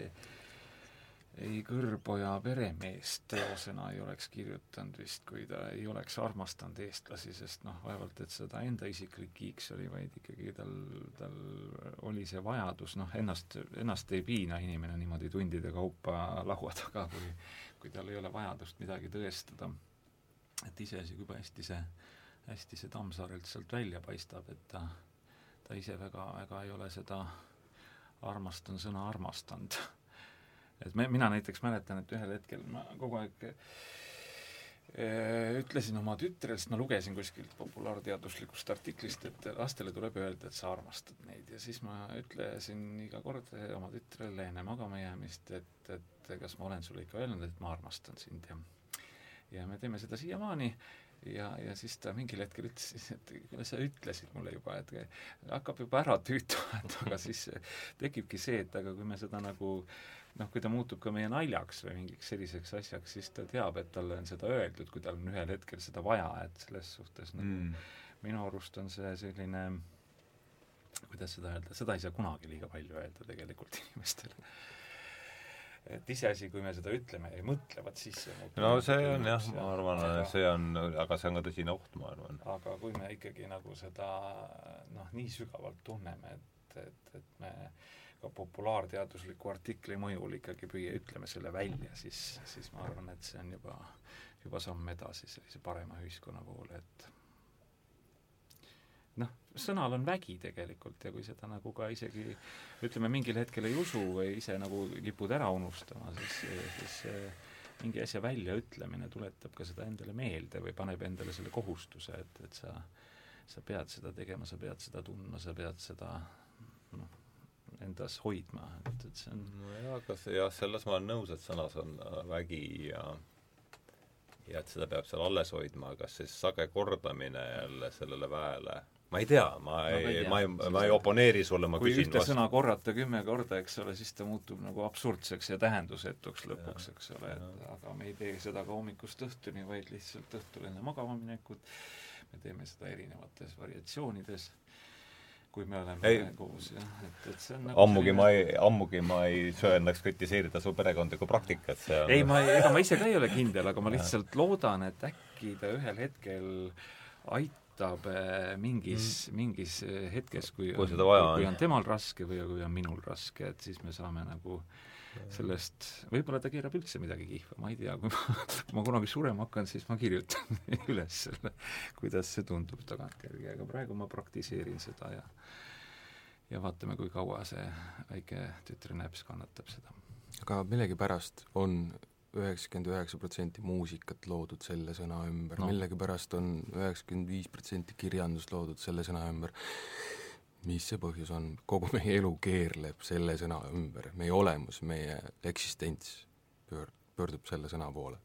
ei, Kõrboja peremeest teosena ei oleks kirjutanud vist, kui ta ei oleks armastanud eestlasi, sest noh, vaevalt et seda enda isiklik kiiks oli, vaid ikkagi tal, tal oli see vajadus, noh, ennast, ennast ei piina inimene niimoodi tundide kaupa laua taga, kui kui tal ei ole vajadust midagi tõestada. et iseasi, kui hästi see, hästi see Tammsaarelt sealt välja paistab, et ta, ta ise väga, väga ei ole seda armastan sõna armastanud. et me, mina näiteks mäletan, et ühel hetkel ma kogu aeg eh, ütlesin oma tütrele, sest ma lugesin kuskilt populaarteaduslikust artiklist, et lastele tuleb öelda, et sa armastad neid. Ja siis ma ütlesin iga kord oma tütrele enne magama jäämist, et, et kas ma olen sulle ikka öelnud, et ma armastan sind ja ja me teeme seda siiamaani ja, ja siis ta mingil hetkel ütles siis, et kuule, sa ütlesid mulle juba, et hakkab juba ära tüütama, et aga siis tekibki see, et aga kui me seda nagu noh, kui ta muutub ka meie naljaks või mingiks selliseks asjaks, siis ta teab, et talle on seda öeldud, kui tal on ühel hetkel seda vaja, et selles suhtes nagu mm. minu arust on see selline kuidas seda öelda, seda ei saa kunagi liiga palju öelda tegelikult inimestele et iseasi, kui me seda ütleme ja ei mõtle, vot siis see muutub no see on jah, ma arvan, see on, aga see on ka tõsine oht, ma arvan. aga kui me ikkagi nagu seda noh, nii sügavalt tunneme, et, et, et me ka populaarteadusliku artikli mõjul ikkagi püüa, ütleme selle välja, siis, siis ma arvan, et see on juba, juba samm edasi sellise parema ühiskonna poole, et sõnal on vägi tegelikult ja kui seda nagu ka isegi ütleme, mingil hetkel ei usu või ise nagu kipud ära unustama, siis, siis mingi asja väljaütlemine tuletab ka seda endale meelde või paneb endale selle kohustuse, et, et sa, sa pead seda tegema, sa pead seda tundma, sa pead seda noh, endas hoidma, et, et see on nojah, aga see jah, selles ma olen nõus, et sõnas on äh, vägi ja ja et seda peab seal alles hoidma, aga siis sage kordamine jälle sellele väele ma ei tea, ma ei, ma ei, ma ei oponeeri sulle, ma kui küsin ühte vastu. sõna korrata kümme korda, eks ole, siis ta muutub nagu absurdseks ja tähendusetuks lõpuks, eks ole, et aga me ei tee seda ka hommikust õhtuni, vaid lihtsalt õhtul enne magama minekut, me teeme seda erinevates variatsioonides, kui me oleme ei, koos, jah, et, et see on nagu ammugi selline... ma ei, ammugi ma ei söandaks kritiseerida su perekondlikku praktikat, see on ei, ma ei, ega ma ise ka ei ole kindel, aga ma lihtsalt loodan, et äkki ta ühel hetkel aitab aitab äh, mingis mm., mingis äh, hetkes, kui kui seda vaja on, kui on temal raske või kui on minul raske, et siis me saame nagu sellest, võib-olla ta keerab üldse midagi kihva, ma ei tea, kui ma, kui ma kunagi surema hakkan, siis ma kirjutan üles selle, kuidas see tundub tagantjärgi, aga praegu ma praktiseerin seda ja ja vaatame, kui kaua see väike tütrenäps kannatab seda. aga millegipärast on üheksakümmend üheksa protsenti muusikat loodud selle sõna ümber no., millegipärast on üheksakümmend viis protsenti kirjandust loodud selle sõna ümber. mis see põhjus on? kogu meie elu keerleb selle sõna ümber, meie olemus, meie eksistents pöör-, pöördub selle sõna poole.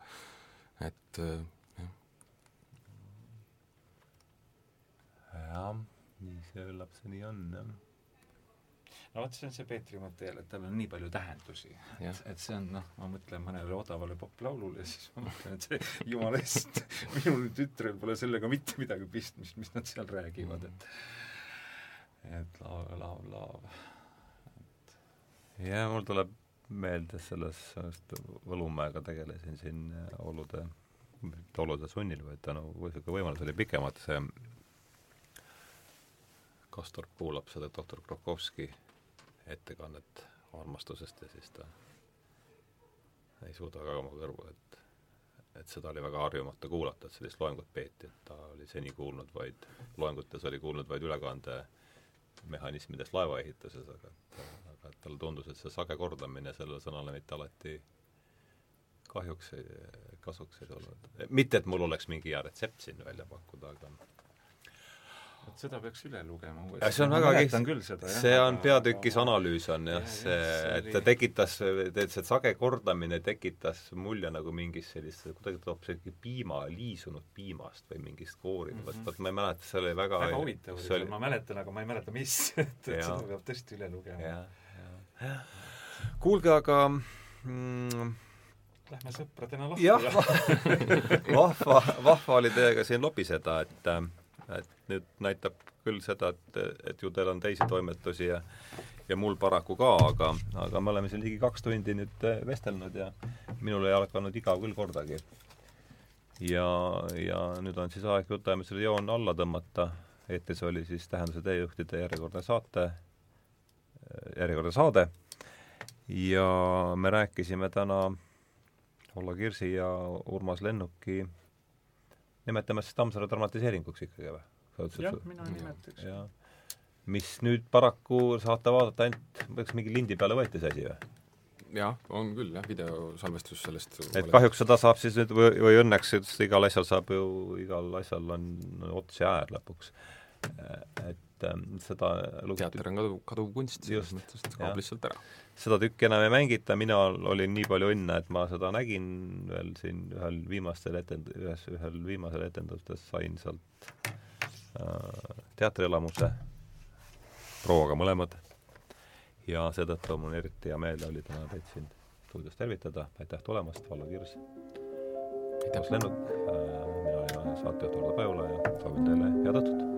et äh, jah. jah, nii see küllap see nii on, jah no vot, see on see Peetri mõte jälle, et tal on nii palju tähendusi. et, et see on noh, ma mõtlen mõnele odavale poplaulule, siis ma mõtlen, et see jumala eest, minul tütrel pole sellega mitte midagi pistmist, mis nad seal räägivad, et et lav, lav. et jah, mul tuleb meelde selles, sellest Võlumäega tegelesin siin olude, mitte olude sunnil, vaid tänu, kui niisugune võimalus oli pikemalt, see Kastorp kuulab seda doktor Krokovski ettekannet armastusest ja siis ta ei suuda ka oma kõrvu, et et seda oli väga harjumatu kuulata, et sellist loengut peeti, et ta oli seni kuulnud vaid, loengutes oli kuulnud vaid ülekandemehhanismidest laevaehituses, aga et, aga et talle tundus, et see sage kordamine sellele sõnale mitte alati kahjuks kasuks ei tulnud. mitte, et mul oleks mingi hea retsept siin välja pakkuda, aga vot seda peaks üle lugema uuesti. see on väga kihvt, see on peatükis analüüs on jah, see, et ta tekitas, et see sage kordamine tekitas mulje nagu mingist sellist, kuidagi toob selline piima, liisunud piimast või mingist koori mm, -hmm. vot ma ei mäleta, see oli väga väga huvitav oli see, ma mäletan, aga ma ei mäleta, mis, et, et seda peab tõesti üle lugema. kuulge, aga mm, Lähme sõpradena lahti. jah, vahva, vahva oli teiega siin lobiseda, et et nüüd näitab küll seda, et, et ju teil on teisi toimetusi ja ja mul paraku ka, aga, aga me oleme siin ligi kaks tundi nüüd eh, vestelnud ja minul ei hakanud igav küll kordagi. ja, ja nüüd on siis aeg jutuajamisele joon alla tõmmata, eetris oli siis Tähenduse teejuhtide järjekordne saate, järjekordne saade ja me rääkisime täna Olla Kirsi ja Urmas Lennuki nimetame siis Tammsaare dramatiseeringuks ikkagi või? jah, mina nimetaks. mis nüüd paraku saate vaadata ainult, kas mingi lindi peale võeti see asi või? jah, on küll jah, videosalvestus sellest et kahjuks seda saab siis nüüd või, või õnneks, et igal asjal saab ju, igal asjal on ots ja äär lõpuks. et ähm, seda teater on kaduv, kaduv kunst, selles mõttes, et kaob lihtsalt ära seda tükki enam ei mängita, mina olin nii palju õnne, et ma seda nägin veel siin ühel viimastel etend-, ühes, ühel viimasel etendustes sain sealt äh, teatrielamuse, prouaga mõlemad, ja seetõttu mul eriti hea meel oli täna teid siin stuudios tervitada, aitäh tulemast, Vallo Kirs! aitäh! Lennuk äh,, mina olen saatejuht Urdo Pajula ja soovin teile head õhtut!